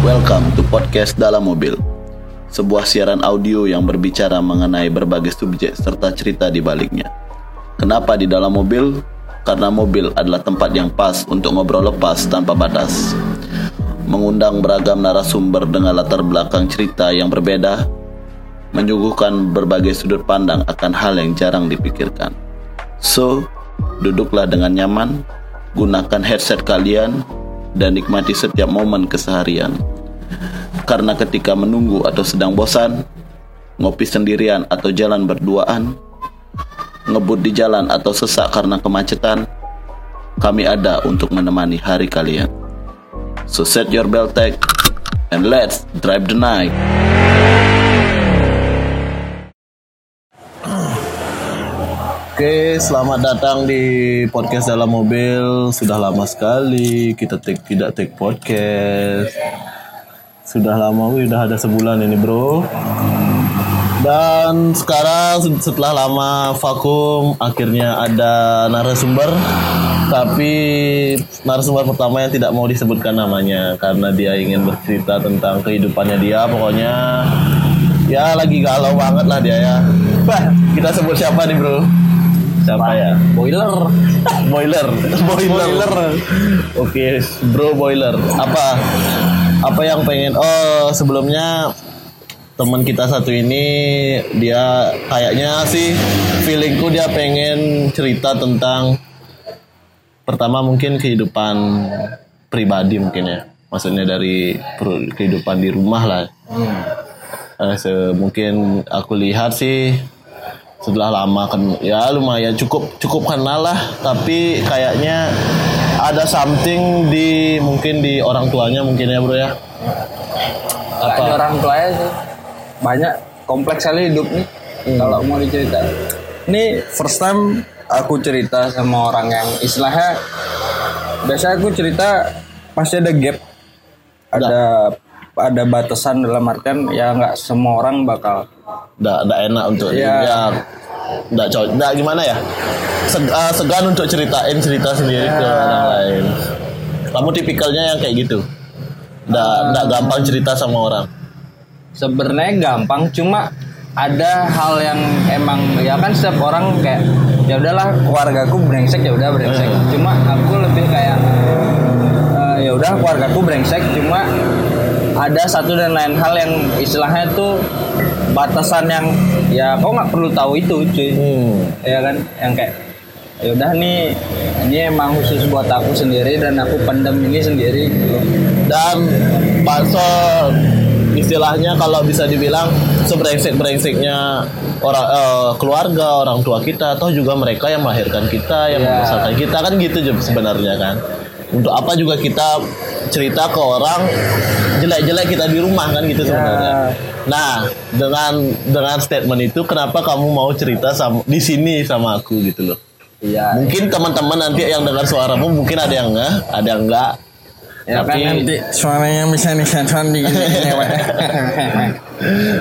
Welcome to podcast dalam mobil. Sebuah siaran audio yang berbicara mengenai berbagai subjek serta cerita di baliknya. Kenapa di dalam mobil? Karena mobil adalah tempat yang pas untuk ngobrol lepas tanpa batas. Mengundang beragam narasumber dengan latar belakang cerita yang berbeda, menyuguhkan berbagai sudut pandang akan hal yang jarang dipikirkan. So, duduklah dengan nyaman, gunakan headset kalian, dan nikmati setiap momen keseharian. Karena ketika menunggu atau sedang bosan, ngopi sendirian atau jalan berduaan, ngebut di jalan atau sesak karena kemacetan, kami ada untuk menemani hari kalian. So set your belt tag and let's drive the night. Oke, selamat datang di podcast dalam mobil. Sudah lama sekali kita take, tidak take podcast. Sudah lama, wih, udah ada sebulan ini bro. Dan sekarang setelah lama vakum, akhirnya ada narasumber. Tapi narasumber pertama yang tidak mau disebutkan namanya karena dia ingin bercerita tentang kehidupannya dia. Pokoknya ya lagi galau banget lah dia ya. Bah, kita sebut siapa nih bro? Siapa ya? Boiler. Boiler. Boiler. Oke, bro boiler. Apa? Apa yang pengen? Oh, sebelumnya teman kita satu ini dia kayaknya sih feelingku dia pengen cerita tentang pertama mungkin kehidupan pribadi mungkin ya maksudnya dari kehidupan di rumah lah Eh, se- mungkin aku lihat sih setelah lama kan ya lumayan cukup cukup kenal lah tapi kayaknya ada something di mungkin di orang tuanya mungkin ya bro ya Apa? Ada orang tuanya sih. Banyak kompleks kali hidup nih. Kalau mau diceritain. Ini first time aku cerita sama orang yang istilahnya biasa aku cerita pasti ada gap. Ada ada batasan dalam artian ya nggak semua orang bakal nggak enak untuk Iya. ya nggak cocok nggak gimana ya? Seg- eh, segan untuk ceritain cerita sendiri ke orang lain. Kamu tipikalnya yang kayak gitu? Nggak nggak gampang cerita sama orang? Sebenarnya gampang cuma ada hal yang emang ya kan setiap orang kayak ya udahlah keluargaku brengsek ya udah brengsek. Cuma aku lebih kayak eh, ya udah keluargaku brengsek cuma ada satu dan lain hal yang istilahnya tuh batasan yang ya kau nggak perlu tahu itu cuy hmm. ya kan yang kayak ya udah nih ini emang khusus buat aku sendiri dan aku pendem ini sendiri gitu dan bakso istilahnya kalau bisa dibilang sebrengsek brengseknya orang eh, keluarga orang tua kita atau juga mereka yang melahirkan kita yang Iya. membesarkan kita kan gitu sebenarnya kan untuk apa juga kita cerita ke orang jelek-jelek kita di rumah kan gitu sebenarnya. Nah dengan dengan statement itu kenapa kamu mau cerita sama di sini sama aku gitu loh. Iya. Mungkin teman-teman nanti yang dengar suaramu mungkin ada yang enggak ada yang enggak Ya kan Tapi- nanti suaranya bisa disensor di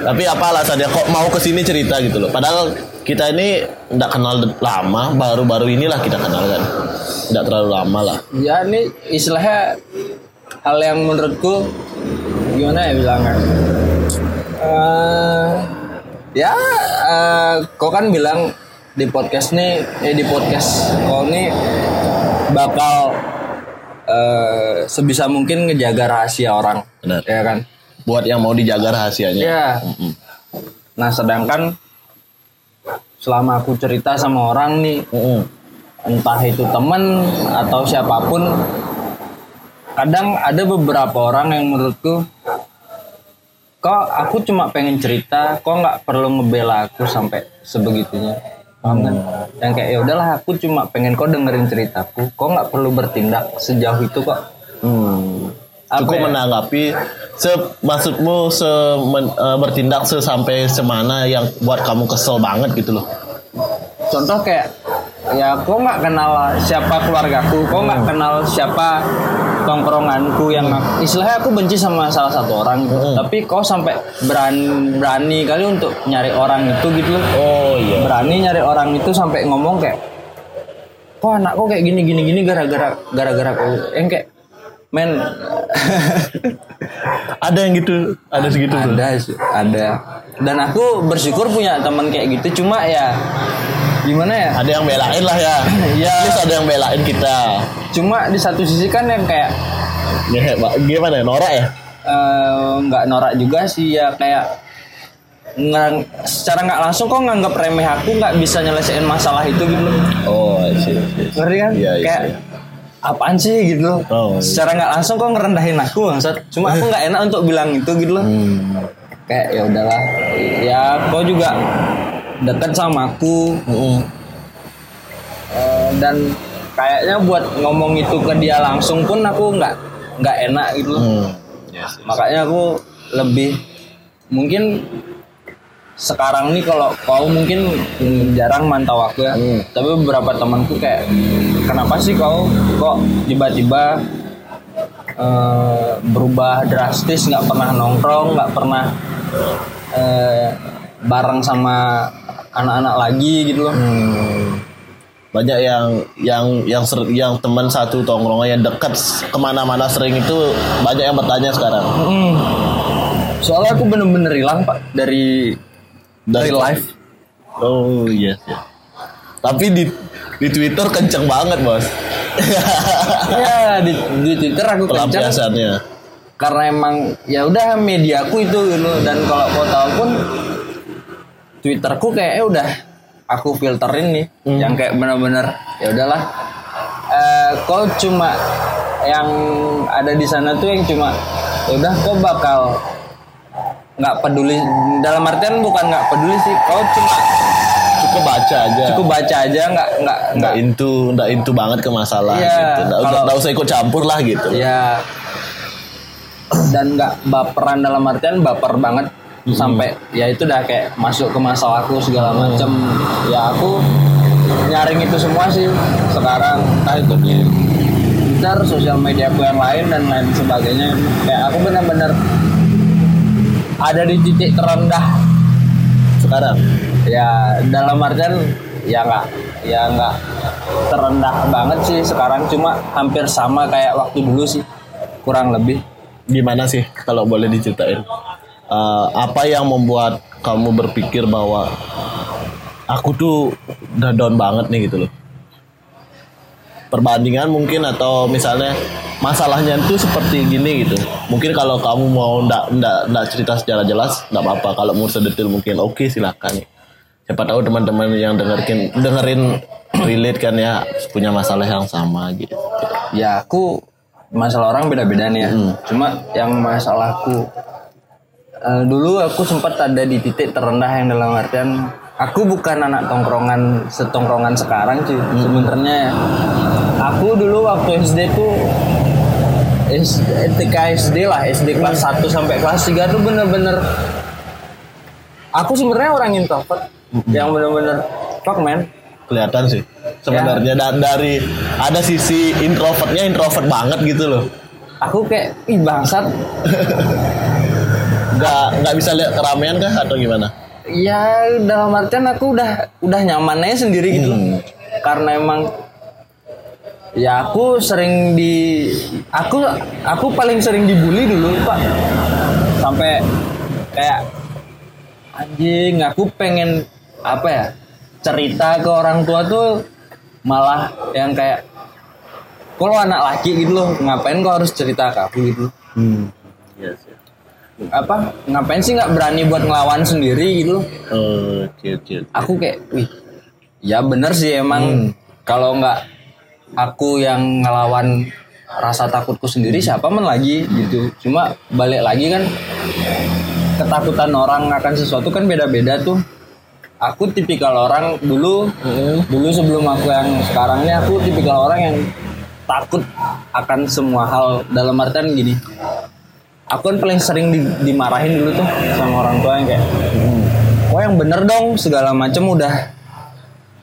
Tapi apa alasannya kok mau ke sini cerita gitu loh? Padahal kita ini nggak kenal lama, baru-baru inilah kita kenal kan. Nggak terlalu lama lah. ya ini istilahnya hal yang menurutku gimana ya bilangnya Eh, ya eh, kau kan bilang di podcast nih eh di podcast kau nih bakal eh, sebisa mungkin ngejaga rahasia orang Benar. ya kan Buat yang mau dijaga rahasianya. Ya. Nah, sedangkan selama aku cerita sama orang nih, Mm-mm. Entah itu temen atau siapa pun, kadang ada beberapa orang yang menurutku, kok aku cuma pengen cerita, kok nggak perlu ngebela aku sampai sebegitunya. Paham kan? Yang kayak ya udahlah aku cuma pengen kau dengerin ceritaku, kok nggak perlu bertindak sejauh itu kok. Hmm. Cukup ya? menanggapi se maksudmu se men- eh, bertindak sesampai semana yang buat kamu kesel banget gitu loh. contoh kayak ya kok nggak kenal siapa keluargaku? Kok nggak kenal siapa tongkronganku yang aku- istilahnya aku benci sama salah satu orang gitu. Mm. tapi kau sampai berani berani kali untuk nyari orang itu gitu loh. Oh iya. berani nyari orang itu sampai ngomong kayak kok anak kok kayak gini gini gini gara-gara gara-gara kau yang kayak men. Ada yang gitu, ada segitu tuh. ada sih, ada. Dan aku bersyukur punya teman kayak gitu. Cuma ya gimana ya Ada yang belain lah ya. Iya. Terus ada yang belain kita. cuma di satu sisi kan yang kayak Ya, gimana ya? Norak ya? eh, nggak norak juga sih ya kayak ngang- secara nggak langsung kok nganggap remeh aku nggak bisa nyelesain masalah itu gitu loh. Oh, sih. ngerti kan Iya, iya, kayak iya. apaan sih gitu loh Oh, iya. secara nggak langsung kok ngerendahin aku bangsat cuma aku nggak enak untuk bilang itu gitu loh Hmm. kayak ya udahlah ya kau juga dekat sama aku Mm-mm. eh, dan kayaknya buat ngomong itu ke dia langsung pun aku nggak nggak enak gitu loh Hmm. Yes. makanya aku lebih mungkin sekarang nih kalau kau mungkin mm, jarang mantau aku ya Hmm. tapi beberapa temanku kayak kenapa sih kau kok tiba-tiba eh, berubah drastis nggak pernah nongkrong nggak pernah eh, bareng sama anak-anak lagi gitu loh Hmm. Banyak yang yang yang ser, yang teman satu tongkrongan yang dekat ke mana-mana sering itu banyak yang bertanya sekarang. Mm. soalnya aku bener-bener hilang pak dari dari live Oh yes ya. Tapi di di Twitter kenceng banget bos. ya di, di Twitter aku Pelampiasannya. karena emang ya udah mediaku itu gitu dan kalau kau tahu pun Twitterku kayaknya udah aku filterin nih yang kayak bener-bener ya udahlah eh kau cuma yang ada di sana tuh yang cuma ya udah kau bakal nggak peduli dalam artian bukan nggak peduli sih kau cuma Cukup baca aja. cukup baca aja nggak nggak nggak into nggak into banget ke masalah Iya, gitu. Nggak, kalau- nggak usah ikut campur lah gitu. ya dan nggak baperan dalam artian baper banget sampai ya itu udah kayak masuk ke masalahku segala macem. Ya aku nyaring itu semua sih. Sekarang entah itu di Twitter sosial media aku yang lain dan lain sebagainya. Kayak aku benar-benar ada di titik terendah Sekarang. ya dalam artian ya nggak ya nggak terendah banget sih sekarang. Cuma hampir sama kayak waktu dulu sih kurang lebih. Gimana sih kalau boleh diceritain? Eh, apa yang membuat kamu berpikir bahwa aku tuh udah down banget nih gitu loh? Perbandingan mungkin atau misalnya masalahnya itu seperti gini gitu. Mungkin kalau kamu mau ndak ndak ndak cerita secara jelas nggak apa-apa. Kalau mau sedetail mungkin oke silakan. Siapa tahu teman-teman yang dengerin dengerin relate kan ya punya masalah yang sama gitu. ya aku masalah orang beda-beda nih ya cuma yang masalahku eh, dulu aku sempat ada di titik terendah yang dalam artian aku bukan anak tongkrongan setongkrongan sekarang sih sebenarnya. Ya. aku dulu waktu SD tuh S- TK SD lah SD kelas 1 sampai kelas 3 tuh bener-bener aku sebenarnya orang introvert yang bener-bener fuck man. Kelihatan sih sebenarnya. Dan dari ada sisi introvertnya introvert banget gitu loh. Aku kayak ih bangsat nggak nggak bisa lihat keramaian kah atau gimana? Ya dalam artian aku udah udah nyaman aja sendiri gitu karena emang ya aku sering di aku aku paling sering dibully dulu pak. Sampai kayak anjing aku pengen apa ya cerita ke orang tua tuh malah yang kayak kalau anak laki gitu loh? Ngapain kau harus cerita ke aku gitu? Hmm. yes, apa? Ngapain sih nggak berani buat ngelawan sendiri gitu loh? Oke oke aku kayak wih ya bener sih emang. Kalau nggak aku yang ngelawan rasa takutku sendiri siapa man lagi? Gitu. Cuma balik lagi kan ketakutan orang akan sesuatu kan beda-beda tuh. Aku tipikal orang dulu dulu sebelum aku yang sekarang ini aku tipikal orang yang takut akan semua hal. Dalam artian gini aku kan paling sering di- dimarahin dulu tuh sama orang tua yang kayak oh yang bener dong segala macem udah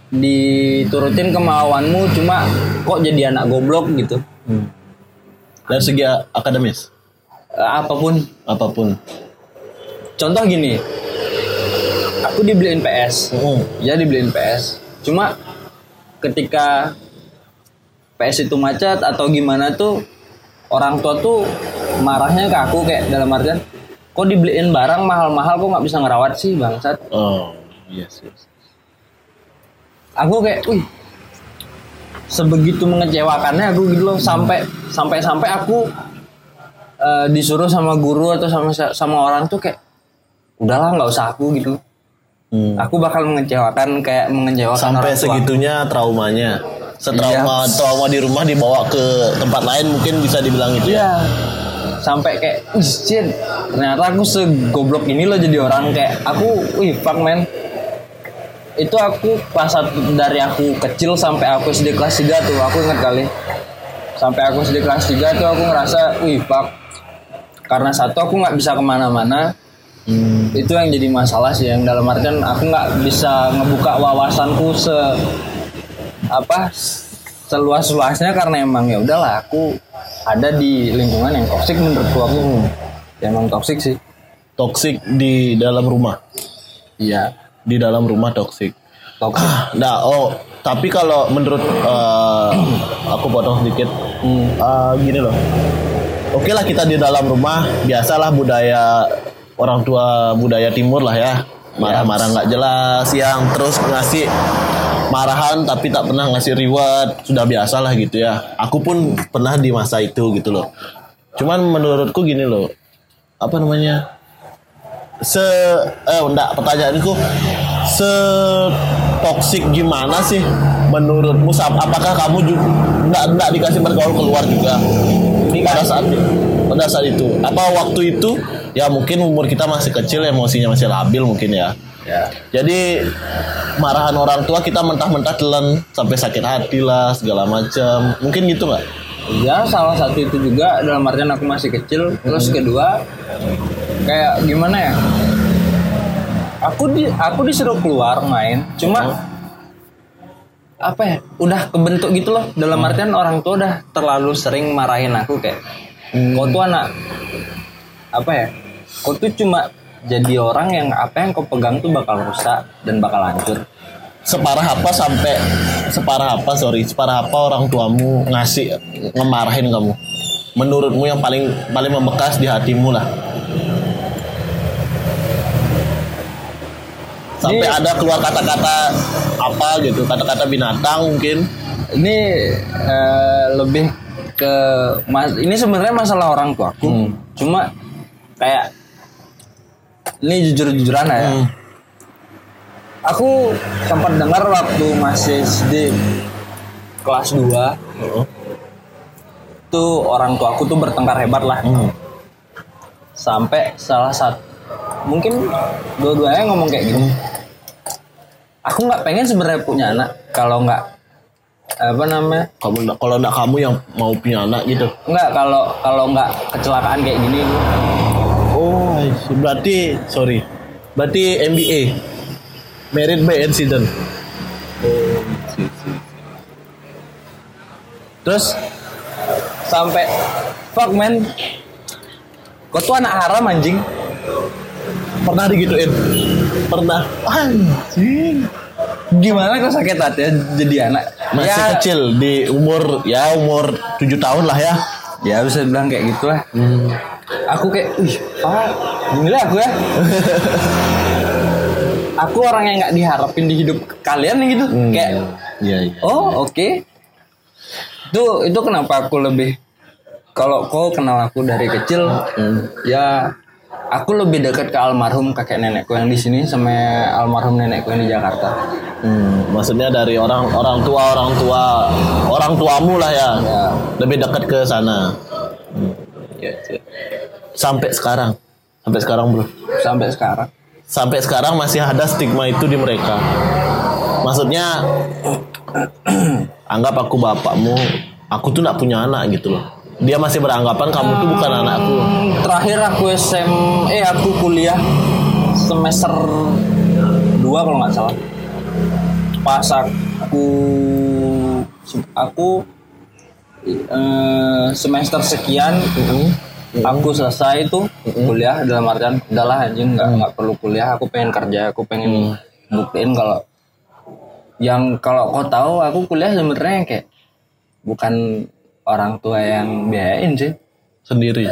diturutin kemauanmu cuma kok jadi anak goblok gitu. Dari segi akademis, Eh, apa pun. Apa pun. contoh gini aku dibeliin PS Mm. ya dibeliin PS cuma ketika PS itu macet atau gimana tuh orang tua tuh marahnya ke aku kayak dalam artian kok dibeliin barang mahal-mahal kok nggak bisa ngerawat sih bangsat Oh, yes, yes. aku kayak wih sebegitu mengecewakannya aku gitu loh sampai sampai sampai aku eh, disuruh sama guru atau sama sama orang tuh kayak udahlah nggak usah aku gitu Hmm. aku bakal mengecewakan kayak mengecewakan Sampai orang tua. segitunya traumanya. Setrauma Iya. trauma di rumah dibawa ke tempat lain mungkin bisa dibilang itu ya. Sampai kayak, shit, ternyata aku segoblok ini loh jadi orang kayak aku, wih fuck man. Itu aku pas dari aku kecil sampai aku SD kelas 3 tuh, aku inget kali. Sampai aku SD kelas 3 tuh aku ngerasa, wih fuck. Karena satu aku nggak bisa ke mana-mana, Hmm. itu yang jadi masalah sih yang dalam artian aku nggak bisa ngebuka wawasanku se apa seluas luasnya karena emang ya udahlah aku ada di lingkungan yang toksik menurutku aku ya, emang toksik sih. Toksik di dalam rumah. iya. Di dalam rumah toksik. toksik Nah, oh, tapi kalau menurut eh, aku potong sedikit, Eh, gini loh. Oke lah kita di dalam rumah, biasalah budaya orang tua budaya timur lah ya, marah-marah nggak jelas, yang terus ngasih marahan tapi tak pernah ngasih reward, sudah biasa lah gitu ya. Aku pun pernah di masa itu gitu loh. Cuman menurutku gini loh, apa namanya? se eh enggak pertanyaanku. Se toksik gimana sih menurutmu? Apakah kamu juga enggak enggak dikasih bergaul keluar juga? Pada saat pada saat itu. Apa waktu itu? Ya mungkin umur kita masih kecil emosinya masih labil mungkin ya ya. Jadi marahan orang tua kita mentah-mentah telan sampai sakit hati lah segala macam mungkin gitu nggak? Ya salah satu itu juga dalam artian aku masih kecil. Terus kedua kayak gimana ya? Aku di aku disuruh keluar main cuma apa ya? Udah kebentuk gitu loh. Dalam artian orang tua udah terlalu sering marahin aku kayak kau tuh anak apa ya? Kau tuh cuma jadi orang yang apa yang kau pegang tuh bakal rusak dan bakal hancur. Separah apa sampai separah apa sorry separah apa orang tuamu ngasih ngemarahin kamu? Menurutmu yang paling paling membekas di hatimu lah. Sampai Ini- ada keluar kata-kata apa gitu kata-kata binatang mungkin. Ini eh, lebih ke mas ini sebenarnya masalah orang tua aku Hmm. cuma kayak ini jujur jujuran ya. Hmm. aku sempat dengar waktu masih di kelas 2 Heeh. tuh orang tua aku tuh bertengkar hebat lah. Hmm. sampai salah satu mungkin dua-duanya ngomong kayak gini. Aku nggak pengen sebenarnya punya anak kalau nggak apa namanya? Kamu nggak- kalau enggak kamu yang mau punya anak gitu. Nggak kalau kalau nggak kecelakaan kayak gini see. berarti sorry. Berarti MBA married by accident. Oh terus sampai fuck man. Kau tuh anak haram anjing. Pernah digituin? Pernah. Anjing. Gimana kau sakit hati ya jadi anak? Masih ya, kecil di umur ya umur 7 tahun lah ya. Ya bisa bilang kayak gitulah aku kayak wih pak inilah aku ya. Aku orang yang nggak diharapin di hidup kalian gitu kayak iya. Iya oh oke. Itu itu kenapa aku lebih kalau kau kenal aku dari kecil ya aku lebih dekat ke almarhum kakek nenekku yang di sini sama almarhum nenekku yang di Jakarta. Hmm, maksudnya dari orang orang tua orang tua orang tuamu lah ya. Ya lebih dekat ke sana. Hmm, iya, iya. sampai sekarang. Sampai sekarang bro sampai sekarang. Sampai sekarang masih ada stigma itu di mereka. Maksudnya anggap aku bapakmu aku tuh nggak punya anak gitu loh. Dia masih beranggapan kamu tuh bukan anakku. Hmm, terakhir aku SM eh aku kuliah semester 2 kalau nggak salah. Pas aku aku eh, semester sekian aku selesai tuh kuliah dalam artian udahlah anjing nggak nggak perlu kuliah aku pengen kerja aku pengen buktiin kalau yang kalau kau tahu aku kuliah sebenarnya kayak bukan orang tua yang biayain sih Sendiri.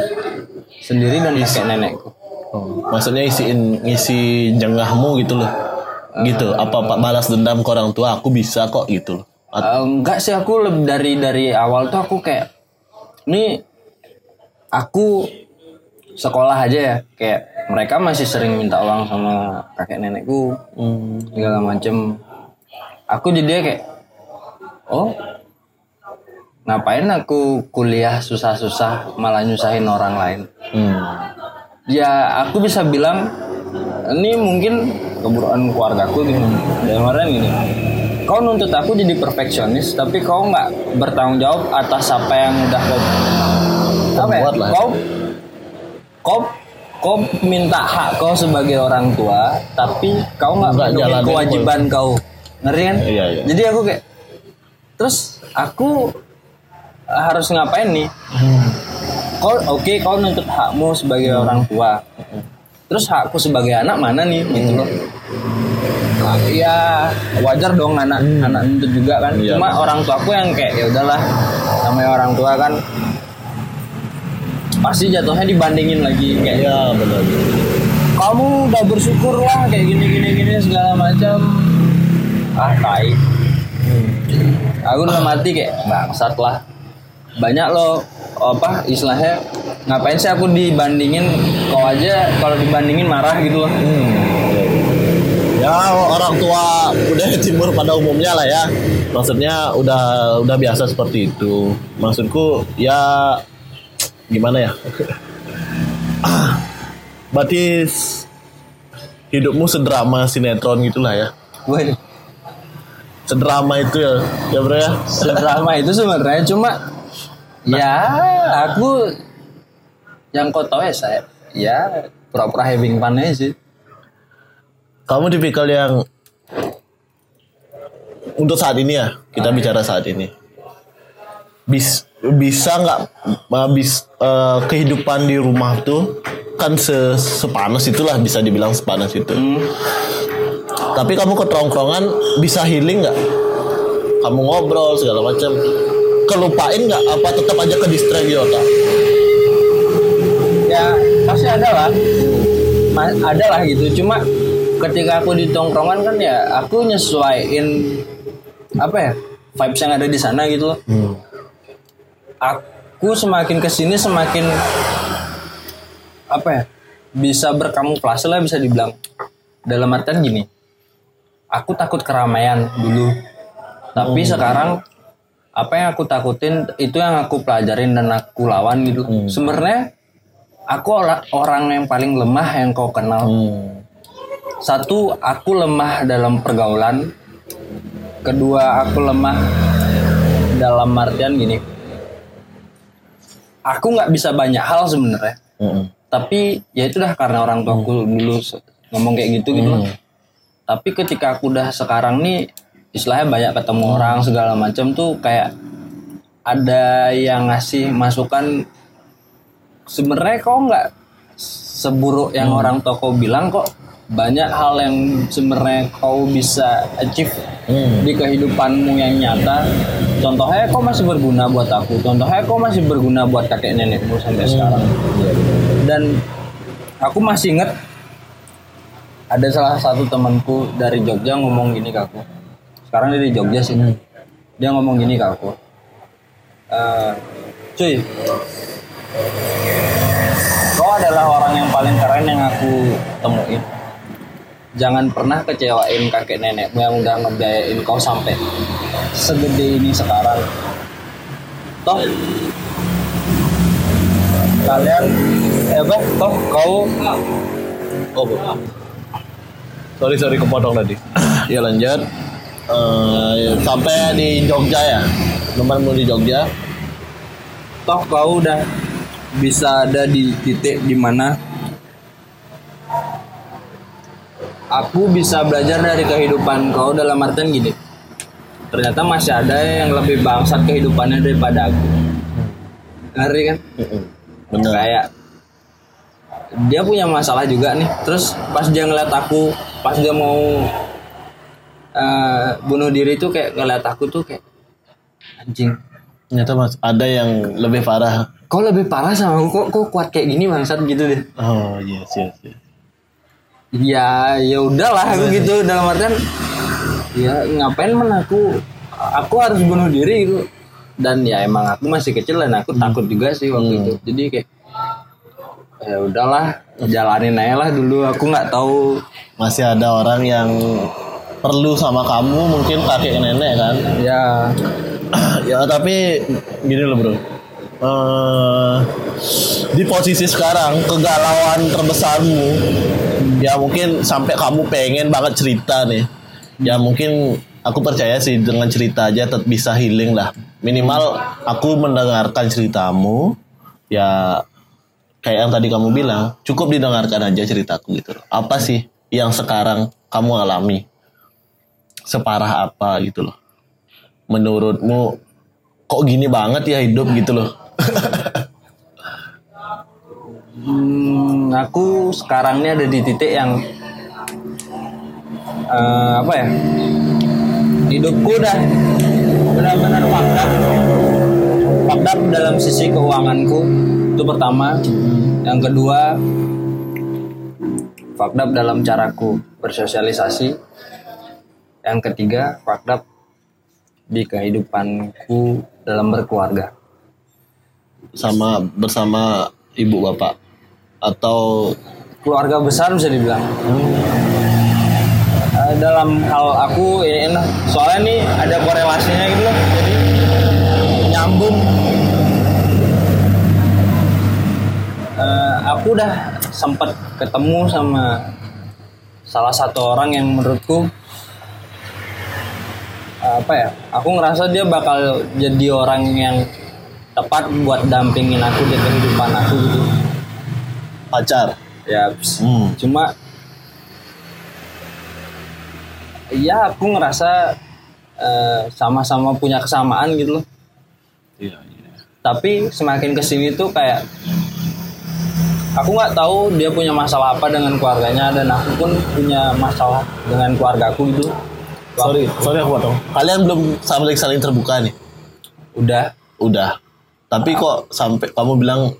sendiri dan kakek nenekku Oh, maksudnya isiin ngisi jengahmu gitu loh. Gitu. Apa Pak balas dendam ke orang tua aku bisa kok gitu loh. Eh, enggak sih aku lebih dari dari awal tuh aku kayak ini aku sekolah aja ya kayak mereka masih sering minta uang sama kakek nenekku Hmm. segala macem aku jadi kayak oh ngapain aku kuliah susah-susah malah nyusahin orang lain Hmm. ya aku bisa bilang ini mungkin keburukan keluargaku gitu dalam artian gini kau nuntut aku jadi perfeksionis tapi kau nggak bertanggung jawab atas apa yang udah kau apa ya? Buat lah. kau kau kau minta hak kau sebagai orang tua tapi kau nggak jalanin kewajiban kau. Ngerti kan? Iya, iya. jadi aku kayak terus aku harus ngapain nih? Kau oke kau nuntut hakmu sebagai orang tua. Terus hakku sebagai anak mana nih? Gitu loh Nah, ya wajar dong anak anak nuntut juga kan. Iya, cuma orang tuaku yang kayak ya udahlah namanya orang tua kan. Pasti jatuhnya dibandingin lagi kayak Iya benar. kamu udah bersyukur lah kayak gini gini gini segala macam. Ah tai. Aku udah mati kayak bangsat lah. Banyak loh apa istilahnya ngapain sih aku dibandingin kau aja kalau dibandingin marah gitu loh. Hmm. Ya orang tua budaya timur pada umumnya lah ya. Maksudnya udah udah biasa seperti itu. Maksudku ya gimana ya? Ah, Berarti hidupmu sedrama sinetron gitulah ya. Waduh, Sedrama itu ya, ya bro ya. drama itu sebenarnya cuma ya aku yang kau tahu ya saya ya pura-pura having fun aja sih Kamu tipikal yang untuk saat ini ya, kita bicara saat ini. Bis, bisa nggak habis eh, kehidupan di rumah tuh kan se, sepanas itulah bisa dibilang sepanas itu. Tapi kamu ke tongkrongan bisa healing nggak? Kamu ngobrol segala macam. Kelupain nggak? Apa tetap aja ke distract di otak? ya pasti ada lah Ma- ada lah gitu cuma ketika aku di tongkrongan kan ya aku nyesuaiin apa ya vibes yang ada di sana gitu loh. Hmm. aku semakin ke sini semakin apa ya bisa berkamuflase lah bisa dibilang. Dalam artian gini aku takut keramaian dulu. Tapi sekarang apa yang aku takutin itu yang aku pelajarin dan aku lawan gitu. Sebenarnya aku ora- orang yang paling lemah yang kau kenal. Hmm. Satu aku lemah dalam pergaulan. Kedua aku lemah dalam artian gini. Aku nggak bisa banyak hal sebenarnya. Hmm. tapi ya itu dah karena orang tuaku dulu se- ngomong kayak gitu gitu loh. tapi ketika aku udah sekarang nih istilahnya banyak ketemu orang segala macam tuh kayak ada yang ngasih masukan. Sebenarnya kok nggak seburuk yang orang tua kau bilang kok banyak hal yang sebenarnya kau bisa achieve Hmm. di kehidupanmu yang nyata. Contohnya kau masih berguna buat aku. Contohnya kau masih berguna buat kakek nenekmu sampai sekarang. Dan aku masih inget ada salah satu temanku dari Jogja ngomong gini ke aku. Sekarang dia di Jogja sih. Dia ngomong gini ke aku. "Eh, cuy kau adalah orang yang paling keren yang aku temuin jangan pernah kecewain kakek nenekmu yang udah ngebiayain kau sampai segede ini sekarang toh kalian eh apa toh kau Oh, Bu. sorry sorry kepotong tadi. ya lanjut. Eh, sampai di Jogja ya. Temanmu di Jogja. toh kau udah bisa ada di titik di mana aku bisa belajar dari kehidupan kau dalam artian gini. Ternyata masih ada yang lebih bangsat kehidupannya daripada aku. Ngeri kan? Bener. Kayak dia punya masalah juga nih. Terus pas dia ngeliat aku pas dia mau eh, bunuh diri tuh kayak ngeliat aku tuh kayak anjing. Ternyata mas ada yang lebih parah. Kau lebih parah sama aku? Kok kok kuat kayak gini bangsat gitu deh? Oh yes yes, yes. Ya ya udahlah aku gitu dalam artian ya ngapain men aku aku harus bunuh diri gitu. Dan ya emang aku masih kecil dan aku takut juga sih waktu itu. Jadi kayak ya udahlah jalanin aja lah dulu. Aku nggak tahu masih ada orang yang perlu sama kamu mungkin kakek nenek kan? Ya. Ya tapi gini loh bro. Eh, di posisi sekarang kegalauan terbesarmu ya mungkin sampai kamu pengen banget cerita nih. Ya mungkin aku percaya sih dengan cerita aja tetap bisa healing lah. Minimal aku mendengarkan ceritamu. Ya kayak yang tadi kamu bilang cukup didengarkan aja ceritaku gitu. Apa sih yang sekarang kamu alami? Separah apa gitu loh. Menurutmu kok gini banget ya hidup gitu loh hmm, aku sekarang ini ada di titik yang eh, apa ya? Hidupku udah benar-benar fucked up dalam sisi keuanganku. Itu pertama. Yang kedua up dalam caraku bersosialisasi. Yang ketiga up di kehidupanku dalam berkeluarga. Sama bersama ibu bapak atau keluarga besar bisa dibilang. Eh, dalam hal aku ya enak soalnya nih ada korelasinya gitu loh. Jadi nyambung. Eh, aku udah sempet ketemu sama salah satu orang yang menurutku apa ya aku ngerasa dia bakal jadi orang yang tepat buat dampingin aku di kehidupan aku gitu pacar. Ya Hmm. cuma iya aku ngerasa eh, sama-sama punya kesamaan gitu loh. Iya iya. Tapi semakin ke sini tuh kayak aku nggak tahu dia punya masalah apa dengan keluarganya dan aku pun punya masalah dengan keluargaku gitu sorry sorry aku potong kalian belum saling saling terbuka nih? Udah. Udah. Tapi kok sampai kamu bilang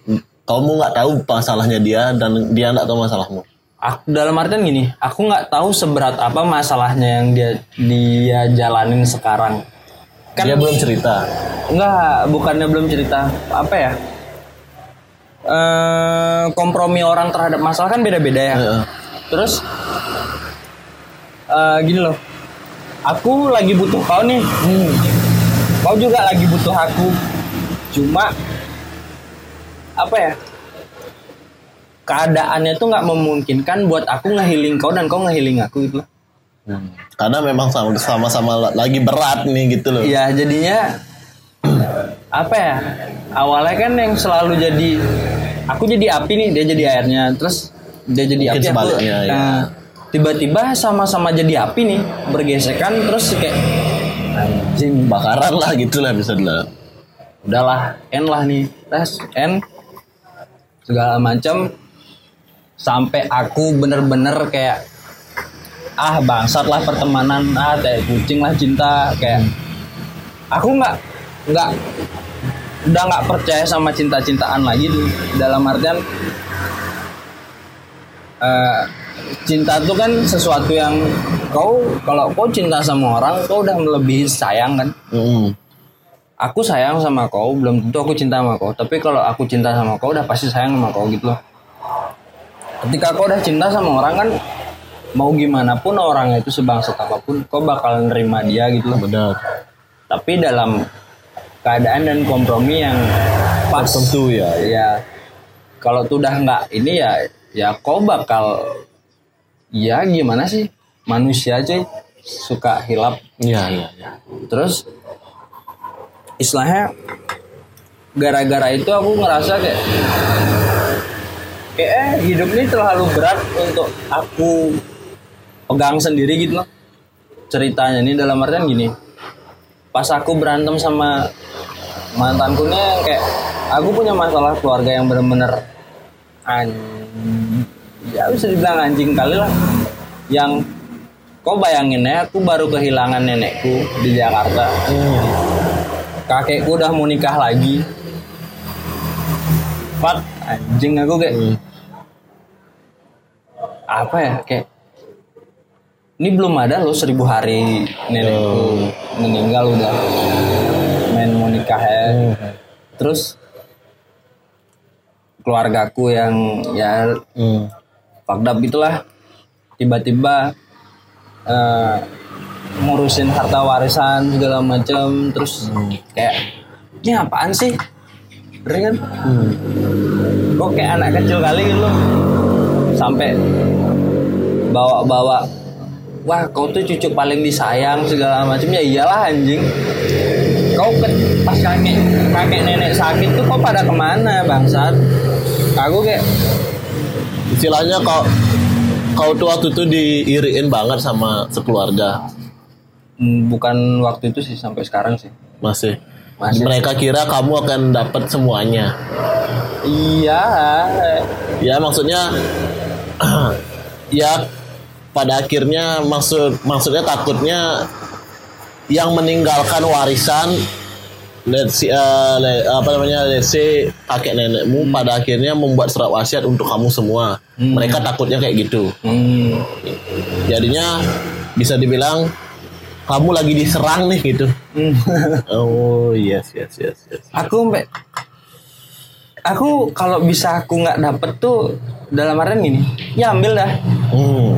kamu nggak tahu masalahnya dia dan dia nggak tahu masalahmu aku dalam artian gini aku nggak tahu seberat apa masalahnya yang dia dia jalanin sekarang kan dia belum cerita Enggak, bukannya belum cerita. Apa ya? Eh kompromi orang terhadap masalah kan beda-beda ya. Heeh. Terus eh gini loh. Aku lagi butuh kau nih. Hmm. Kau juga lagi butuh aku. Cuma apa ya? Keadaannya tuh nggak memungkinkan buat aku ngehealing kau dan kau ngehealing aku gitu loh. karena memang sama- sama-sama lagi berat nih gitu loh Iya jadinya apa ya awalnya kan yang selalu jadi aku jadi api nih dia jadi airnya terus dia jadi Mungkin api aku ya. nah, tiba-tiba sama-sama jadi api nih bergesekan terus kayak anjing bakaran lah gitu lah bisa dibilang udahlah end lah nih tes end segala macam sampai aku bener-bener kayak ah bangsat lah pertemanan ah kayak kucing lah cinta kayak aku nggak nggak udah nggak percaya sama cinta-cintaan lagi dalam artian eh, cinta tuh kan sesuatu yang kau kalau kau cinta sama orang kau udah melebihi sayang kan Mm. Aku sayang sama kau belum tentu aku cinta sama kau. Tapi kalau aku cinta sama kau udah pasti sayang sama kau gitu loh. Ketika kau udah cinta sama orang kan mau gimana pun orang itu sebangsat apa pun kau bakal nerima dia gitu loh. Benar. Tapi dalam keadaan dan kompromi yang pas. Tentu ya. Ya kalau tuh udah nggak ini ya ya kau bakal ya gimana sih? Manusia aja suka hilap. Iya iya iya. Terus istilahnya gara-gara itu aku ngerasa kayak kayak eh, hidup ini terlalu berat untuk aku pegang sendiri gitu loh. Ceritanya ini dalam artian gini pas aku berantem sama mantanku nya kayak aku punya masalah keluarga yang bener-bener anjing ya bisa dibilang anjing kali lah. Yang kau bayangin ya aku baru kehilangan nenekku di Jakarta kakekku udah mau nikah lagi. Fat anjing aku kayak Hmm. apa ya kayak ini belum ada loh seribu hari nenekku meninggal udah. Main mau nikah ya. Terus keluargaku yang ya Hmm. fucked up itulah tiba-tiba eh, ngurusin harta warisan segala macam terus kayak ini apaan sih? Bener kan? Kok kayak anak kecil kali gitu loh. Sampai bawa-bawa wah kau tuh cucu paling disayang segala macam ya iyalah anjing. Kau ke, pas kakek kakek nenek sakit tuh kau pada ke mana bangsat? Aku kayak Istilahnya kau kau tuh waktu itu diiriin banget sama sekeluarga. Hmm, bukan waktu itu sih sampai sekarang sih Masih. Masih. Mereka kira kamu akan dapat semuanya. iya Ya maksudnya ya pada akhirnya maksud maksudnya takutnya yang meninggalkan warisan let's see, uh, le- apa namanya let's say kakek nenekmu pada akhirnya membuat surat wasiat untuk kamu semua. Mereka takutnya kayak gitu. hmm, Jadinya bisa dibilang kamu lagi diserang nih gitu. hmm. Oh yes yes yes yes. aku aku kalau bisa aku nggak dapet tuh dalam artian gini ya ambil dah Hmm.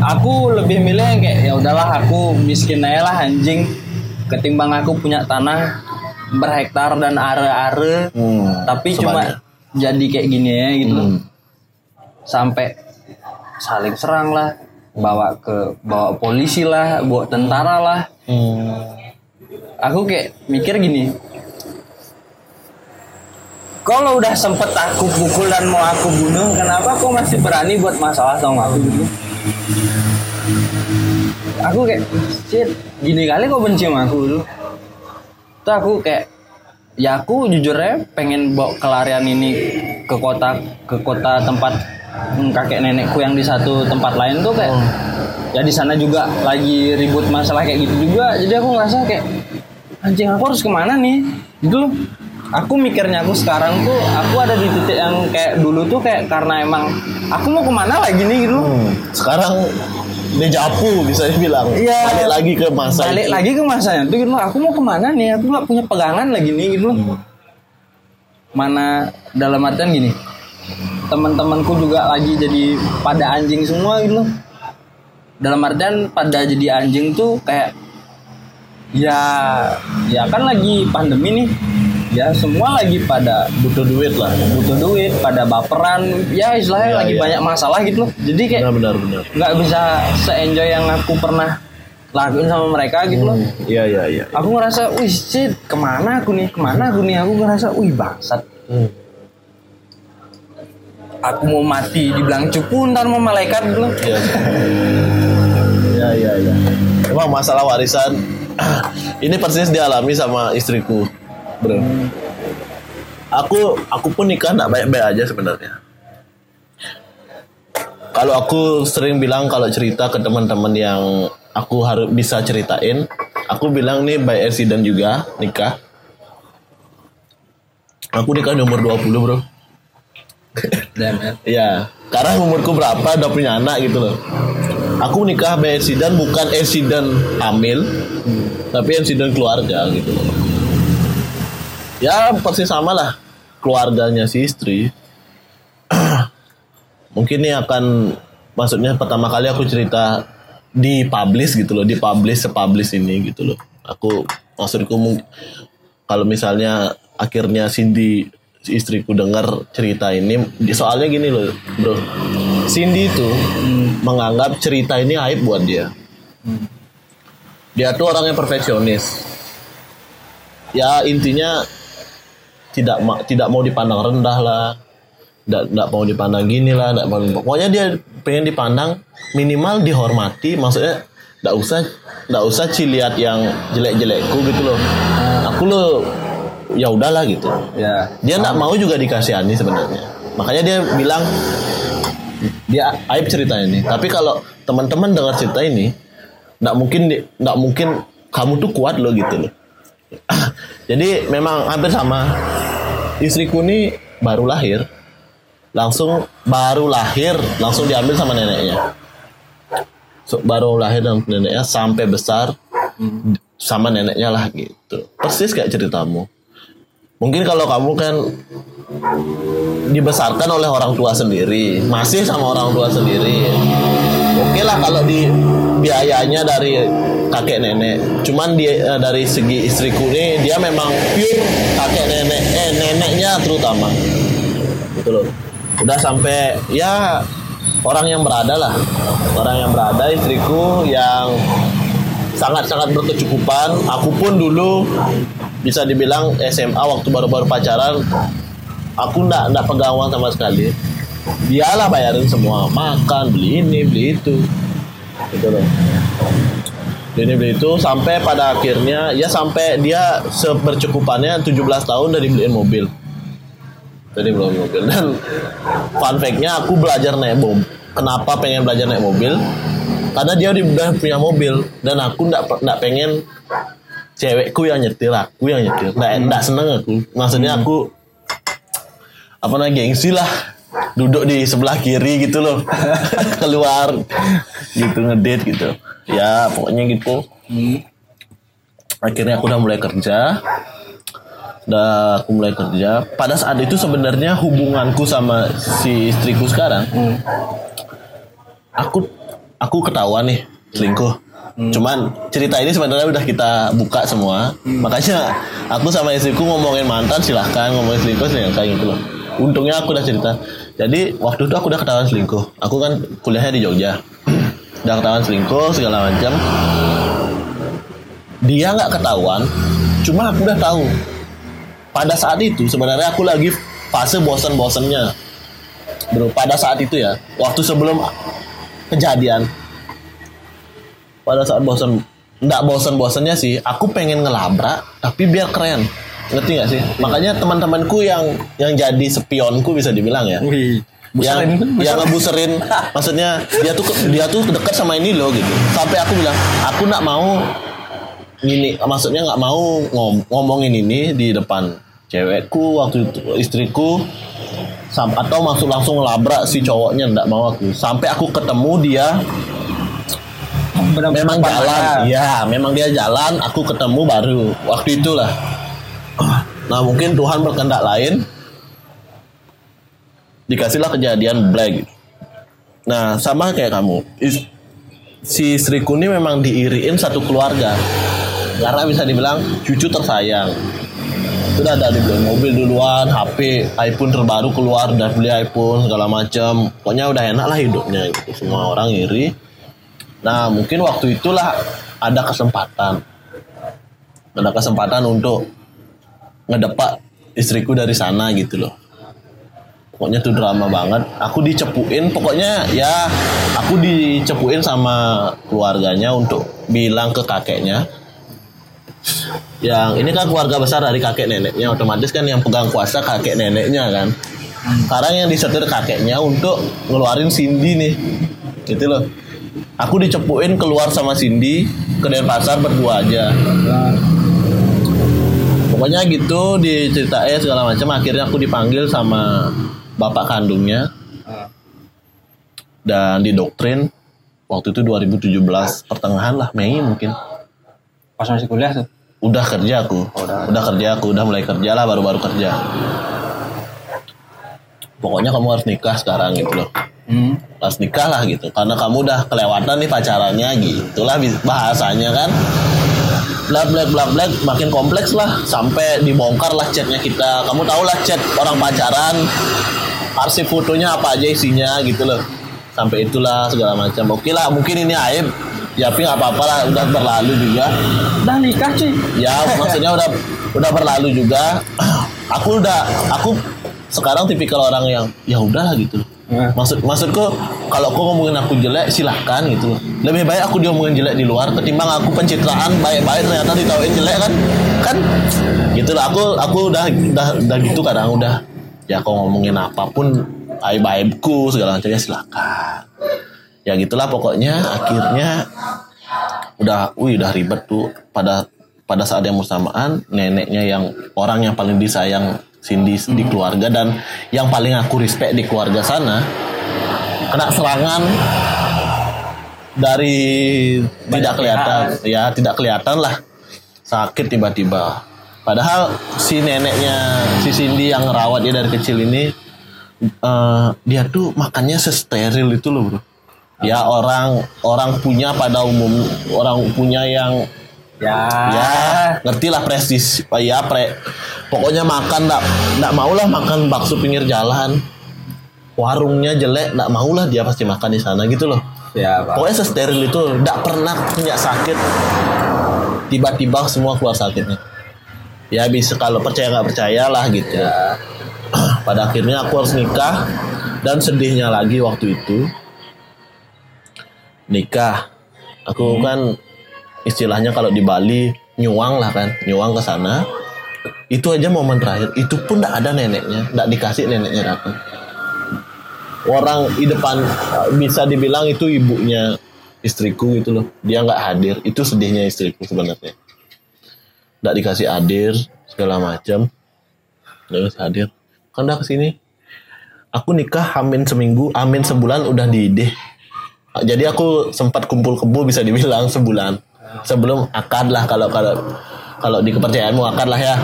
aku lebih milih kayak ya udahlah aku miskin aja lah anjing ketimbang aku punya tanah berhektar dan are-are Hmm. tapi Sebanyak. cuma jadi kayak gini ya gitu. Hmm. sampai saling serang lah bawa ke bawa polisi lah bawa tentara lah. Hmm. aku kayak mikir gini kalau udah sempet aku pukul dan mau aku bunuh kenapa aku masih berani buat masalah sama aku? Gitu aku kayak shit gini kali kok benci sama aku dulu. Tuh aku kayak ya aku jujur ya pengen bawa kelarian ini ke kota ke kota tempat hmm, kakek nenekku yang di satu tempat lain tuh kayak ya di sana juga lagi ribut masalah kayak gitu juga. Jadi aku ngerasa kayak anjing aku harus ke mana nih? Gitu loh. Aku mikirnya aku sekarang tuh aku ada di titik yang kayak dulu tuh kayak karena emang aku mau ke mana lagi nih? Gitu Hmm. Sekarang dejavu bisa dibilang. Iya. Balik lagi ke masa balik itu. lagi ke masanya tuh gitu loh. Aku mau ke mana nih? Aku nggak punya pegangan lagi nih gitu loh. Mana dalam artian gini. Teman-temanku juga lagi jadi pada anjing semua gitu loh. Dalam artian pada jadi anjing tuh kayak ya ya kan lagi pandemi nih ya semua lagi pada butuh duit lah. butuh duit pada baperan ya istilahnya Iya, lagi iya. banyak masalah gitu loh jadi kayak Benar benar benar. nggak bisa se-enjoy yang aku pernah lakuin sama mereka gitu loh Iya iya iya. aku ngerasa wih shit ke mana aku nih ke mana aku nih aku ngerasa wih bangsat Hmm. aku mau mati dibilang cupu ntar mau malaikat gitu loh Iya. Iya iya iya. Emang masalah warisan ini persis dialami sama istriku, bro. Aku aku pun nikah nggak baik-baik aja sebenarnya. Kalau aku sering bilang kalau cerita ke teman-teman yang aku harus bisa ceritain, aku bilang nih by accident juga nikah. Aku nikah di umur 20 bro. Damn, man. Iya, karena umurku berapa udah punya anak gitu loh. Aku nikah by accident bukan accident hamil, tapi accident keluarga gitu loh. Ya persis sama lah keluarganya si istri. Mungkin ini akan maksudnya pertama kali aku cerita di publish gitu loh, di publish sepublish ini gitu loh. Aku maksudku kalau misalnya akhirnya Cindy si istriku dengar cerita ini soalnya gini loh bro Cindy itu menganggap cerita ini aib buat dia dia tuh orang yang perfeksionis ya intinya tidak ma- tidak mau dipandang rendah lah. Tidak tidak mau dipandang gini lah tidak mau pokoknya dia pengen dipandang minimal dihormati. Maksudnya nggak usah nggak usah Ci lihat yang jelek-jelekku gitu loh. Aku lo ya udahlah gitu. Ya. Dia nggak mau juga dikasihani sebenarnya. Makanya dia bilang dia aib cerita ini. Tapi kalau teman-teman dengar cerita ini nggak mungkin nggak mungkin kamu tuh kuat loh gitu loh jadi memang hampir sama. Istriku ini baru lahir langsung baru lahir langsung diambil sama neneknya. So, baru lahir dan neneknya sampai besar sama neneknya lah gitu. Persis kayak ceritamu. Mungkin kalau kamu kan dibesarkan oleh orang tua sendiri masih sama orang tua sendiri. Oke lah kalau di biayanya dari kakek nenek. Cuman dia eh, dari segi istriku ini dia memang pure kakek nenek eh neneknya terutama. Gitu loh. Udah sampai ya orang yang berada lah. Orang yang berada istriku yang sangat-sangat berkecukupan. Aku pun dulu bisa dibilang SMA waktu baru-baru pacaran aku ndak ndak pegang uang sama sekali. Dialah bayarin semua makan beli ini beli itu gitu loh. Ini beli itu sampai pada akhirnya ya sampai dia sebercukupannya 17 tahun dari beliin mobil. Dari beliin mobil. Dan fun fact-nya aku belajar naik mobil kenapa pengen belajar naik mobil? Karena dia udah punya mobil. Dan aku ndak ndak pengen cewekku yang nyetir aku yang nyetir. Ndak ndak seneng aku. Maksudnya aku apa namanya gengsi lah duduk di sebelah kiri gitu loh. Keluar. Gitu ngedate gitu. Ya pokoknya gitu. Akhirnya aku udah mulai kerja. Udah aku mulai kerja. Pada saat itu sebenarnya hubunganku sama si istriku sekarang aku aku ketahuan nih selingkuh. Cuman cerita ini sebenarnya udah kita buka semua. Makanya aku sama istriku ngomongin mantan silahkan ngomongin selingkuh silahkan gitu loh. Untungnya aku udah cerita jadi waktu itu aku udah ketahuan selingkuh. Aku kan kuliahnya di Jogja. Udah ketahuan selingkuh segala macam. Dia nggak ketahuan cuma aku udah tahu. Pada saat itu sebenarnya aku lagi fase bosan-bosannya bro pada saat itu ya waktu sebelum kejadian. Pada saat bosan nggak bosan-bosannya sih aku pengen ngelabrak tapi biar keren ngerti nggak sih? Makanya teman-temanku yang yang jadi spionku bisa dibilang ya. Wih yang yang ngebuserin. Maksudnya dia tuh dia tuh dekat sama ini loh gitu. Sampai aku bilang aku nggak mau ini maksudnya nggak mau ngom- ngomongin ini di depan cewekku waktu itu istriku. Sam- atau masuk langsung ngelabrak si cowoknya nggak mau aku. Sampai aku ketemu dia memang jalan. iya memang dia jalan aku ketemu baru. Waktu itulah nah mungkin Tuhan berkehendak lain dikasihlah kejadian black. Nah sama kayak kamu. Si istriku ini memang diiriin satu keluarga. Karena bisa dibilang cucu tersayang. Sudah ada dibeli mobil duluan HP iPhone terbaru keluar udah beli iPhone segala macam pokoknya udah enak lah hidupnya gitu. Semua orang iri. Nah, mungkin waktu itulah ada kesempatan. Ada kesempatan untuk ngedepak istriku dari sana gitu loh. Pokoknya tuh drama banget. Aku dicepuin, pokoknya ya aku dicepuin sama keluarganya untuk bilang ke kakeknya. Yang ini kan keluarga besar dari kakek neneknya, otomatis kan yang pegang kuasa kakek neneknya kan. Sekarang yang disetir kakeknya untuk ngeluarin Cindy nih. Gitu loh. Aku dicepuin keluar sama Cindy ke Denpasar berdua aja. Pokoknya gitu diceritain segala macam. Akhirnya aku dipanggil sama bapak kandungnya dan didoktrin waktu itu 2017 pertengahan lah Mei mungkin. pas masih kuliah tuh Udah kerja aku, udah. kerja aku, udah mulai kerja lah baru-baru kerja. Pokoknya kamu harus nikah sekarang gitu loh. hmm. Harus nikah lah gitu, karena kamu udah kelewatan nih pacarannya gitulah bahasanya kan. Black black black black makin kompleks lah sampai dibongkar lah chatnya kita. Kamu tahu lah chat orang pacaran, arsip fotonya apa aja isinya gitu loh. Sampai itulah segala macam. Oke lah, mungkin ini aib. Ya, tapi nggak apa-apa lah, udah berlalu juga udah nikah cuy ya maksudnya udah udah berlalu juga aku udah aku sekarang tipikal orang yang ya udahlah gitu. Maksud maksudku kalau kau ngomongin aku jelek silahkan gitu. Lebih baik aku diomongin jelek di luar ketimbang aku pencitraan baik-baik ternyata ditauin jelek kan. Kan gitu lah aku aku udah udah udah gitu kadang udah ya kau ngomongin apa pun aib aibku segala macamnya silahkan. Ya gitulah pokoknya akhirnya udah wih udah ribet tuh pada pada saat yang bersamaan neneknya yang orang yang paling disayang Cindy di keluarga dan yang paling aku respect di keluarga sana kena serangan dari tidak kelihatan ya tidak kelihatan lah sakit tiba-tiba. Padahal si neneknya si Cindy yang ngerawat dia dari kecil ini eh, dia tuh makannya sesteril itu loh bro. Ya orang orang punya pada umum orang punya yang Ya. ya ngerti lah prestis ya pre. Pokoknya makan nggak nggak mau lah makan bakso pinggir jalan. Warungnya jelek nggak mau lah dia pasti makan di sana gitu loh. Ya, Pak. pokoknya sesteril itu nggak pernah punya sakit. Tiba-tiba semua keluar sakitnya. Ya bisa kalau percaya nggak percaya lah gitu. Ya. pada akhirnya aku harus nikah. Dan sedihnya lagi waktu itu nikah. Aku kan istilahnya kalau di Bali nyuang lah kan nyuang ke sana. Itu aja momen terakhir. Itu pun tidak ada neneknya tidak dikasih neneknya datang. Orang di depan eh, bisa dibilang itu ibunya istriku gitu loh. Dia nggak hadir. Itu sedihnya istriku sebenarnya. Tidak dikasih hadir segala macam. Terus hadir. Kan udah ke sini. Aku nikah amin seminggu amin sebulan udah diidih jadi aku sempat kumpul kebo bisa dibilang sebulan sebelum akad lah kalau kalau kalau di kepercayaanmu akad lah ya.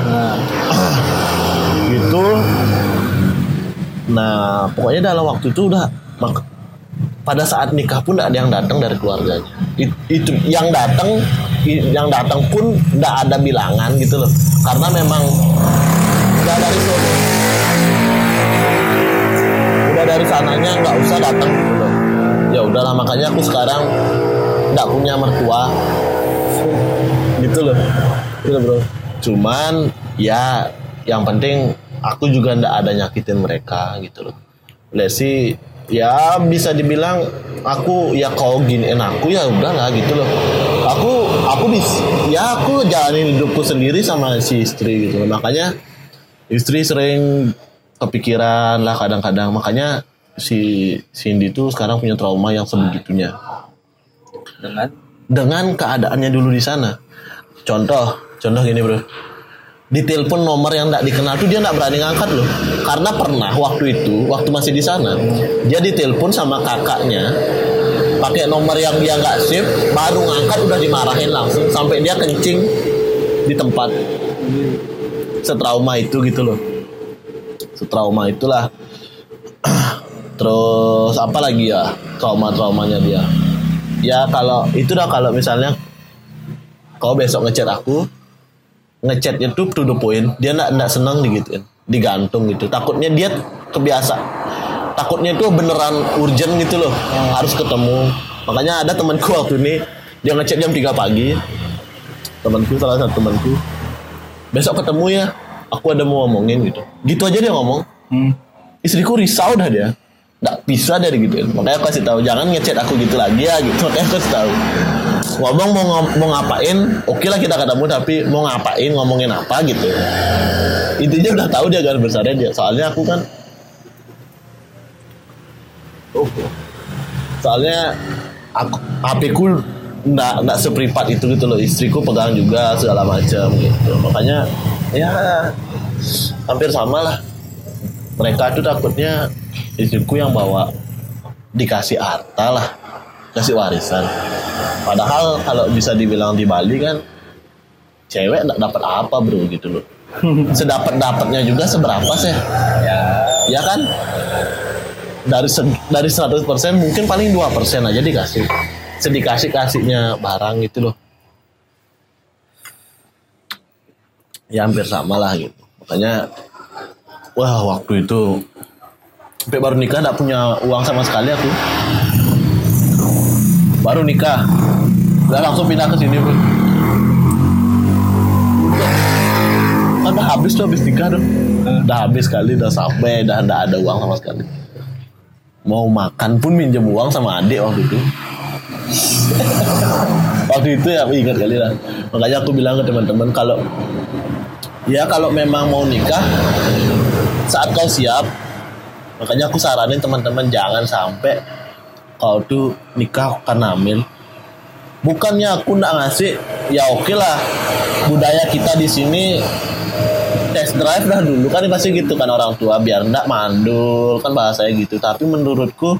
Gitu nah pokoknya dalam waktu itu udah pada saat nikah pun ada yang datang dari keluarganya. It- itu yang datang yang datang pun tidak ada bilangan gitu loh. Karena memang udah dari sono udah dari sananya nggak usah datang gitu loh. Ya udahlah makanya aku sekarang nggak punya mertua gitu loh. Gitu bro. Cuman ya yang penting aku juga ndak ada nyakitin mereka gitu loh. Lesi ya bisa dibilang aku ya kau giniin aku ya udahlah gitu loh. Aku aku bis ya aku jalanin hidupku sendiri sama si istri gitu loh. Makanya istri sering kepikiran lah kadang-kadang. Makanya si Cindy tuh sekarang punya trauma yang sebegitunya. Dengan? Dengan keadaannya dulu di sana. Contoh, contoh gini bro. Di telepon nomor yang tidak dikenal tuh dia tidak berani ngangkat loh. Karena pernah waktu itu, waktu masih di sana, dia ditelepon sama kakaknya pakai nomor yang dia nggak save, baru ngangkat udah dimarahin langsung sampai dia kencing di tempat. Setrauma itu gitu loh. Setrauma itulah. Terus apa lagi ya trauma-traumanya dia? ya kalau itu dah kalau misalnya kau besok ngechat aku ngechatnya tuh to the point dia ndak ndak senang digituin digantung gitu. Takutnya dia kebiasa takutnya itu beneran urgent gitu loh harus ketemu. Makanya ada temanku waktu ini dia ngechat jam 3 pagi. Temanku salah satu temanku. Besok ketemu ya aku ada mau ngomongin gitu. Gitu aja dia ngomong. Hmm. istriku risau dah dia. Nggak bisa dari gitu makanya aku kasih tahu jangan ngechat aku gitu lagi ya gitu. Makanya aku kasih tahu ngomong mau ngom- mau ngapain oke lah kita ketemu tapi mau ngapain ngomongin apa gitu. Intinya udah tahu dia garis besarnya dia. Soalnya aku kan oh. Soalnya aku HP ku nggak nggak seprivat itu gitu loh. Istriku pegang juga segala macam gitu. Makanya ya hampir sama lah. Mereka tuh takutnya istriku yang bawa dikasih harta lah kasih warisan. Padahal kalau bisa dibilang di Bali kan cewek nggak dapat apa bro gitu loh. Sedapat dapatnya juga seberapa sih? Ya. Ya kan? Dari se- dari 100% mungkin paling 2% aja dikasih. Sedikasih kasihnya barang gitu loh. Ya hampir sama lah gitu. Makanya wah waktu itu sampai baru nikah gak punya uang sama sekali aku baru nikah. Udah langsung pindah ke sini bro. Kan udah habis tuh habis nikah tuh. Udah habis kali udah sampai udah nggak ada uang sama sekali. Mau makan pun minjem uang sama adik waktu itu. Waktu itu ya ingat kali lah. Makanya aku bilang ke teman-teman kalau ya kalau memang mau nikah saat kau siap makanya aku saranin teman-teman jangan sampai kau tuh nikah karena hamil. Bukannya aku nggak ngasih ya oke lah. Budaya kita di sini test drive dah dulu. Kan pasti gitu kan orang tua biar ndak mandul kan bahasanya gitu. Tapi menurutku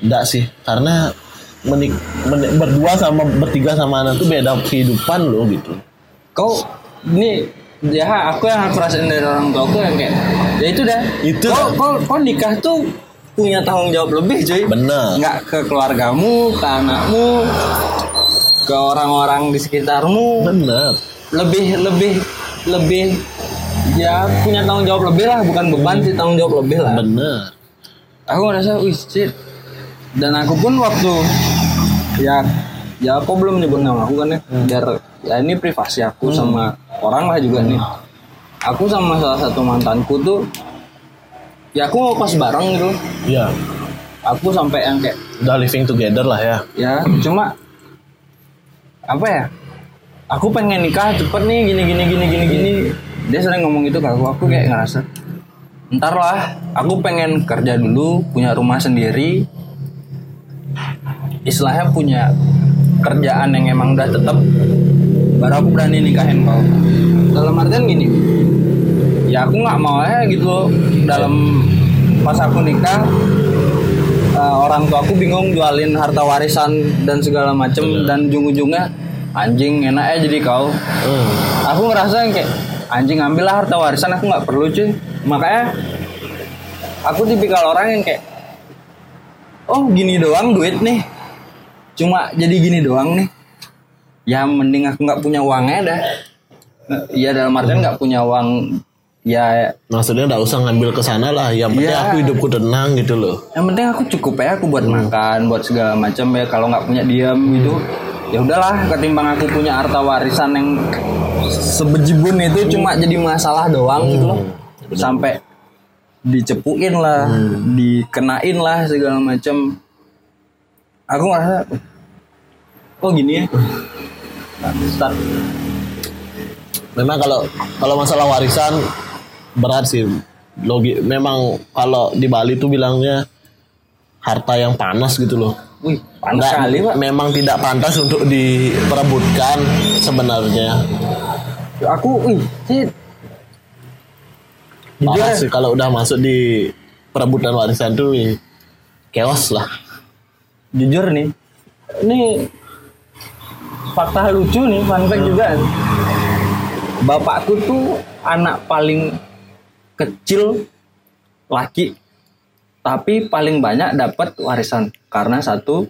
ndak sih. Karena menik, menik- berdua sama bertiga sama anak tuh beda kehidupan loh gitu. Kau ini ya aku yang aku rasain dari orang tua aku yang kayak ya itu dah. Itu kau, kau, kau nikah tuh punya tanggung jawab lebih cuy. Bener. nggak ke keluargamu ke anakmu ke orang-orang di sekitarmu. Bener. Lebih lebih lebih ya punya tanggung jawab lebih lah. Bukan beban sih tanggung jawab lebih lah. Bener. Aku ngerasa wih shit. Dan aku pun waktu ya ya aku belum nyebut nama aku kan ya. Biar ya ini privasi aku sama orang lah juga nih. Aku sama salah satu mantanku tuh ya aku mau kos bareng gitu. Iya. Aku sampai yang kayak udah living together lah ya. Ya cuma apa ya? Aku pengen nikah cepet nih gini gini gini gini gini. Dia sering ngomong itu ke aku. Aku kayak ngerasa ntar lah aku pengen kerja dulu punya rumah sendiri. Istilahnya punya kerjaan yang emang udah tetap baru aku berani nikahin kau. Dalam artian gini ya aku nggak mau ya gitu dalam pas aku nikah eh, orang tua aku bingung jualin harta warisan dan segala macem dan ujung-ujungnya anjing enak ya jadi kau. Hmm. aku ngerasa yang kayak anjing ambillah harta warisan aku nggak perlu cuy. Makanya aku tipikal orang yang kayak oh gini doang duit nih. Cuma jadi gini doang nih. Ya mending aku nggak punya uangnya dah. Ya dalam artian nggak punya uang ya maksudnya nggak usah ngambil ke sana lah. Yang penting Iya. aku hidupku tenang gitu loh. Yang penting aku cukup ya aku buat makan buat segala macam ya. Kalau nggak punya diam gitu ya udahlah. Ketimbang aku punya harta warisan yang sebejibun itu cuma jadi masalah doang gitu loh. Sampai dicepuin lah dikenain lah segala macam. Aku ngerasa oh gini ya? Start memang kalau kalau masalah warisan berat sih. Logi memang kalau di Bali tuh bilangnya harta yang panas gitu loh. Wih panas Nggak- sekali pak. memang tidak pantas untuk diperebutkan sebenarnya. Aku wih Parah ya, sih kalau udah masuk di perebutan warisan tuh ih, chaos lah. Jujur nih ini fakta lucu nih fun fact juga. Bapakku tuh anak paling kecil laki. Tapi paling banyak dapat warisan. Karena satu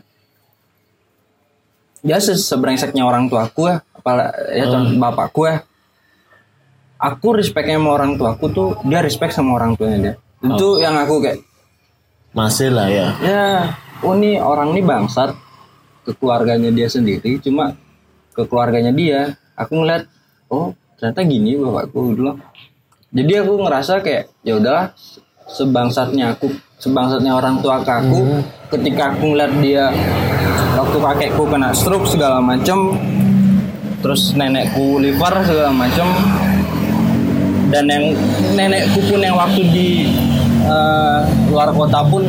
ya se- sebrengseknya orang tuaku ya. Apalagi ya contoh bapakku ya. Aku respectnya sama orang tuaku tuh dia respect sama orang tuanya dia. Itu yang aku kayak masih lah ya. Ya oh nih orang nih bangsat ke keluarganya dia sendiri. Cuma ke keluarganya dia aku ngeliat oh ternyata gini bapakku dulu jadi aku ngerasa kayak ya udahlah sebangsatnya aku sebangsatnya orang tua ke aku ketika aku ngeliat dia waktu kakekku kena stroke segala macem terus nenekku liver segala macem dan yang nenekku pun yang waktu di eh, luar kota pun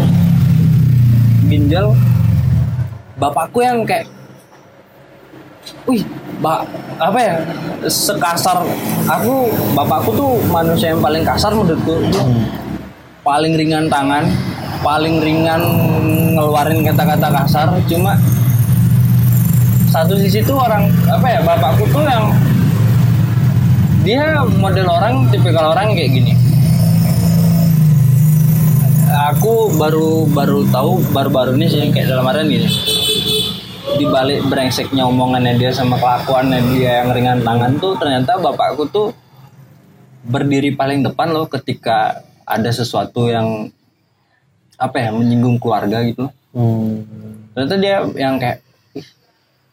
ginjal bapakku yang kayak wih bak apa ya sekasar aku bapakku tuh manusia yang paling kasar menurutku. Dia paling ringan tangan paling ringan ngeluarin kata-kata kasar. Cuma satu sisi tuh orang apa ya bapakku tuh yang dia model orang tipikal orang kayak gini. Aku baru baru tahu baru-baru ini sih kayak dalam artian gini di balik brengseknya omongannya dia sama kelakuannya dia yang ringan tangan tuh ternyata bapakku tuh berdiri paling depan loh ketika ada sesuatu yang apa ya menyinggung keluarga gitu. Hmm. ternyata dia yang kayak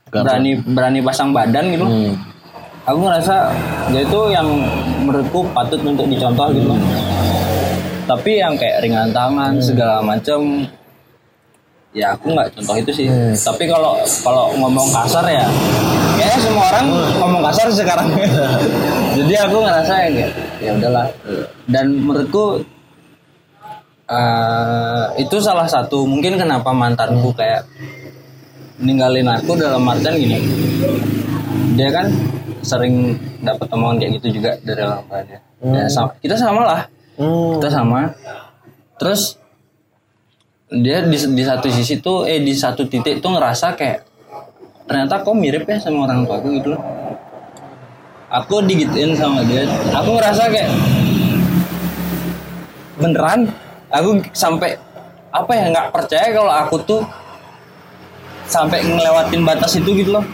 Gak berani berani pasang badan gitu. Hmm. aku ngerasa dia itu yang menurutku patut untuk dicontoh gitu. Tapi yang kayak ringan tangan segala macam ya aku nggak contoh itu sih. Tapi kalau kalau ngomong kasar ya kayaknya semua orang ngomong kasar sekarang. Jadi aku ngerasa ya ya udahlah. Dan menurutku eh, itu salah satu mungkin kenapa mantanku kayak ninggalin aku dalam artian gini. Dia kan sering dapat omongan kayak gitu juga dari orang tua dia Ya, sama- kita sama lah. Hmm. kita sama. Terus dia di, di satu sisi tuh eh di satu titik tuh ngerasa kayak ternyata kok mirip ya sama orang tua aku gitu loh. Aku digituin sama dia. Aku ngerasa kayak beneran? Aku sampai apa ya nggak percaya kalau aku tuh sampai ngelewatin batas itu gitu loh.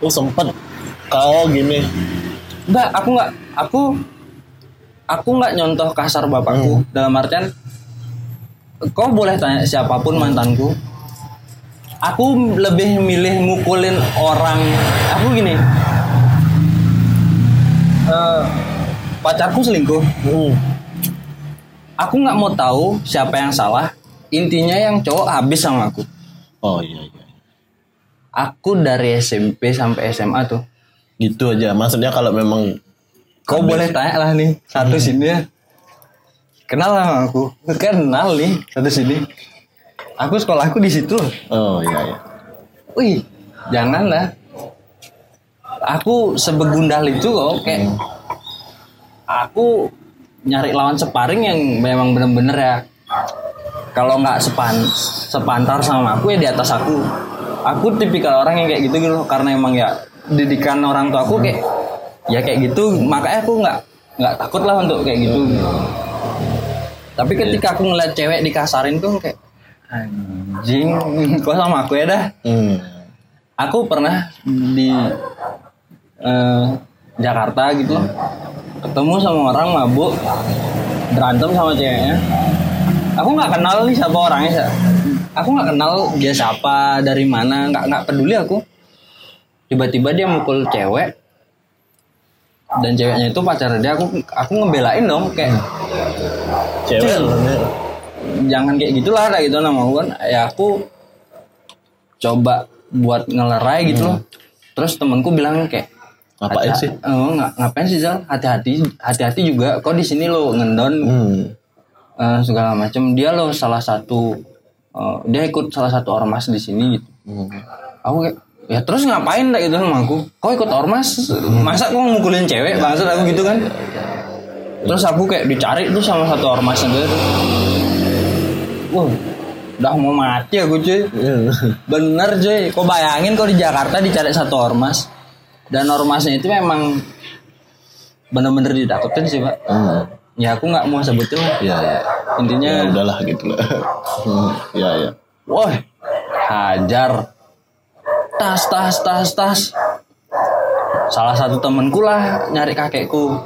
Oh sempet? Kau gini. Enggak, aku nggak aku aku nggak nyontoh kasar bapakku. Dalam artian kau boleh tanya siapa pun mantanku aku lebih milih mukulin orang aku gini eh, pacarku selingkuh Hmm. aku nggak mau tahu siapa yang salah intinya yang cowok habis sama aku Oh iya iya. aku dari SMP sampai SMA tuh Gitu aja. Maksudnya kalau memang Kau boleh tanya lah nih satu sini ya. Kenal lah sama aku. Kenal nih satu sini. Aku sekolahku di situ. oh iya iya. Wih, jangan lah. Aku sebegundal itu kok kayak aku nyari lawan separing yang memang bener-bener ya kalau nggak sepan sepantar sama aku ya di atas aku aku tipikal orang yang kayak gitu gitu loh. karena emang ya didikan orang tua aku kayak ya kayak gitu makanya aku nggak nggak takut lah untuk kayak gitu tapi ketika aku ngeliat cewek dikasarin tuh kayak anjing kok sama aku ya dah? Hmm. aku pernah di eh, Jakarta gitu loh. Ketemu sama orang mabuk berantem sama ceweknya. Aku nggak kenal nih siapa orangnya Sa. aku nggak kenal dia siapa dari mana nggak nggak peduli aku. Tiba-tiba dia mukul cewek dan ceweknya itu pacar dia aku aku ngebelain dong kayak Cewek sebenarnya. jangan kayak gitulah kayak gitu nama kan ya aku coba buat ngelerai gitu loh. Terus temenku bilang kayak Ngapain "Hati- sih? oh, nga- ngapain sih Zal? Hati-hati hati-hati juga. Kok di sini lo ngendon? Hmm. eh, segala macam dia lo salah satu eh, dia ikut salah satu ormas di sini gitu. Hmm. aku kayak ya terus ngapain? Lah gitu sama aku. Kok ikut ormas? Masa kok mukulin cewek? Maksud aku gitu kan terus aku kayak dicari tuh sama satu ormasnya dia tuh wah udah mau mati aku cuy bener cuy kok bayangin kok di Jakarta dicari satu ormas dan ormasnya itu memang bener-bener ditakutin sih pak Hmm. ya aku nggak mau sebutin lah Iya iya. intinya Ya udahlah gitu lah. Hmm. Iya iya. Wah, hajar. Tas, tas, tas, tas. Salah satu temenku lah nyari kakekku.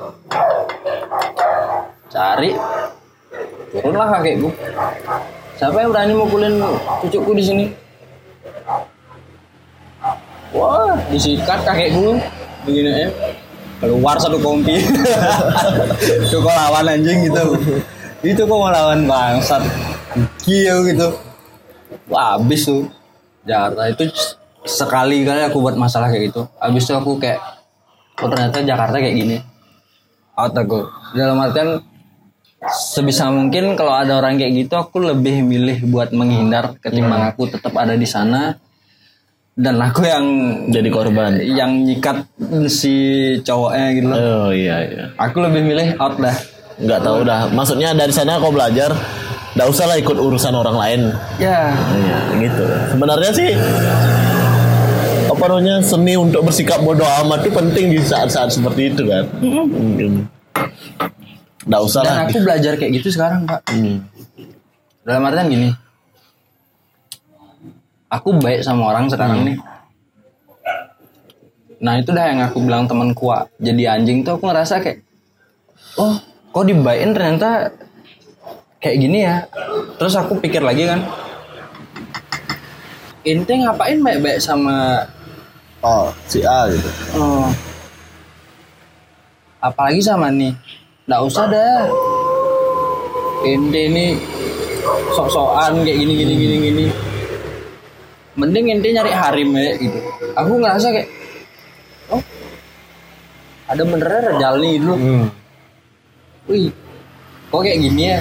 Cari. Turunlah kakekku. Siapa yang berani mukulin cucuku di sini? Wah, disikat kakekku. Begini ya. Keluar satu kompi. Itu kok lawan anjing gitu. Itu kok lawan bangsat. Gila gitu. Wah, habis tuh. Jakarta itu sekali kali aku buat masalah kayak gitu. Habis itu aku kayak oh ternyata Jakarta kayak gini. Out aku. Dalam artian sebisa mungkin kalau ada orang kayak gitu aku lebih milih buat menghindar ketimbang aku tetap ada di sana dan aku yang Jadi korban. yang nyikat si cowoknya gitu loh. Oh iya iya. Aku lebih milih out dah. Nggak tahu dah. Maksudnya dari sana kau belajar. Nggak usah lah ikut urusan orang lain. Ya, Iya gitu. Sebenarnya sih apa namanya seni untuk bersikap bodoh amat itu penting di saat-saat seperti itu kan. Mungkin. Nggak usah dan lah. aku belajar kayak gitu sekarang, Pak. Hmm. Dalam artian gini. Aku baik sama orang sekarang nih. Nah itu dah yang aku bilang teman kuat jadi anjing tuh aku ngerasa kayak oh kok dibaikin ternyata kayak gini ya terus aku pikir lagi kan ente ngapain baik-baik sama Oh si A gitu. oh, apalagi sama nih nggak usah dah. Ente ini sok-sokan kayak gini gini gini gini. Mending ente nyari harim ya gitu. Aku ngerasa kayak oh ada benernya Rejal nih dulu Hmm. wih kok kayak gini ya?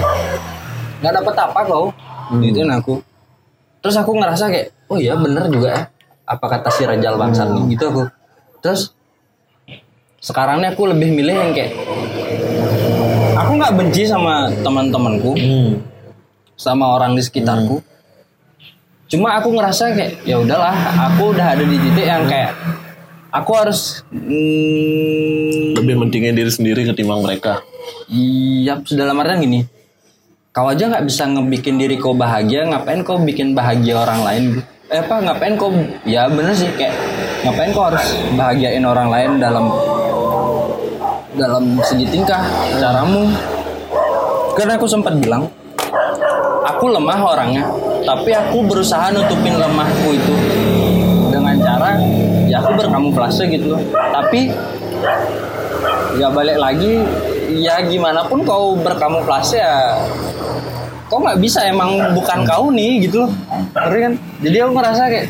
Nggak dapet apa kau? Gitu aku. Terus aku ngerasa kayak oh iya bener juga ya apa kata si Rajal bangsat nih gitu aku. Terus sekarang nih aku lebih milih yang kayak aku nggak benci sama teman-temanku Hmm. sama orang di sekitarku cuma aku ngerasa kayak ya udahlah aku udah ada di titik yang kayak aku harus hmm, Lebih pentingnya diri sendiri ketimbang mereka. Iya, dalam artian gini. Kau aja nggak bisa ngebikin diri kau bahagia, ngapain kau bikin bahagia orang lain? Eh apa? Ngapain kau? Ya bener sih kayak ngapain kau harus bahagiain orang lain dalam dalam segi tingkah caramu? Karena aku sempat bilang, aku lemah orangnya, tapi aku berusaha nutupin lemahku itu dengan cara ya aku berkamuflase gitu. Tapi ya balik lagi ya gimana pun kau berkamuflase ya kau nggak bisa emang bukan kau nih gitu loh kan jadi aku ngerasa kayak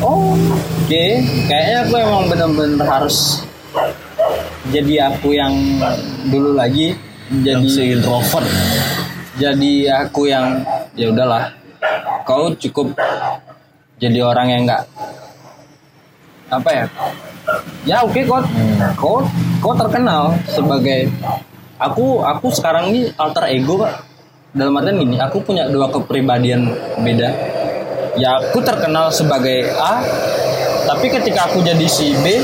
oh oke kayaknya aku emang bener-bener harus jadi aku yang dulu lagi jadi Yang si introvert. jadi aku yang ya udahlah. Kau cukup jadi orang yang nggak apa ya? Ya oke kau kau kau terkenal sebagai aku aku sekarang ini alter ego pak. Dalam artian gini aku punya dua kepribadian beda. Ya aku terkenal sebagai A tapi ketika aku jadi si B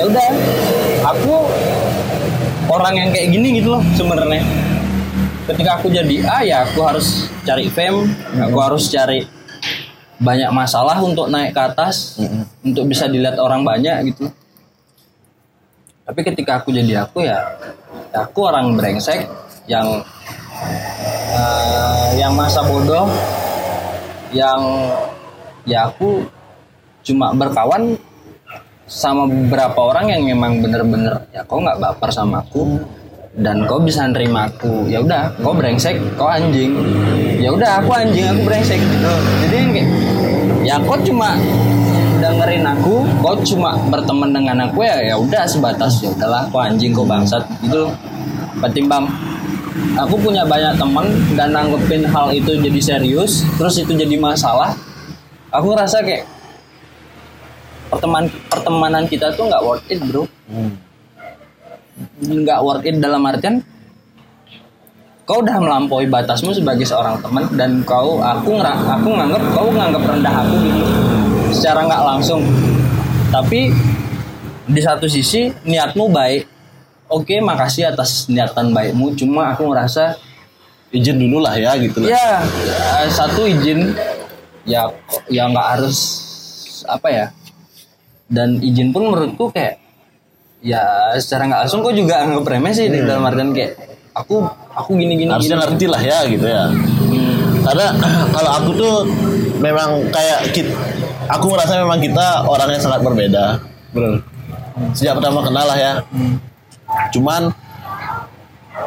ya udah aku orang yang kayak gini gitu loh sebenarnya. Ketika aku jadi A ya aku harus cari fame aku harus cari banyak masalah untuk naik ke atas untuk bisa dilihat orang banyak gitu. Tapi ketika aku jadi aku ya, ya aku orang brengsek yang eh, yang masa bodoh yang ya aku cuma berkawan sama beberapa orang yang memang bener-bener ya kau nggak baper sama aku dan kau bisa nerima aku. Ya udah kau brengsek kau anjing. Ya udah aku anjing aku brengsek gitu. Jadi yang kayak ya kau cuma dengerin aku kau cuma berteman dengan aku ya ya udah sebatas ya udahlah kau anjing kau bangsat gitu ketimbang aku punya banyak teman dan nanggepin hal itu jadi serius terus itu jadi masalah aku ngerasa kayak pertemanan pertemanan kita tuh nggak worth it bro. Nggak worth it dalam artian kau udah melampaui batasmu sebagai seorang teman dan kau aku ngera- aku nganggap kau nganggap rendah aku gitu. Secara nggak langsung. Tapi di satu sisi niatmu baik. Oke makasih atas niatan baikmu. Cuma aku ngerasa Izin dulu lah ya gitu lah. ya eh, satu izin ya ya nggak harus apa ya dan izin pun menurutku kayak ya secara nggak langsung kok juga anggap remeh sih di dalam artian kayak aku aku gini gini Harusnya gini. ngerti lah ya gitu ya. Karena kalau aku tuh memang kayak kit, aku merasa memang kita orang yang sangat berbeda. Bro. Sejak pertama kenal lah ya. Cuman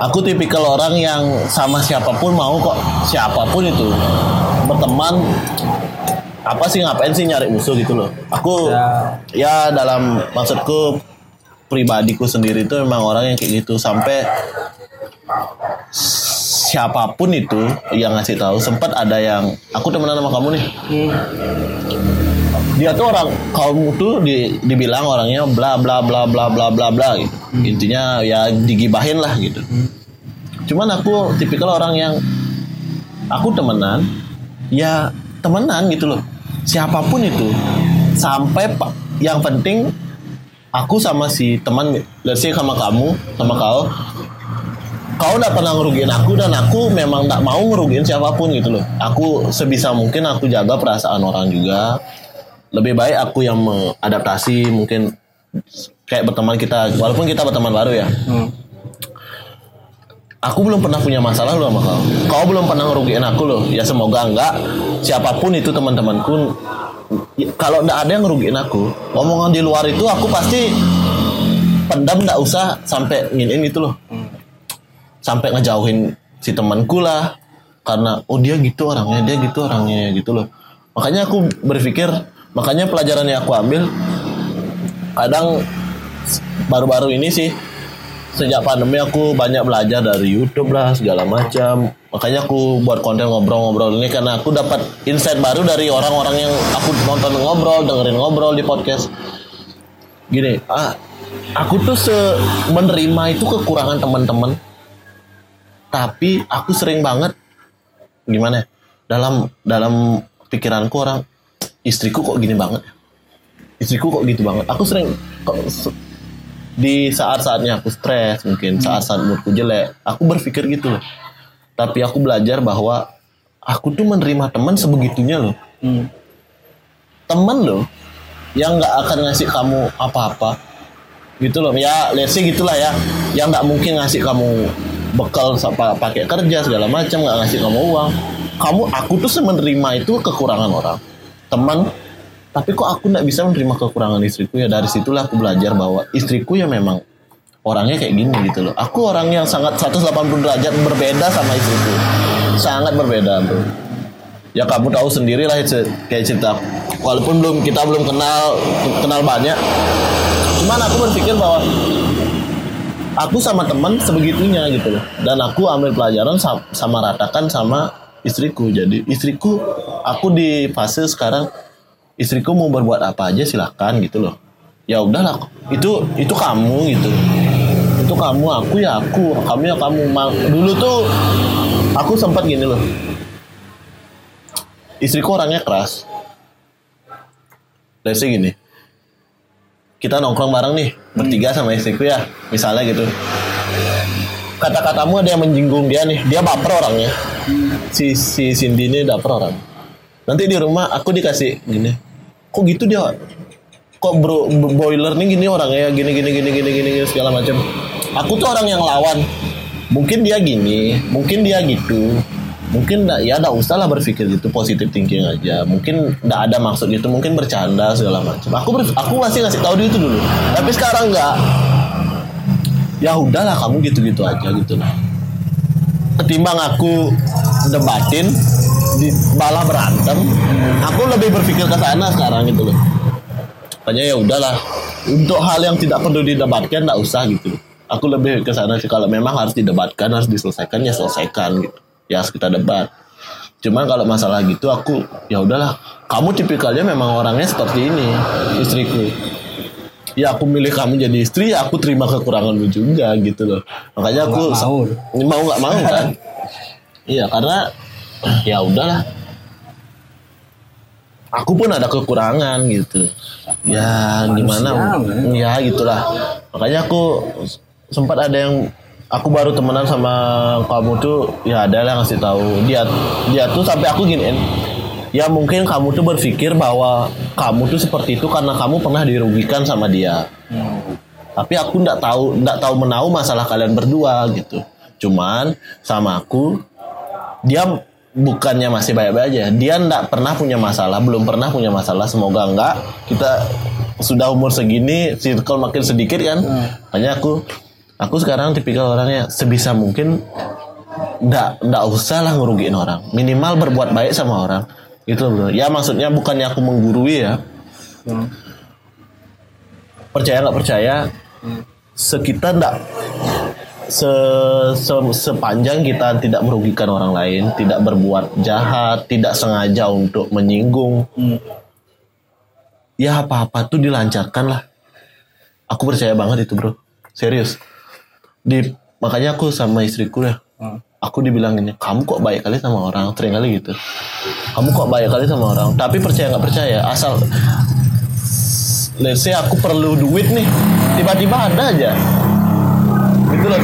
aku tipikal orang yang sama siapa pun mau kok siapa pun itu berteman apa sih ngapain sih nyari musuh gitu loh? Aku Ya. ya dalam maksudku pribadiku sendiri itu memang orang yang kayak gitu. Sampai siapa pun itu yang ngasih tahu sempat ada yang aku temenan sama kamu nih. Hmm. dia tuh orang kaum tuh di, dibilang orangnya bla bla bla bla bla bla bla gitu. Intinya ya digibahin lah gitu. Cuman aku tipikal orang yang aku temenan ya temenan gitu loh siapa pun itu sampai pak yang penting aku sama si teman let's sama kamu sama kau kau udah pernah ngerugiin aku dan aku memang tak mau ngerugiin siapa pun gitu loh. Aku sebisa mungkin aku jaga perasaan orang juga. Lebih baik aku yang mengadaptasi mungkin kayak berteman kita walaupun kita berteman baru ya. Hmm. Aku belum pernah punya masalah loh sama kau. Kau belum pernah ngerugiin aku loh. Ya semoga enggak. Siapa pun itu teman-temanku ya, kalau enggak ada yang ngerugiin aku omongan di luar itu aku pasti pendam enggak usah sampai nginin itu loh. Sampai ngejauhin si temanku lah. Karena oh dia gitu orangnya dia gitu orangnya gitu loh. Makanya aku berpikir makanya pelajaran yang aku ambil kadang baru-baru ini sih sejak pandemi aku banyak belajar dari YouTube lah segala macam. Makanya aku buat konten ngobrol-ngobrol ini karena aku dapat insight baru dari orang-orang yang aku nonton ngobrol dengerin ngobrol di podcast. Gini ah aku tuh se menerima itu kekurangan teman-teman. Tapi aku sering banget gimana ya, dalam dalam pikiranku orang istriku kok gini banget ya? istriku kok gitu banget? Aku sering di saat-saatnya aku stres mungkin saat-saat moodku jelek aku berpikir gitu. Loh tapi aku belajar bahwa aku tuh menerima teman sebegitunya loh. Teman loh yang nggak akan ngasih kamu apa-apa. Gitu loh ya let's say gitulah ya. Yang nggak mungkin ngasih kamu bekal pakai kerja segala macam nggak ngasih kamu uang. Kamu aku tuh menerima itu kekurangan orang. Teman tapi kok aku nggak bisa menerima kekurangan istriku ya? Dari situlah aku belajar bahwa istriku ya memang orangnya kayak gini gitu loh. Aku orang yang sangat 180 derajat berbeda sama istriku. Sangat berbeda bro. Ya kamu tahu sendiri lah kayak cerita. Walaupun belum kita belum kenal kenal banyak. Cuman aku berpikir bahwa aku sama teman sebegitunya gitu loh. Dan aku ambil pelajaran sa- sama ratakan sama istriku. Jadi istriku aku di fase sekarang istriku mau berbuat apa aja silahkan gitu loh. Ya udahlah itu itu kamu gitu. Itu kamu aku ya aku kamu ya kamu. Dulu tuh aku sempat gini loh. Istriku orangnya keras. Say gini kita nongkrong bareng nih bertiga sama istriku ya misalnya gitu. Kata-katamu ada yang menjinggung dia nih dia baper orangnya. Si si Cindy ini baper orang nanti di rumah aku dikasih gini kok gitu dia kok bro boiler nih gini orangnya? Gini gini gini gini gini, gini segala macam. Aku tuh orang yang lawan. Mungkin dia gini mungkin dia gitu. Mungkin ya nggak usah lah berpikir gitu positif thinking aja. Mungkin nggak ada maksud gitu mungkin bercanda segala macam. Aku ber- aku masih ngasih tahu dia itu dulu. Tapi sekarang nggak. Ya udahlah kamu gitu-gitu aja gitu lah. Ketimbang aku debatin di malah berantem aku lebih berpikir ke sana sekarang gitu loh. Makanya ya udahlah untuk hal yang tidak perlu didebatkan nggak usah gitu. Aku lebih ke sana sih kalau memang harus didebatkan harus diselesaikan ya selesaikan gitu. Ya harus kita debat. Cuman kalau masalah gitu aku ya udahlah. Kamu tipikalnya memang orangnya seperti ini istriku. Ya aku milih kamu jadi istri ya aku terima kekuranganmu juga gitu loh. Makanya aku Nggak mau. mau nggak mau kan? Iya karena ya udahlah. Aku pun ada kekurangan gitu. Ya gimana? Ya gitulah. Makanya aku sempat ada yang aku baru temenan sama kamu tuh ya ada lah ngasih tahu. Dia dia tuh sampai aku giniin. Ya mungkin kamu tuh berpikir bahwa kamu tuh seperti itu karena kamu pernah dirugikan sama dia. Tapi aku nggak tahu nggak tahu menau masalah kalian berdua gitu. Cuman sama aku dia bukannya masih baik-baik aja. Dia nggak pernah punya masalah belum pernah punya masalah semoga enggak. Kita sudah umur segini circle makin sedikit kan. Makanya aku aku sekarang tipikal orangnya sebisa mungkin nggak nggak usah lah ngerugiin orang. Minimal berbuat baik sama orang. Gitu bro. Ya maksudnya bukannya aku menggurui ya. Percaya nggak percaya? Sekitar nggak se, se- sepanjang kita tidak merugikan orang lain, tidak berbuat jahat, tidak sengaja untuk menyinggung, ya apa-apa tuh dilancarkan lah. Aku percaya banget itu bro, serius. Di makanya aku sama istriku ya, aku dibilang gini, kamu kok baik kali sama orang, sering kali gitu. Kamu kok baik kali sama orang, tapi percaya nggak percaya, asal let's say aku perlu duit nih, tiba-tiba ada aja gitu loh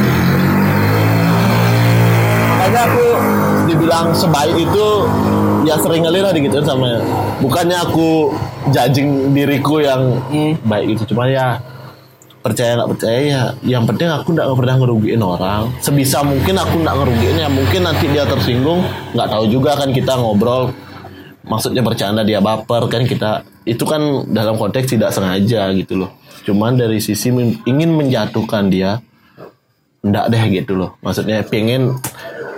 makanya aku dibilang sebaik itu ya sering kali lah digituin sama bukannya aku judging diriku yang baik itu cuma ya percaya nggak percaya ya. Yang penting aku nggak pernah ngerugiin orang. Sebisa mungkin aku nggak ngerugiin ya mungkin nanti dia tersinggung nggak tahu juga kan kita ngobrol maksudnya bercanda dia baper kan kita. Itu kan dalam konteks tidak sengaja gitu loh. Cuman dari sisi ingin menjatuhkan dia enggak deh gitu loh. Maksudnya pengen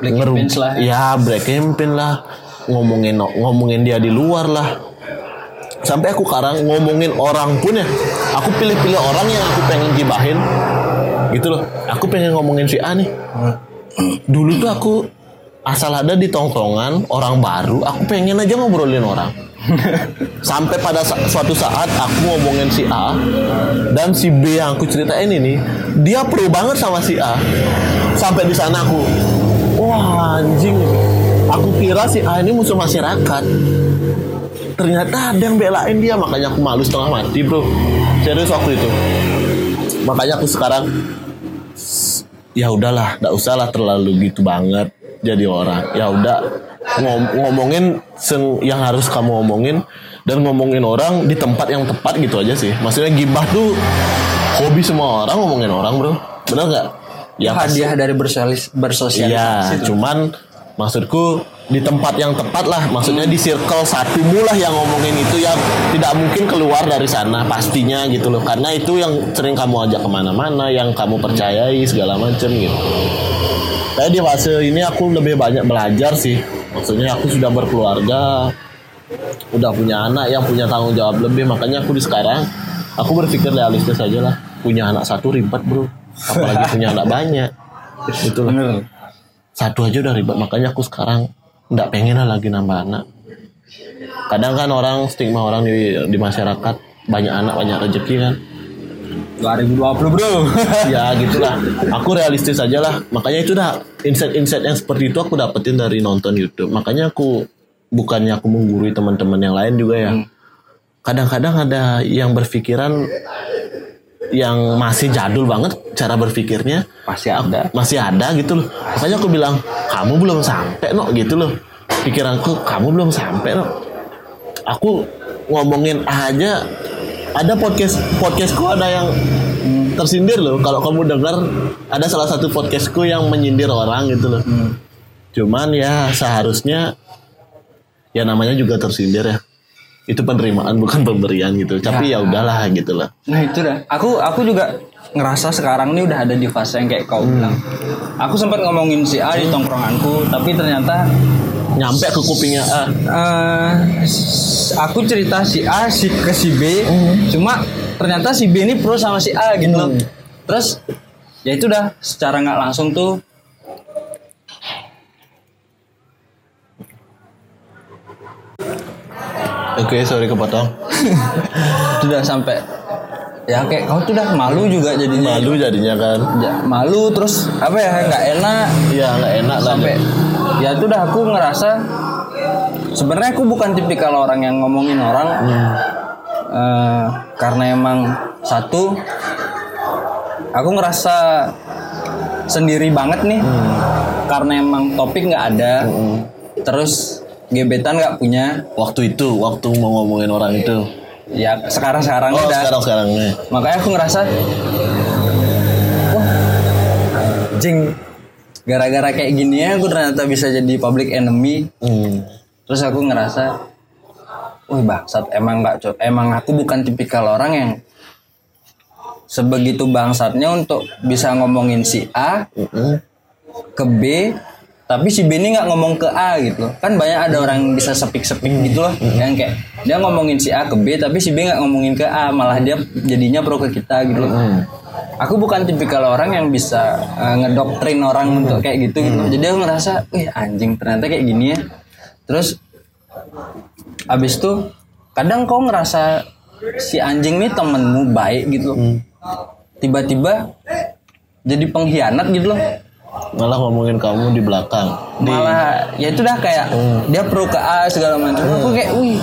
Black ngeru- lah. Ya black campaign lah. Ngomongin ngomongin dia di luar lah. Sampai aku sekarang ngomongin orang pun ya aku pilih-pilih orang yang aku pengen gibahin gitu loh. Aku pengen ngomongin si A nih. Dulu tuh aku asal ada di tongkrongan orang baru aku pengen aja ngobrolin orang. Sampai pada sa- suatu saat aku ngomongin si A dan si B yang aku ceritain ini dia pro banget sama si A. Sampai di sana aku wah anjing. Aku kira si A ini musuh masyarakat. Ternyata ada yang belain dia makanya aku malu setengah mati bro. Serius waktu itu. Makanya aku sekarang ya udahlah nggak usah lah terlalu gitu banget jadi orang. Ya udah ngom- ngomongin seng- yang harus kamu ngomongin dan ngomongin orang di tempat yang tepat gitu aja sih. Maksudnya gibah tuh hobi semua orang ngomongin orang bro. Benar nggak? Ya hadiah dari bersolis, bersosialisasi tuh. cuman maksudku di tempat yang tepat lah, maksudnya di circle satu mulah yang ngomongin itu yang tidak mungkin keluar dari sana pastinya gitu loh, karena itu yang sering kamu ajak ke mana-mana, yang kamu percayai segala macem gitu. Tapi di fase ini aku lebih banyak belajar sih, maksudnya aku sudah berkeluarga, udah punya anak yang punya tanggung jawab lebih, makanya aku di sekarang aku berpikir realistis aja lah, punya anak satu ribet bro, apalagi punya anak banyak, loh bener. Satu aja udah ribet. Makanya aku sekarang nggak pengen lah lagi nambah anak. Kadang kan orang stigma orang di di masyarakat banyak anak banyak rezeki kan 2020 bro. Ya gitulah. Aku realistis aja lah. Makanya itu dah insight-insight yang seperti itu aku dapetin dari nonton YouTube. Makanya aku bukannya aku menggurui teman-teman yang lain juga ya. Kadang-kadang ada yang berpikiran yang masih jadul banget cara berpikirnya. Pasti ada. Masih ada gitu loh. Makanya aku bilang kamu belum sampai no gitu loh. Pikiranku kamu belum sampai no aku ngomongin aja ada podcast podcastku ada yang tersindir loh. Kalau kamu dengar ada salah satu podcastku yang menyindir orang gitu loh. Cuman ya seharusnya ya namanya juga tersindir ya. Itu penerimaan bukan pemberian gitu. Tapi ya. udahlah gitu loh. Nah itu dah. Aku aku juga ngerasa sekarang ini udah ada di fase yang kayak kau bilang. Aku sempat ngomongin si A di tongkronganku, tapi ternyata nyampe ke kupingnya ah eh, s- aku cerita si A si ke si B, cuma ternyata si B ini pro sama si A gitu. loh. Terus ya itu dah secara nggak langsung tuh Oke, sorry kepotong. itu udah sampai ya kayak kau tuh udah malu juga jadinya. Malu jadinya kan. Ya, malu terus apa ya nggak enak Iya, nggak enak lah. sampai ya itu udah aku ngerasa sebenarnya aku bukan tipikal orang yang ngomongin orang. Eh, karena emang satu aku ngerasa sendiri banget nih. Karena emang topik nggak ada. Terus gebetan nggak punya. Waktu itu, waktu mau ngomongin orang itu. ya sekarang sekarang Oh, udah. sekarang sekarang nih. makanya aku ngerasa wah jing gara-gara kayak gini ya aku ternyata bisa jadi public enemy. Hmm. terus aku ngerasa wih bangsat emang nggak emang aku bukan tipikal orang yang sebegitu bangsatnya untuk bisa ngomongin si A Mm-mm. ke B tapi si B ini nggak ngomong ke A gitu. Kan banyak ada orang yang bisa sepik-sepik gitu loh yang kayak dia ngomongin si A ke B tapi si B nggak ngomongin ke A malah dia jadinya pro ke kita gitu loh aku bukan tipikal orang yang bisa eh, ngedoktrin orang untuk kayak gitu gitu. Jadi aku ngerasa wih anjing ternyata kayak gini ya. Terus abis itu kadang kau ngerasa si anjing nih temenmu baik gitu. Loh tiba-tiba jadi pengkhianat gitu loh. Malah ngomongin kamu di belakang. Di malah ya itu dah kayak dia pro ke A segala macam. Aku kayak wih.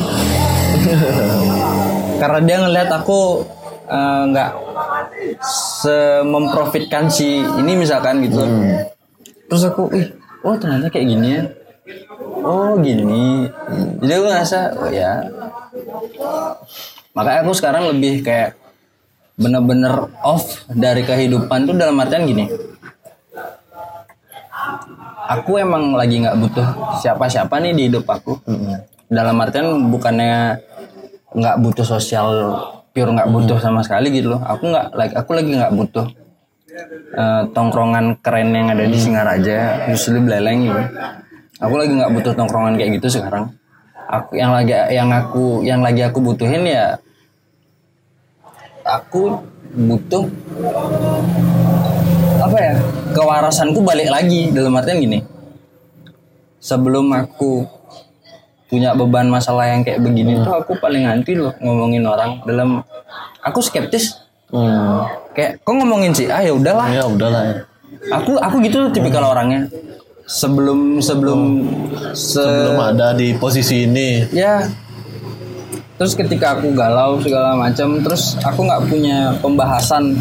Karena dia ngelihat aku eh, nggak se memprofitkan si ini misalkan gitu. Terus aku wih oh ternyata kayak gini ya. Oh gini. Jadi aku ngerasa oh ya. Makanya aku sekarang lebih kayak bener-bener off dari kehidupan tuh dalam artian gini. Aku emang lagi nggak butuh siapa-siapa nih di hidup aku. Dalam artian bukannya nggak butuh sosial pure nggak butuh sama sekali gitu loh. Aku nggak like aku lagi nggak butuh eh, tongkrongan keren yang ada di Singaraja terus di Beleleng gitu. Aku lagi nggak butuh tongkrongan kayak gitu sekarang. Aku yang lagi yang aku yang lagi aku butuhin ya aku butuh apa ya kewarasanku balik lagi. Dalam artian gini sebelum aku punya beban masalah yang kayak begini tuh aku paling anti loh ngomongin orang dalam aku skeptis. Hmm. kayak kok ngomongin sih? Ah ya udahlah. Ya udahlah ya. aku aku gitu tipikal orangnya. Sebelum sebelum se Belum ada di posisi ini. ya. Terus ketika aku galau segala macam terus aku nggak punya pembahasan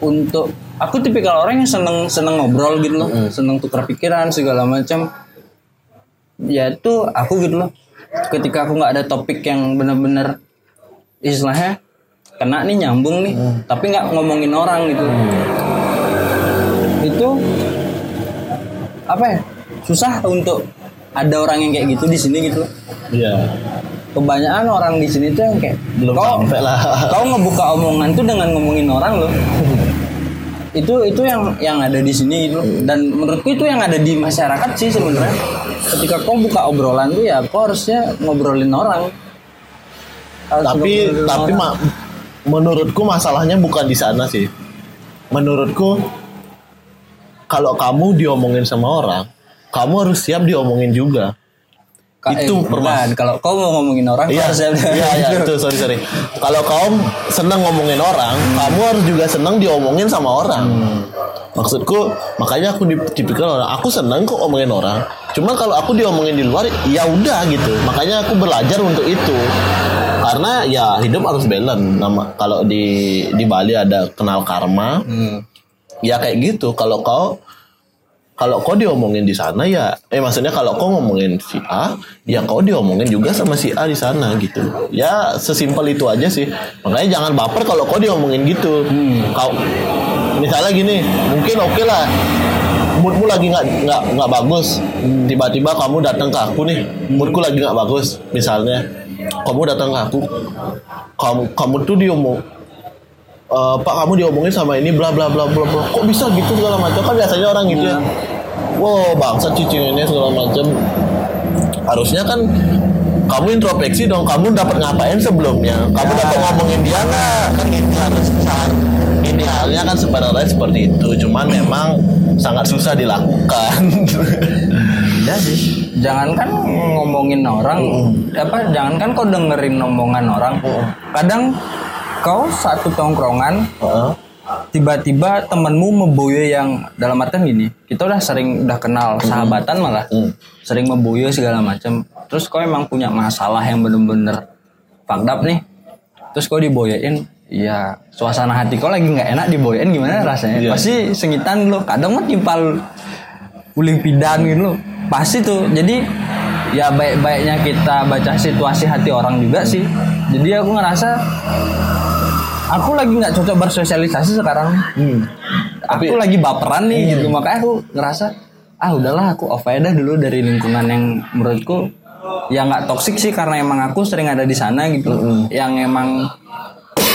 untuk aku tipikal orang yang seneng seneng ngobrol gitu loh. Seneng tukar pikiran segala macam ya itu aku gitu loh. Ketika aku nggak ada topik yang bener-bener istilahnya kena nih nyambung nih tapi nggak ngomongin orang gitu. Itu apa ya? Susah untuk ada orang yang kayak gitu di sini gitu. Iya. kebanyakan orang di sini tuh yang kayak Belum kau, lah. kau ngebuka omongan tuh dengan ngomongin orang loh itu itu yang yang ada di sini gitu loh. dan menurutku itu yang ada di masyarakat sih sebenarnya. Ketika kau buka obrolan tuh ya kau harusnya ngobrolin orang. Harus tapi ngobrolin tapi orang. mak menurutku masalahnya bukan di sana sih. Menurutku kalau kamu diomongin sama orang kamu harus siap diomongin juga Ka- itu eh, kalau kau mau ngomongin orang kau Iya, harus iya, iya, itu sorry sorry. Kalau kamu seneng ngomongin orang, kamu harus juga seneng diomongin sama orang. Maksudku, makanya aku tipikal orang. Aku seneng kok ngomongin orang. Cuman kalau aku diomongin di luar, ya udah gitu. Makanya aku belajar untuk itu. Karena ya hidup harus balance. Nama kalau di di Bali ada kenal karma. Hmm. Ya kayak gitu. Kalau kau kalau kau diomongin di sana ya eh maksudnya kalau kau ngomongin si A ya kau diomongin juga sama si A di sana gitu. Ya sesimpel itu aja sih. Makanya jangan baper kalau kau diomongin gitu. Kau misalnya gini mungkin oke lah. Moodmu lagi nggak nggak nggak bagus. Tiba-tiba kamu datang ke aku nih moodku lagi nggak bagus misalnya. Kamu datang ke aku kamu kamu tuh diomong "Eh, Pak kamu diomongin sama ini bla bla bla bla bla. Kok bisa gitu segala macam? Kan biasanya orang gitu ya. Wow bangsa cicing ini segala macam. Harusnya kan kamu introspeksi dong kamu dapat ngapain sebelumnya? Kamu dapat ngomongin dia nggak? Kan gitu harus ini halnya kan sebenarnya seperti itu cuman memang sangat susah dilakukan. Iya sih. Jangankan ngomongin orang, apa? Jangankan kau dengerin omongan orang. Kadang kau satu tongkrongan, Heeh. tiba-tiba temenmu memboyo yang dalam artian gini. Kita udah sering udah kenal sahabatan malah, Hmm. sering memboyo segala macam. Terus kau emang punya masalah yang bener-bener up nih. Terus kau diboyain, ya suasana hati kau lagi nggak enak diboyain gimana rasanya? Iya. Pasti sengitan lo. Kadang mah timpal uling pidan gitu loh pasti tuh jadi ya baik-baiknya kita baca situasi hati orang juga sih jadi aku ngerasa aku lagi nggak cocok bersosialisasi sekarang. Hmm. aku lagi baperan nih gitu. Makanya aku ngerasa ah udahlah aku off aja dah dulu dari lingkungan yang menurutku ya nggak toksik sih karena emang aku sering ada di sana gitu. Yang emang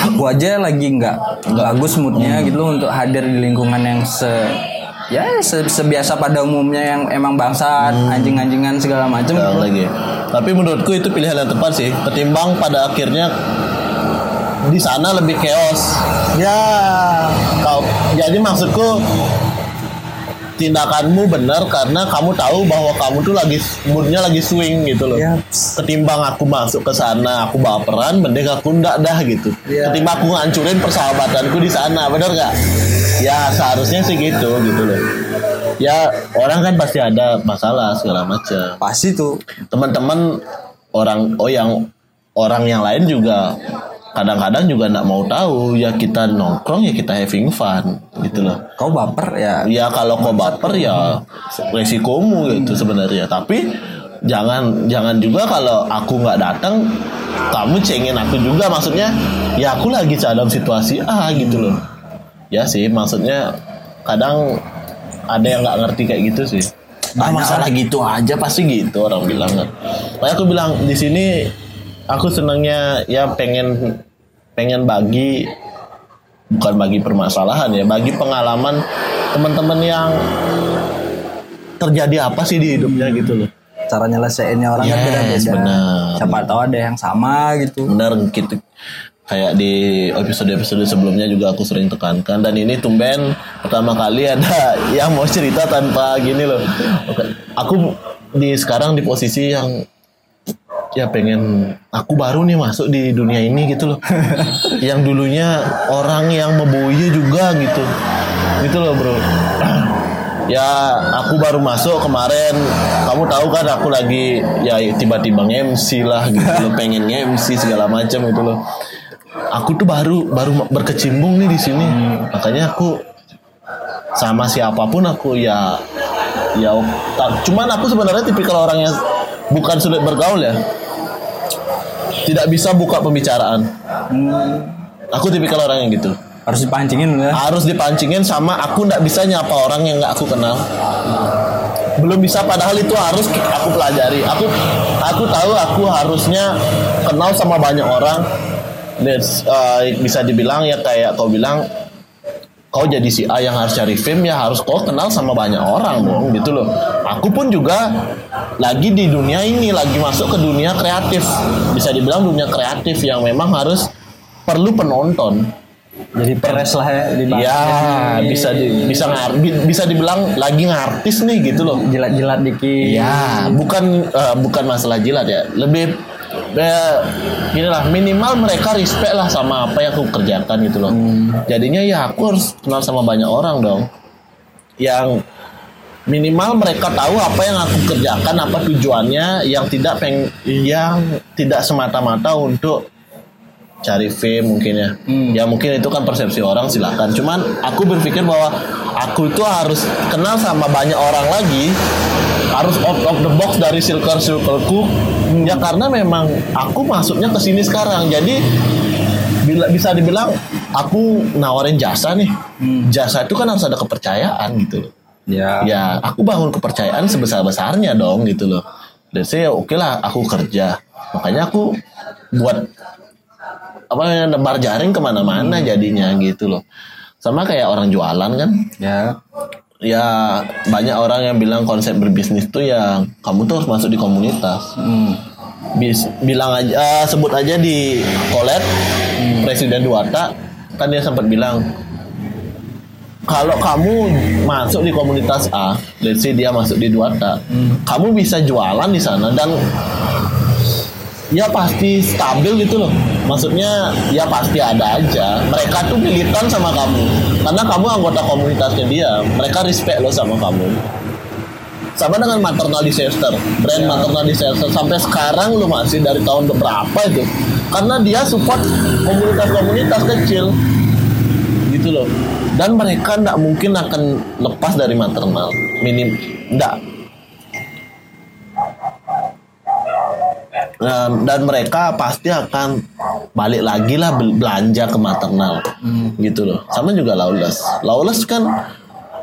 aku aja lagi nggak bagus moodnya gitu loh untuk hadir di lingkungan yang se ya se- sebiasa pada umumnya yang emang bangsat anjing-anjingan segala macam lagi. Tapi menurutku itu pilihan yang tepat sih. Ketimbang pada akhirnya di sana lebih chaos. Ya, kau jadi maksudku tindakanmu benar karena kamu tahu bahwa kamu tuh lagi moodnya lagi swing gitu loh. Ya. Ketimbang aku masuk ke sana, aku baperan, mending aku ndak dah gitu. Ya. Ketimbang aku ngancurin persahabatanku di sana, bener nggak? Ya seharusnya sih gitu gitu loh. Ya orang kan pasti ada masalah segala macam pasti tuh teman-teman orang oh yang orang yang lain juga kadang-kadang juga nggak mau tahu ya kita nongkrong ya kita having fun gitu loh. Kau baper ya? Ya kalau kau baper ya resikomu gitu sebenarnya. Tapi jangan jangan juga kalau aku nggak datang kamu cengin aku juga. Maksudnya ya aku lagi dalam situasi A gitu loh. Ya sih maksudnya kadang ada yang nggak ngerti kayak gitu sih. Ah Banyak masalah gitu aja pasti gitu orang bilang kan. Aku bilang di sini aku senangnya ya pengen pengen bagi bukan bagi permasalahan ya bagi pengalaman teman-teman yang terjadi apa sih di hidupnya gitu loh. Cara nyelesainnya orang kan Yes, beda-beda benar. siapa tahu ada yang sama gitu. Bener gitu. Kayak di episode-episode sebelumnya juga aku sering tekankan. Dan ini tumben pertama kali ada yang mau cerita tanpa gini loh. Aku di sekarang di posisi yang ya pengen aku baru nih masuk di dunia ini gitu loh. Yang dulunya orang yang membuye juga gitu. Gitu loh bro. Ya aku baru masuk kemarin. Kamu tahu kan aku lagi ya tiba-tiba MC lah gitu loh. Pengen MC segala macam gitu loh. Aku tuh baru baru berkecimpung nih di sini. Makanya aku sama siapa pun aku ya ya cuman aku sebenarnya tipikal orang yang bukan sulit bergaul ya tidak bisa buka pembicaraan. Aku tipikal orang yang gitu. Harus dipancingin ya? Harus dipancingin sama aku nggak bisa nyapa orang yang nggak aku kenal. Belum bisa padahal itu harus aku pelajari. Aku aku tahu aku harusnya kenal sama banyak orang. Uh, bisa dibilang ya kayak kau bilang kau jadi si A yang harus cari fame ya harus kau kenal sama banyak orang dong gitu loh. Aku pun juga lagi di dunia ini lagi masuk ke dunia kreatif. Bisa dibilang dunia kreatif yang memang harus perlu penonton. Jadi peres lah ya di Ya bisa di, bisa ngar, bi- bisa dibilang lagi ngartis nih gitu loh. jilat-jilat dikit. Ya bukan eh, bukan masalah jilat ya, lebih eh, gini lah minimal mereka respect lah sama apa yang aku kerjakan gitu loh. Jadinya ya aku harus kenal sama banyak orang dong. Yang minimal mereka tahu apa yang aku kerjakan, apa tujuannya, yang tidak peng, yang tidak semata-mata untuk cari fame mungkin ya. Ya mungkin itu kan persepsi orang silakan. Cuman aku berpikir bahwa aku itu harus kenal sama banyak orang lagi, harus out of the box dari circle circleku. Ya karena memang aku masuknya ke sini sekarang. Jadi bila bisa dibilang aku nawarin jasa nih. Jasa itu kan harus ada kepercayaan gitu loh. ya Ya, aku bangun kepercayaan sebesar-besarnya dong gitu loh. Dan saya oke lah aku kerja. Makanya aku buat apa nebar jaring ke mana-mana jadinya gitu loh. Sama kayak orang jualan kan. ya Ya banyak orang yang bilang konsep berbisnis tuh ya kamu tuh harus masuk di komunitas. Bis, bilang aja eh, sebut aja di Kolet Presiden Duata kan dia sempat bilang kalau kamu masuk di komunitas A, let's say dia masuk di Duata, kamu bisa jualan di sana dan ya pasti stabil gitu loh. Maksudnya ya pasti ada aja. Mereka tuh militan sama kamu karena kamu anggota komunitasnya dia. Mereka respect lo sama kamu. Sama dengan maternal disaster, brand maternal disaster sampai sekarang lu masih dari tahun berapa itu? Karena dia support komunitas-komunitas kecil gitu loh dan mereka nggak mungkin akan lepas dari maternal minim nggak Nah, dan mereka pasti akan balik lagi lah bel- belanja ke maternal. Gitu loh. Sama juga Lawless. Lawless kan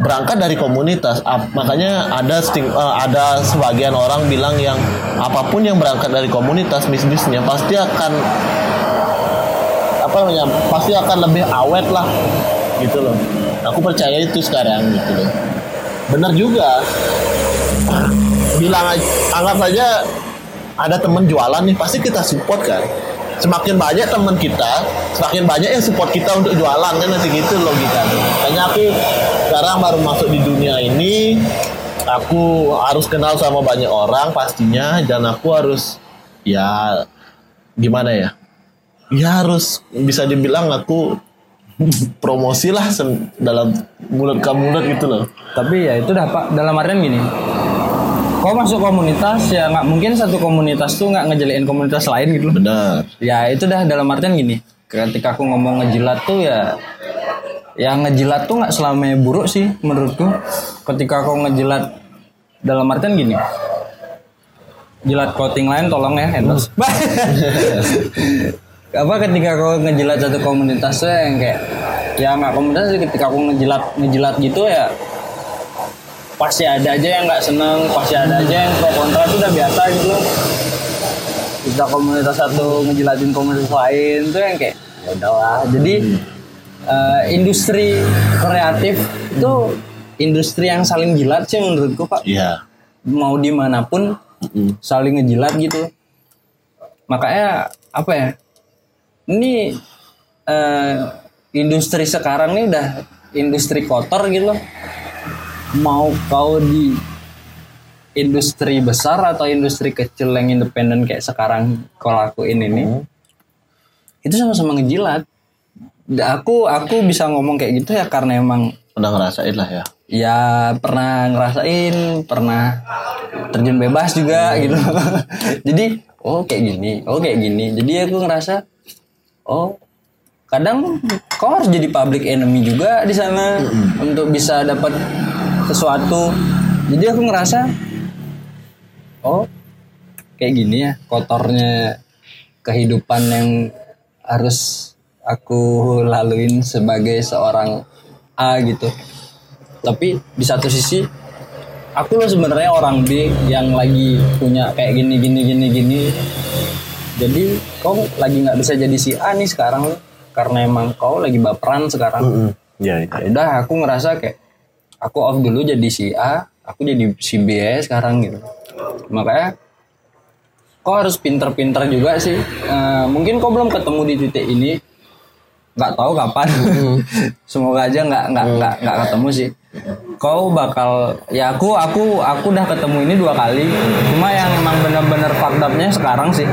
berangkat dari komunitas. Ap- makanya ada sting, eh, ada sebagian orang bilang yang apa pun yang berangkat dari komunitas bisnisnya pasti akan apa namanya pasti akan lebih awet lah. Gitu loh. Aku percaya itu sekarang gitu loh. Benar juga. Bilang anggap saja ada temen jualan nih pasti kita support kan. Semakin banyak teman kita semakin banyak yang support kita untuk jualan kan nanti gitu logikanya makanya aku sekarang baru masuk di dunia ini aku harus kenal sama banyak orang pastinya dan aku harus ya gimana ya? Ya harus bisa dibilang aku promosi lah dalam mulut ke mulut gitu loh. Tapi ya itu dah pak dalam artian gini kau masuk komunitas ya nggak mungkin satu komunitas tuh nggak ngejeliin komunitas lain gitu loh. Benar. Ya itu dah dalam artian gini ketika aku ngomong ngejilat tuh ya ya ngejilat tuh nggak selamanya buruk sih menurutku. Ketika kau ngejilat dalam artian gini jilat coating lain tolong ya endorse. Apa ketika kau ngejilat satu komunitas tuh yang kayak ya nggak komunitas sih ketika aku ngejilat ngejilat gitu ya pasti ada aja yang nggak seneng pasti ada aja yang pro kontra itu udah biasa gitu. Loh kita komunitas satu ngejilatin komunitas lain tuh yang kayak ya udahlah. Jadi eh, industri kreatif itu industri yang saling jilat sih menurutku pak. Iya. mau di mana pun saling ngejilat gitu. Makanya apa ya ini eh, industri sekarang ini udah industri kotor gitu. loh mau kau di industri besar atau industri kecil yang independen kayak sekarang kau lakuin ini itu sama-sama ngejilat. Aku aku bisa ngomong kayak gitu ya karena emang Pernah ngerasain lah ya. ya pernah ngerasain pernah terjun bebas juga gitu. Jadi oh kayak gini oh kayak gini. Jadi aku ngerasa oh kadang kau harus jadi public enemy juga di sana untuk bisa dapat sesuatu. Jadi aku ngerasa oh kayak gini ya kotornya kehidupan yang harus aku laluin sebagai seorang A gitu. Tapi di satu sisi aku loh sebenarnya orang B yang lagi punya kayak gini gini gini gini. Jadi kau lagi nggak bisa jadi si A nih sekarang loh karena emang kau lagi baperan sekarang. Iya. Ya udah aku ngerasa kayak aku off dulu jadi si A aku jadi si B sekarang gitu. Makanya kau harus pinter-pinter juga sih? Eh, mungkin kau belum ketemu di titik ini. Nggak tahu kapan. Semoga aja nggak nggak nggak nggak ketemu sih. Kau bakal ya aku aku aku udah ketemu ini dua kali. Cuma yang emang bener-bener up-nya sekarang sih.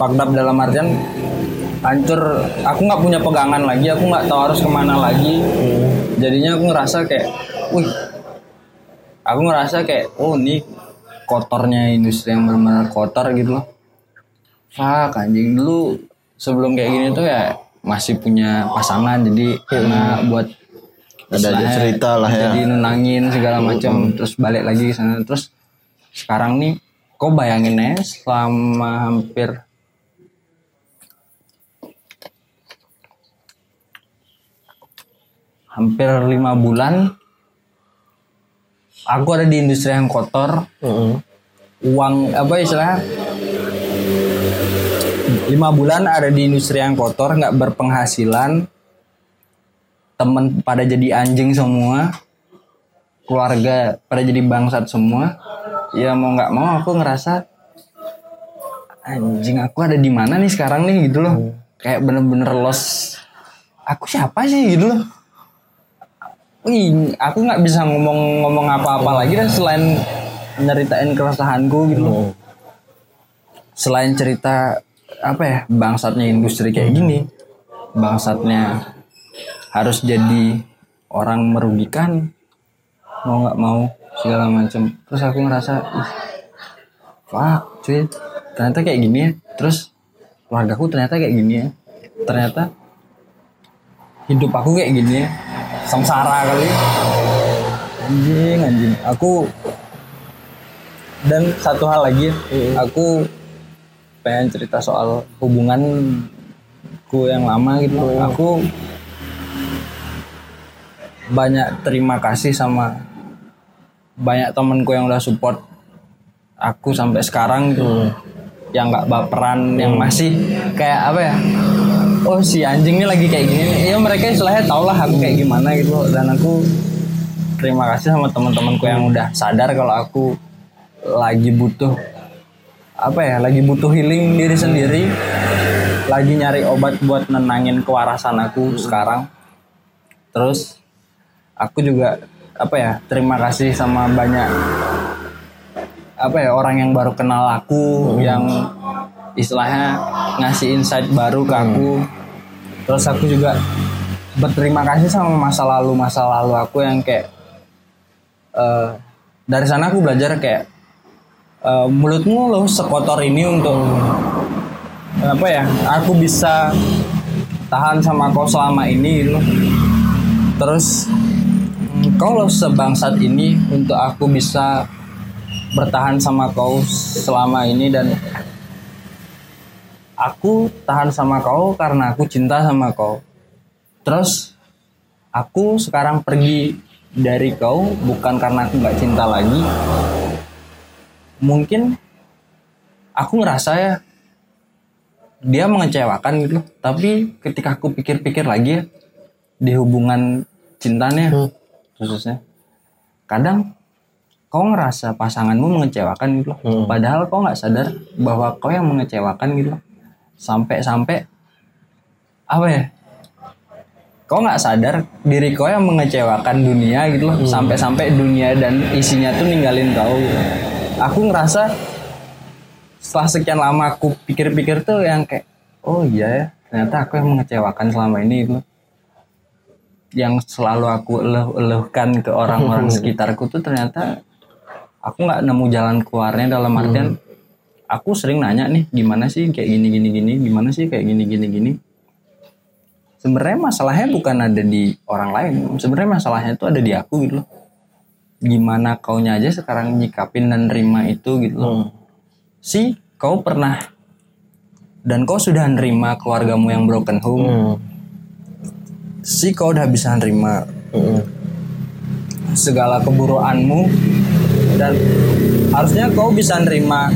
Up dalam artian hancur. Aku nggak punya pegangan lagi aku nggak tahu harus ke mana lagi jadinya aku ngerasa kayak wih. Aku ngerasa kayak oh ini kotornya industri yang benar-benar kotor gitu loh. Fuck anjing. Dulu sebelum kayak gini tuh ya masih punya pasangan jadi karena buat Ada aja cerita lah ya. jadi nenangin segala macam terus balik lagi ke sana. Terus sekarang nih kau bayangin aja selama hampir hampir lima bulan aku ada di industri yang kotor. Uang apa istilahnya? Lima bulan ada di industri yang kotor nggak berpenghasilan. Temen pada jadi anjing semua. Keluarga pada jadi bangsat semua. Ya mau nggak mau aku ngerasa anjing aku ada di mana nih sekarang nih? Gitu loh. Kayak bener-bener lost. Aku siapa sih? Gitu loh Wih, aku nggak bisa ngomong-ngomong apa-apa lagi dan selain nyeritain keresahanku gitu loh. Selain cerita apa ya bangsatnya industri kayak gini, bangsatnya harus jadi orang merugikan, mau nggak mau segala macam. Terus aku ngerasa, ih, fuck cuy, ternyata kayak gini ya. Terus keluargaku ternyata kayak gini ya. Ternyata hidup aku kayak gini ya sengsara kali. Anjing anjing. Aku dan satu hal lagi aku pengen cerita soal hubunganku yang lama gitu. Aku banyak terima kasih sama banyak temenku yang udah support aku sampai sekarang gitu. Yang nggak baperan yang masih kayak apa ya oh si anjing ini lagi kayak gini. Ya mereka istilahnya tau lah aku kayak gimana gitu. Dan aku terima kasih sama teman-temanku yang udah sadar kalau aku lagi butuh apa ya lagi butuh healing diri sendiri lagi nyari obat buat nenangin kewarasan aku sekarang. Terus aku juga apa ya terima kasih sama banyak apa ya orang yang baru kenal aku yang istilahnya ngasih insight baru ke aku terus aku juga berterima kasih sama masa lalu masa lalu aku yang kayak eh, dari sana aku belajar kayak eh, mulutmu loh sekotor ini untuk apa ya aku bisa tahan sama kau selama ini gitu loh. terus mm, kau loh sebangsat ini untuk aku bisa bertahan sama kau selama ini dan aku tahan sama kau karena aku cinta sama kau. Terus aku sekarang pergi dari kau bukan karena aku nggak cinta lagi. Mungkin aku ngerasa ya dia mengecewakan gitu tapi ketika aku pikir-pikir lagi ya di hubungan cintanya Hmm. khususnya kadang kau ngerasa pasanganmu mengecewakan gitu loh. Hmm. padahal kau nggak sadar bahwa kau yang mengecewakan gitu loh. Sampai-sampai apa ya kau nggak sadar diri kau yang mengecewakan dunia gitu loh sampai-sampai dunia dan isinya tuh ninggalin kau gitu. aku ngerasa setelah sekian lama aku pikir-pikir tuh yang kayak oh iya ya ternyata aku yang mengecewakan selama ini gitu loh. yang selalu aku eluh-eluhkan ke orang-orang sekitarku tuh ternyata aku nggak nemu jalan keluarnya dalam artian aku sering nanya nih gimana sih kayak gini gini gini gimana sih kayak gini gini gini sebenarnya masalahnya bukan ada di orang lain sebenarnya masalahnya itu ada di aku gitu loh gimana kaunya aja sekarang nyikapin dan nerima itu gitu loh Hmm. si kau pernah dan kau sudah nerima keluargamu yang broken home Hmm. si kau udah bisa nerima Hmm. segala keburuanmu dan harusnya kau bisa nerima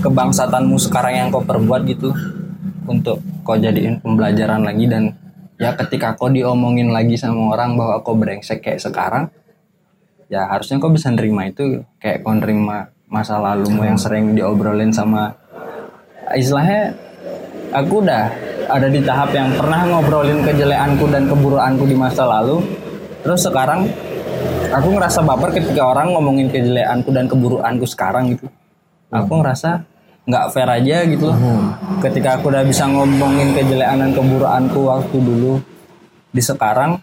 kebangsatanmu sekarang yang kau perbuat gitu untuk kau jadiin pembelajaran lagi dan ya ketika kau diomongin lagi sama orang bahwa kau brengsek kayak sekarang ya harusnya kau bisa nerima itu kayak kau nerima masa lalumu yang sering diobrolin sama istilahnya aku udah ada di tahap yang pernah ngobrolin kejelekanku dan keburukanku di masa lalu. Terus sekarang aku ngerasa baper ketika orang ngomongin kejelekanku dan keburukanku sekarang gitu aku ngerasa nggak fair aja gitu. Loh ketika aku udah bisa ngomongin kejelekan dan keburukanku waktu dulu di sekarang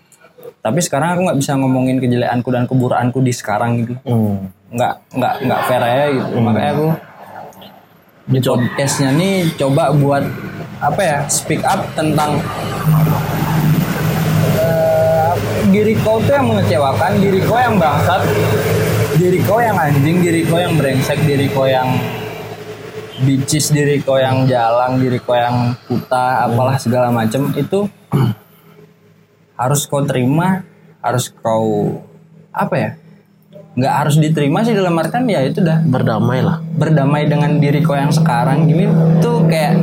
tapi sekarang aku nggak bisa ngomongin kejelekanku dan keburukanku di sekarang gitu. Hmm. nggak nggak nggak fair aja gitu. Makanya aku di podcastnya nih coba buat apa ya speak up tentang eh, diri kau tuh yang mengecewakan diri kau yang bangsat diri kau yang anjing diri kau yang brengsek diri kau yang bicis diri kau yang jalan diri kau yang buta apalah segala macem itu harus kau terima harus kau apa ya nggak harus diterima sih dalam artian ya itu dah Berdamai lah. berdamai dengan diri kau yang sekarang gini tuh kayak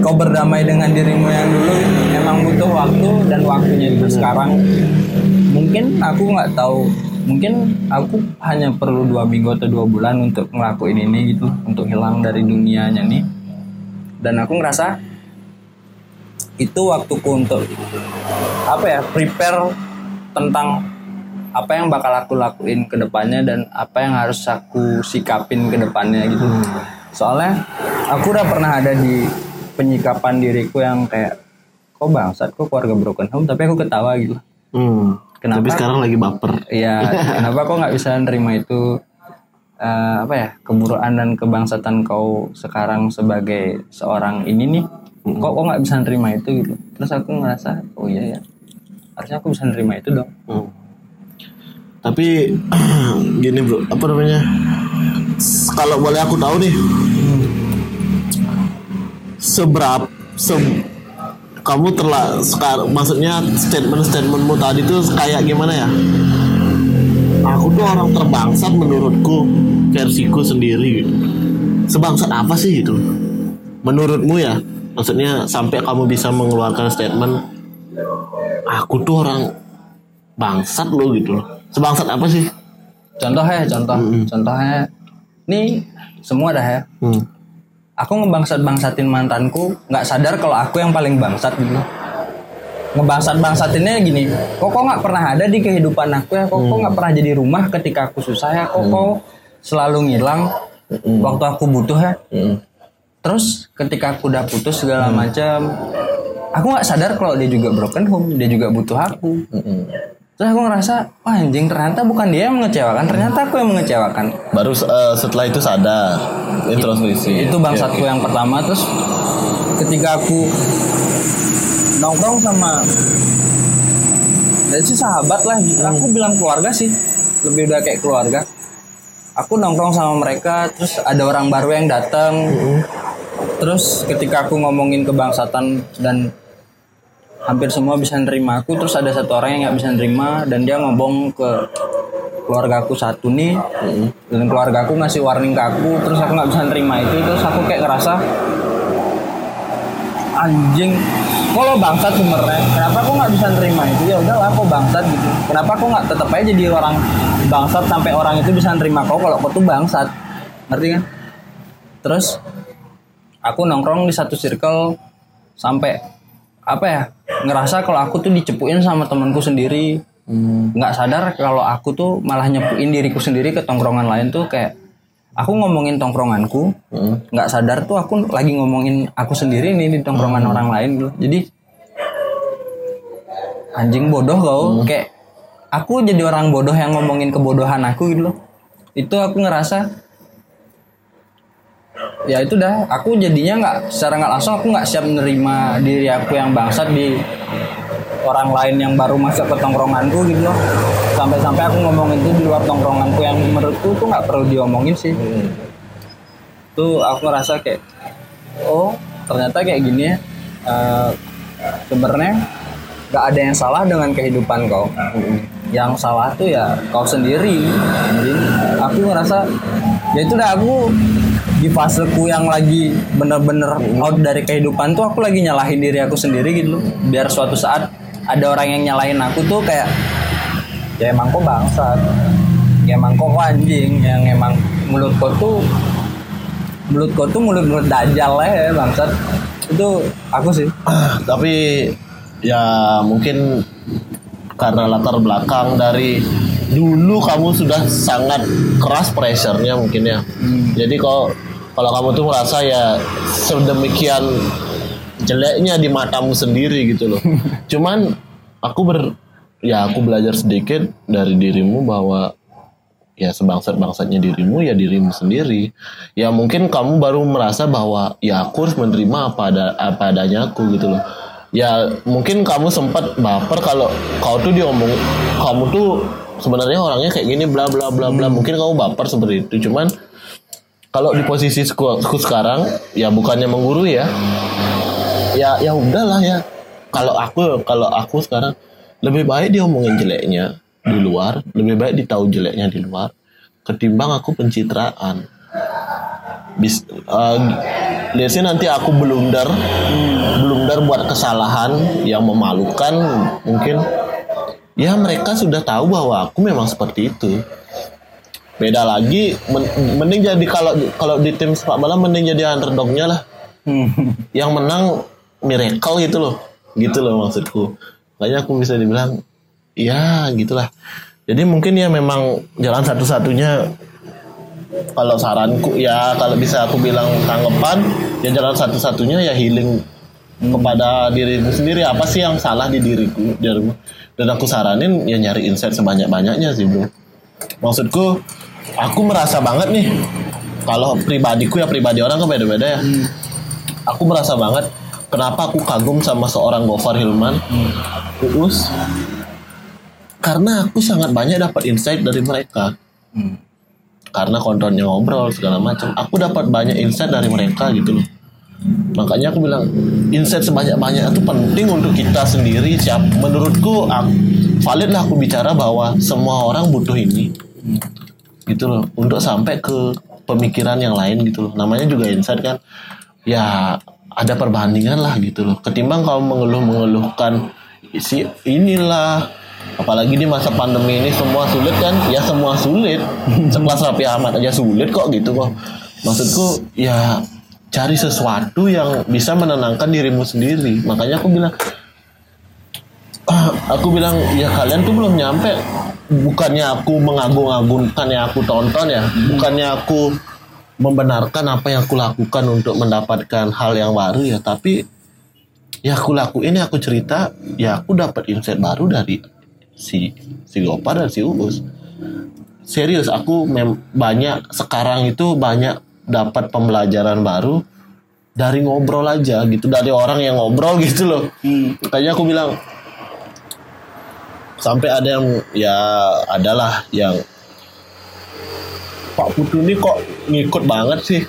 kau berdamai dengan dirimu yang dulu memang butuh waktu dan waktunya itu sekarang mungkin aku nggak tahu mungkin aku hanya perlu dua minggu atau dua bulan untuk ngelakuin ini gitu untuk hilang dari dunianya nih dan aku ngerasa itu waktuku untuk apa ya prepare tentang apa yang bakal aku lakuin ke depannya dan apa yang harus aku sikapin ke depannya gitu. Soalnya aku udah pernah ada di penyikapan diriku yang kayak kok bangsat kok keluarga broken home tapi aku ketawa gitu. Hmm. Kenapa? Tapi sekarang lagi baper. Iya, kenapa kok nggak bisa nerima itu eh, apa ya keburukan dan kebangsatan kau sekarang sebagai seorang ini nih? Kok kok nggak bisa nerima itu gitu? Terus aku ngerasa oh iya ya harusnya aku bisa nerima itu dong. Hmm. Tapi gini bro, apa namanya? Kalau boleh aku tahu nih, seberapa se kamu telah sekarang maksudnya statement statementmu tadi tuh kayak gimana ya? Aku tuh orang terbangsat menurutku versiku sendiri gitu. Sebangsat apa sih gitu? Menurutmu ya? Maksudnya sampai kamu bisa mengeluarkan statement aku tuh orang bangsat lo gitu loh. Sebangsat apa sih? Contoh ya, contoh, contohnya nih semua dah ya. Hmm. Aku ngebangsat-bangsatin mantanku, nggak sadar kalau aku yang paling bangsat gitu. Ngebangsat-bangsatinnya gini, kok kok nggak pernah ada di kehidupan aku ya, kok kok nggak pernah jadi rumah ketika aku susah ya, kok kok selalu ngilang waktu aku butuh ya. Hmm. Terus ketika aku udah putus segala macam, aku nggak sadar kalau dia juga broken home, dia juga butuh aku. Hmm. Terus aku ngerasa, wah anjing ternyata bukan dia yang mengecewakan, ternyata aku yang mengecewakan. Baru eh, setelah itu sadar introspeksi. itu bangsatku yang pertama terus ketika aku nongkrong sama dan sih sahabat lah aku bilang keluarga sih lebih udah kayak keluarga. Aku nongkrong sama mereka terus ada orang baru yang datang. Terus ketika aku ngomongin kebangsatan dan hampir semua bisa nerima aku. Terus ada satu orang yang nggak bisa nerima dan dia ngomong ke keluarga aku satu nih. Dan keluarga aku ngasih warning ke aku terus aku nggak bisa nerima itu. Terus aku kayak ngerasa anjing lo bangsat sebenarnya? Kenapa aku nggak bisa nerima itu? Ya udahlah kok bangsat gitu. Kenapa aku nggak tetap aja jadi orang bangsat sampai orang itu bisa nerima kau kalau kau tuh bangsat? Ngerti kan? Terus aku nongkrong di satu circle sampai apa ya ngerasa kalau aku tuh dicepuin sama temanku sendiri. Nggak sadar kalau aku tuh malah nyepuin diriku sendiri ke tongkrongan lain tuh kayak aku ngomongin tongkronganku nggak sadar tuh aku lagi ngomongin aku sendiri nih di tongkrongan orang lain. Gitu jadi anjing bodoh kau kayak aku jadi orang bodoh yang ngomongin kebodohan aku gitu loh. Itu aku ngerasa ya itu dah. Aku jadinya nggak secara nggak langsung aku nggak siap menerima diri aku yang bangsat di orang lain yang baru masuk ke tongkronganku gitu loh. Sampai-sampai aku ngomongin itu di luar tongkronganku yang menurutku tuh nggak perlu diomongin sih. Tuh aku ngerasa kayak oh ternyata kayak gini ya. Eh, sebenarnya nggak ada yang salah dengan kehidupan kau. Yang salah tuh ya kau sendiri. Jadi aku ngerasa ya itu dah aku di faseku yang lagi bener-bener out dari kehidupan tuh aku lagi nyalahin diri aku sendiri gitu loh. Biar suatu saat ada orang yang nyalahin aku tuh kayak ya emang kok bangsat. Ya emang kok anjing yang emang mulut kau tuh mulut kau tuh mulut mulut dajal lah ya bangsat. Itu aku sih. Tapi ya mungkin karena latar belakang dari dulu kamu sudah sangat keras pressure-nya mungkin ya. Jadi kalau kalau kamu tuh merasa ya sedemikian jeleknya di matamu sendiri gitu loh. Cuman aku ber ya aku belajar sedikit dari dirimu bahwa ya sebangsat-bangsatnya dirimu ya dirimu sendiri. Ya mungkin kamu baru merasa bahwa ya aku harus menerima apa ada apa adanya aku gitu loh. Ya mungkin kamu sempat baper kalau kau tuh diomong kamu tuh sebenarnya orangnya kayak gini bla bla bla bla. Mungkin kamu baper seperti itu. Cuman kalau di posisi aku, sekarang ya bukannya menggurui ya. Ya ya udahlah ya. Kalau aku kalau aku sekarang lebih baik diomongin jeleknya di luar, lebih baik ditahu jeleknya di luar ketimbang aku pencitraan. Bis, uh, say nanti aku blunder, blunder buat kesalahan yang memalukan mungkin ya mereka sudah tahu bahwa aku memang seperti itu. Beda lagi, men- mending jadi kalau kalau di tim sepak bola mending jadi underdognya lah. Yang menang miracle gitu loh, gitu loh maksudku. Makanya aku bisa dibilang, ya gitulah. Jadi mungkin ya memang jalan satu-satunya kalau saranku ya kalau bisa aku bilang tanggapan ya jalan satu-satunya ya healing kepada dirimu sendiri apa sih yang salah di diriku dan aku saranin ya nyari insight sebanyak-banyaknya sih bro maksudku aku merasa banget nih kalau pribadiku ya pribadi orang kan beda-beda ya. Aku merasa banget kenapa aku kagum sama seorang Gofar Hilman? Uus karena aku sangat banyak dapat insight dari mereka. Karena kontennya ngobrol segala macam. Aku dapat banyak insight dari mereka gitu loh. Makanya aku bilang insight sebanyak-banyak itu penting untuk kita sendiri siap. Menurutku aku, valid lah aku bicara bahwa semua orang butuh ini gitu loh. Untuk sampai ke pemikiran yang lain gitu loh. Namanya juga insight kan. Ya ada perbandingan lah gitu loh. Ketimbang kamu mengeluh-mengeluhkan isi inilah. Apalagi di masa pandemi ini semua sulit kan? Ya semua sulit. Sekelas Raffi Ahmad aja sulit kok gitu kok. Maksudku ya cari sesuatu yang bisa menenangkan dirimu sendiri. Makanya aku bilang aku bilang ya kalian tuh belum nyampe. Bukannya aku mengagung-agungkan yang aku tonton ya. Bukannya aku membenarkan apa yang aku lakukan untuk mendapatkan hal yang baru ya. Tapi ya aku lakuin ya aku cerita. Ya aku dapat insight baru dari si si Gopar dan si Uus. Serius aku mem- banyak sekarang itu banyak dapat pembelajaran baru dari ngobrol aja gitu. Dari orang yang ngobrol gitu loh. Makanya aku bilang sampai ada yang ya adalah yang Pak Putu ini kok ngikut banget sih?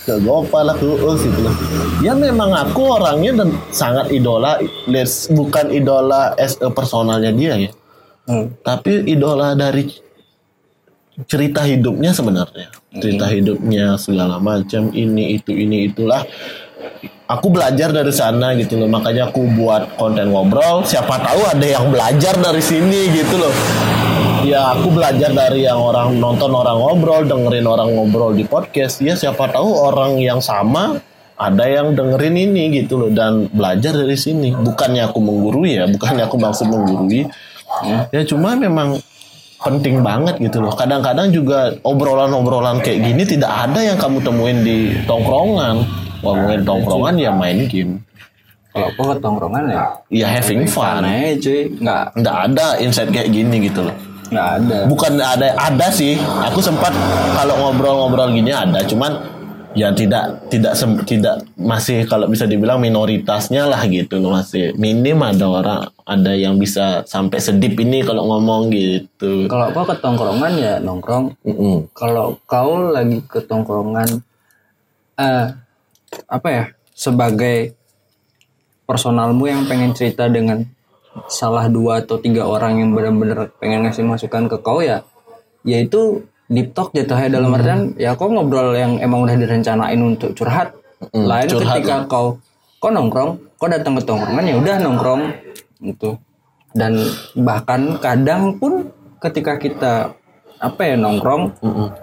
Ke Gopal lah ke Uus gitu loh ya memang aku orangnya dan sangat idola bukan idola as a personalnya dia ya. Tapi idola dari cerita hidupnya sebenarnya. Cerita hidupnya segala macam ini itu ini itulah aku belajar dari sana gitu loh. Makanya aku buat konten ngobrol. Siapa tahu ada yang belajar dari sini gitu loh. Ya aku belajar dari yang orang nonton orang ngobrol dengerin orang ngobrol di podcast. Ya siapa tahu orang yang sama ada yang dengerin ini gitu loh dan belajar dari sini. Bukannya aku menggurui ya bukannya aku maksud menggurui. Ya cuma memang penting banget gitu loh. Kadang-kadang juga obrolan-obrolan kayak gini tidak ada yang kamu temuin di tongkrongan ngomongin tongkrongan ya main game. Kalau aku ke tongkrongan ya ya having fun. aneh cuy, nggak. Nggak ada insight kayak gini gitu loh. Nggak ada. bukan ada ada sih. Aku sempat kalau ngobrol-ngobrol gini ada cuman ya tidak tidak sem- tidak masih kalau bisa dibilang minoritasnya lah gitu loh masih minim ada orang ada yang bisa sampai sedip ini kalau ngomong gitu. Kalau kau ke tongkrongan ya nongkrong. Mm-mm. Kalau kau lagi ke tongkrongan, eh apa ya sebagai personalmu yang pengen cerita dengan salah dua atau tiga orang yang benar-benar pengen ngasih masukan ke kau ya, yaitu deep talk jatuhnya dalam artian ya kau ngobrol yang emang udah direncanain untuk curhat. Lain curhat ketika kau kau nongkrong, kau datang ke tongkrongan ya udah nongkrong gitu. Dan bahkan kadang pun ketika kita apa ya nongkrong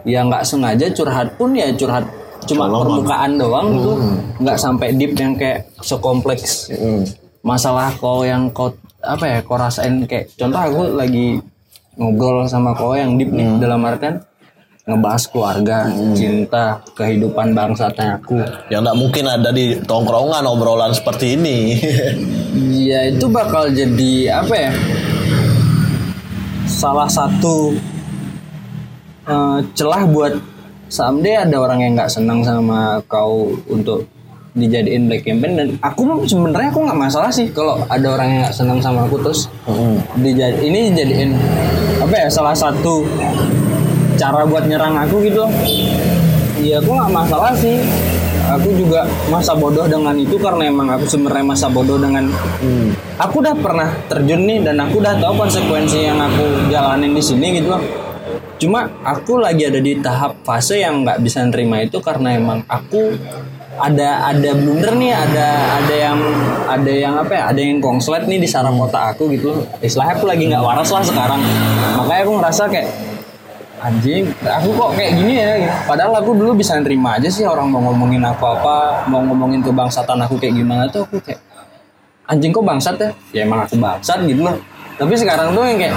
ya nggak sengaja curhat pun ya curhat cuma permukaan doang gitu nggak sampai deep yang kayak sekompleks. Mm. masalah kau yang kau apa ya kau rasain kayak contoh aku lagi ngobrol sama kau yang deep nih dalam artian ngebahas keluarga cinta kehidupan bangsatnya aku. Yang nggak mungkin ada di tongkrongan obrolan seperti ini. Ya itu bakal jadi apa ya salah satu eh, celah buat someday ada orang yang nggak senang sama kau untuk dijadiin black campaign dan aku sebenarnya aku nggak masalah sih kalau ada orang yang nggak senang sama aku terus dijadi ini dijadiin apa ya salah satu cara buat nyerang aku gitu. Loh Iya aku nggak masalah sih. Aku juga masa bodoh dengan itu karena emang aku sebenarnya masa bodoh dengan aku udah pernah terjun nih dan aku udah tahu konsekuensi yang aku jalanin di sini gitu. loh cuma aku lagi ada di tahap fase yang nggak bisa nerima itu karena emang aku ada ada blunder nih ada ada yang ada yang apa ya ada yang kongslet nih di sarang otak aku gitu. Istilahnya aku lagi nggak waras lah sekarang. Makanya aku ngerasa kayak anjing aku kok kayak gini ya? Padahal aku dulu bisa nerima aja sih orang mau ngomongin aku apa mau ngomongin kebangsatan aku kayak gimana tuh aku kayak anjing kok bangsat ya? Ya emang aku bangsat gitu loh tapi sekarang tuh yang kayak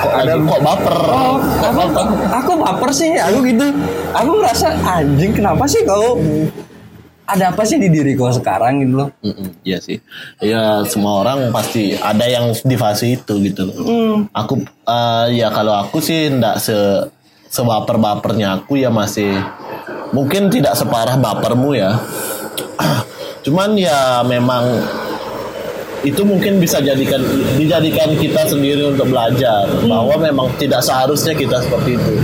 kok ada kok baper Oh, aku, aku baper sih, aku gitu. Aku ngerasa anjing kenapa sih kau ada apa sih di diri kau sekarang gitu loh? Mm-mm, Iya sih. Ya semua orang pasti ada yang di fase itu gitu loh. Aku eh, ya kalau aku sih ndak se sebaper-bapernya aku ya masih mungkin tidak separah bapermu ya. Cuman ya memang itu mungkin bisa jadikan dijadikan kita sendiri untuk belajar bahwa memang tidak seharusnya kita seperti itu.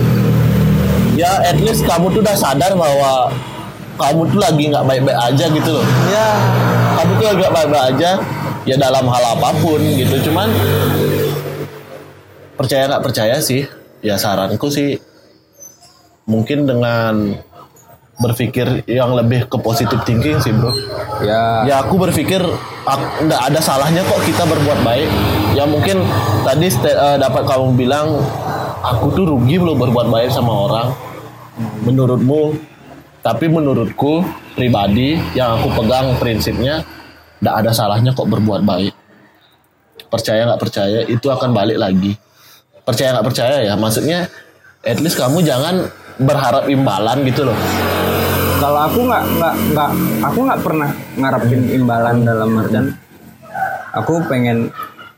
Ya at least kamu tuh udah sadar bahwa kamu tuh lagi nggak baik-baik aja gitu loh. Ya, kamu tuh agak baik-baik aja ya dalam hal apa pun gitu. Cuman percaya nggak percaya sih? Ya saranku sih mungkin dengan berpikir yang lebih ke positive thinking sih bro. Ya, ya aku berpikir ak- nggak ada salahnya kok kita berbuat baik. Ya mungkin tadi eh, dapat kamu bilang aku tuh rugi loh berbuat baik sama orang. Menurutmu tapi menurutku pribadi yang aku pegang prinsipnya nggak ada salahnya kok berbuat baik. Percaya nggak percaya itu akan balik lagi. Percaya nggak percaya ya maksudnya at least kamu jangan berharap imbalan gitu loh kalau aku nggak nggak nggak aku nggak pernah ngarepin imbalan dalam artian aku pengen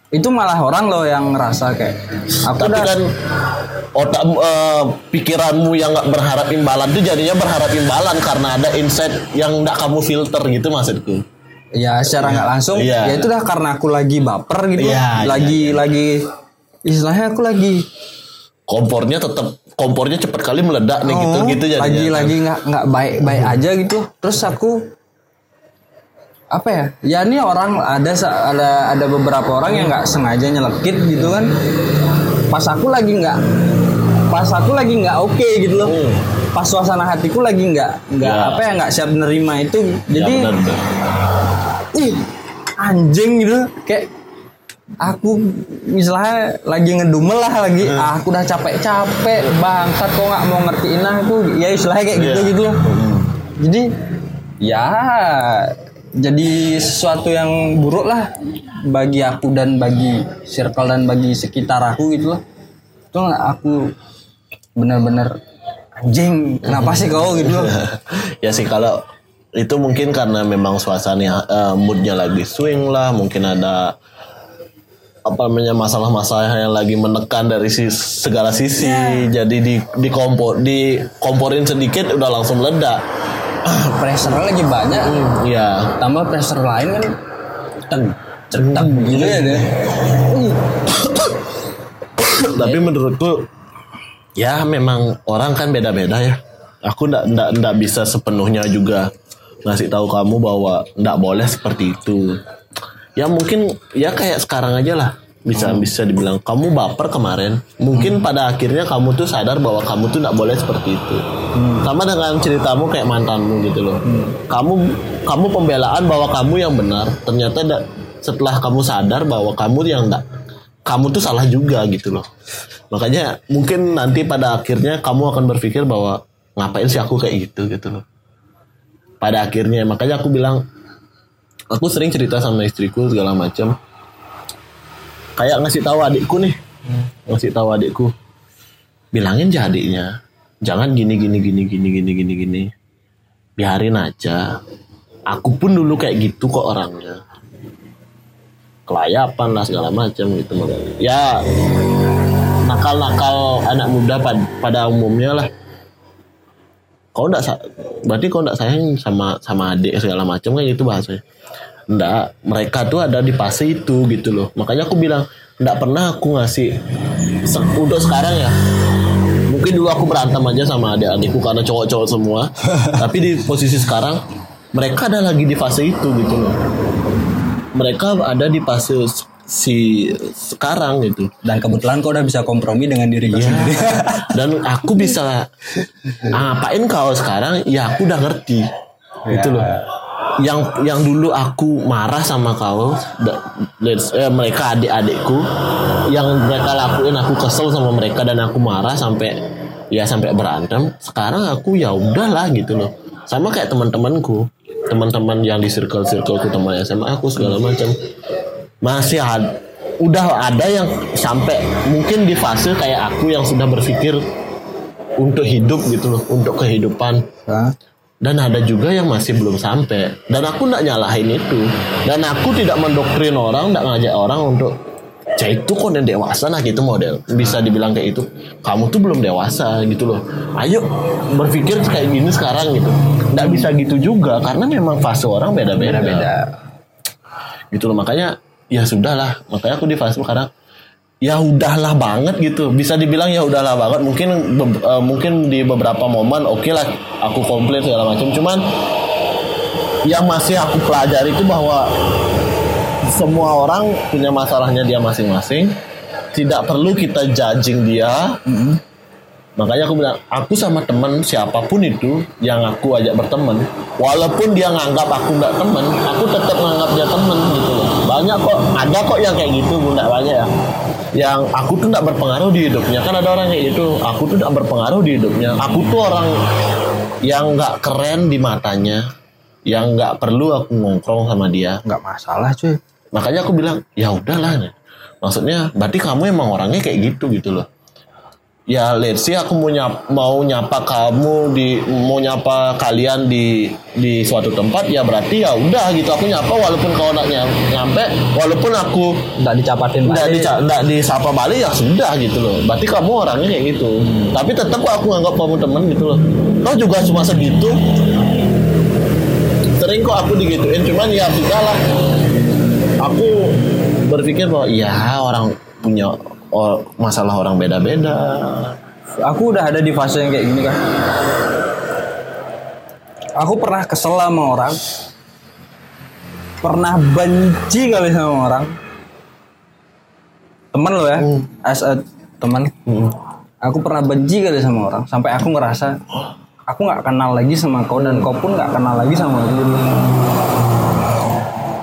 itu malah orang loh yang ngerasa kayak aku tapi udah kan otak eh, pikiranmu yang nggak berharap imbalan tuh jadinya berharap imbalan karena ada insight yang nggak kamu filter gitu maksudku ya secara nggak langsung Iya. ya itu udah karena aku lagi baper gitu Iya, lagi lagi istilahnya aku lagi kompornya tetap kompornya cepat kali meledak nih gitu Oh, gitu jadinya lagi kan. lagi nggak nggak baik baik aja gitu terus aku apa ya ya ini orang ada ada ada beberapa orang yang nggak sengaja nyelekit gitu kan pas aku lagi nggak pas aku lagi nggak oke gitu loh Hmm. pas suasana hatiku lagi nggak nggak Ya. apa ya nggak siap nerima itu Ya, jadi benar, benar. ih anjing gitu kayak aku misalnya lagi ngedumel lah lagi ah, aku udah capek-capek bangsat kok nggak mau ngertiin aku. Ya istilahnya kayak gitu Iya. gitu loh. Jadi ya jadi sesuatu yang buruk lah bagi aku dan bagi circle dan bagi sekitar aku gitu loh. Itu aku benar-benar anjing kenapa sih kau? Gitu loh. Ya sih kalau itu mungkin karena memang suasana eh, moodnya lagi swing lah mungkin ada apa namanya masalah-masalah yang lagi menekan dari si, segala sisi. Jadi di di kompor di komporin sedikit udah langsung meledak. Pressure lagi banyak. Ya tambah pressure lain kan teng cetak gitu. ya deh tapi menurutku ya memang orang kan beda-beda ya. Aku ndak ndak ndak bisa sepenuhnya juga ngasih tahu kamu bahwa ndak boleh seperti itu ya mungkin ya kayak sekarang aja lah. Bisa bisa dibilang kamu baper kemarin. Mungkin pada akhirnya kamu tuh sadar bahwa kamu tuh ndak boleh seperti itu. Sama dengan ceritamu kayak mantanmu gitu loh. Kamu kamu pembelaan bahwa kamu yang benar. Ternyata ndak- setelah kamu sadar bahwa kamu yang ndak kamu tuh salah juga gitu loh. Makanya mungkin nanti pada akhirnya kamu akan berpikir bahwa ngapain sih aku kayak gitu gitu loh. Pada akhirnya makanya aku bilang aku sering cerita sama istriku segala macam. Kayak ngasih tahu adikku nih. Ngasih tahu adikku. Bilangin aja adiknya. Jangan gini gini gini gini gini gini gini. Biarin aja. Aku pun dulu kayak gitu kok orangnya kelayapan lah segala macam gitu ya nakal-nakal anak muda pada, pada umumnya lah kau enggak berarti kau enggak sayang sama sama adik segala macam kan itu bahasanya enggak mereka tuh ada di fase itu gitu loh. Makanya aku bilang enggak pernah aku ngasih se- untuk sekarang ya. Mungkin dulu aku berantem aja sama adik-adikku karena cowok-cowok semua. Tapi di posisi sekarang mereka ada lagi di fase itu gitu loh. Mereka ada di fase si sekarang gitu. Dan kebetulan kau udah bisa kompromi dengan diri kau sendiri. Dan aku bisa ngapain kau sekarang? Ya aku udah ngerti. Gitu loh. Yang yang dulu aku marah sama kau eh, mereka adik-adikku yang mereka lakuin aku kesel sama mereka dan aku marah sampai ya sampai berantem. Sekarang aku ya udahlah gitu loh. Sama kayak teman-temanku. Teman-teman yang di circle circleku teman SMA aku segala macam masih ada udah ada yang sampai mungkin di fase kayak aku yang sudah berpikir untuk hidup gitu loh untuk kehidupan. Hah? dan ada juga yang masih belum sampai. Dan aku nggak nyalahin itu. Dan aku tidak mendoktrin orang nggak ngajak orang untuk cah itu kok yang dewasa nah gitu model. Bisa dibilang kayak itu. Kamu tuh belum dewasa gitu loh. Ayo berpikir kayak gini sekarang gitu. Nggak bisa gitu juga karena memang fase orang beda-beda. Beda gitu loh makanya ya sudahlah makanya aku di fase sekarang ya udahlah banget gitu. Bisa dibilang ya udahlah banget. Mungkin be- eh, mungkin di beberapa momen oke lah aku komplain segala macam. Cuman yang masih aku pelajari itu bahwa semua orang punya masalahnya dia masing-masing. Tidak perlu kita judging dia. Makanya aku bilang, aku sama temen siapa pun itu yang aku ajak berteman, walaupun dia nganggap aku nggak temen, aku tetap nganggap dia temen gitu Banyak kok, ada kok yang kayak gitu, bunda banyak ya. Yang aku tuh nggak berpengaruh di hidupnya, kan ada orang kayak gitu. Aku tuh nggak berpengaruh di hidupnya. Aku tuh orang yang nggak keren di matanya, yang nggak perlu aku ngongkrong sama dia. nggak masalah cuy Makanya aku bilang, ya udahlah. Maksudnya, berarti kamu emang orangnya kayak gitu gitu loh. Ya let's say aku mau nyapa, mau nyapa kamu di mau nyapa kalian di di suatu tempat ya berarti ya udah gitu aku nyapa walaupun kau nggak nyam- nyampe walaupun aku nggak dicapatin nggak dica- nggak disapa balik ya sudah gitu loh. Berarti kamu orangnya kayak gitu. Tapi tetap kok aku nganggap kamu temen gitu loh. Kau juga cuma segitu. Sering kok aku digituin cuman ya sudah lah aku berpikir bahwa ya orang punya or- masalah orang beda-beda. Aku udah ada di fase yang kayak gini kan aku pernah kesel sama orang. Pernah benci kali sama orang. Temen lo ya as a teman aku pernah benci kali sama orang sampai aku ngerasa aku nggak kenal lagi sama kau dan kau pun nggak kenal lagi sama aku.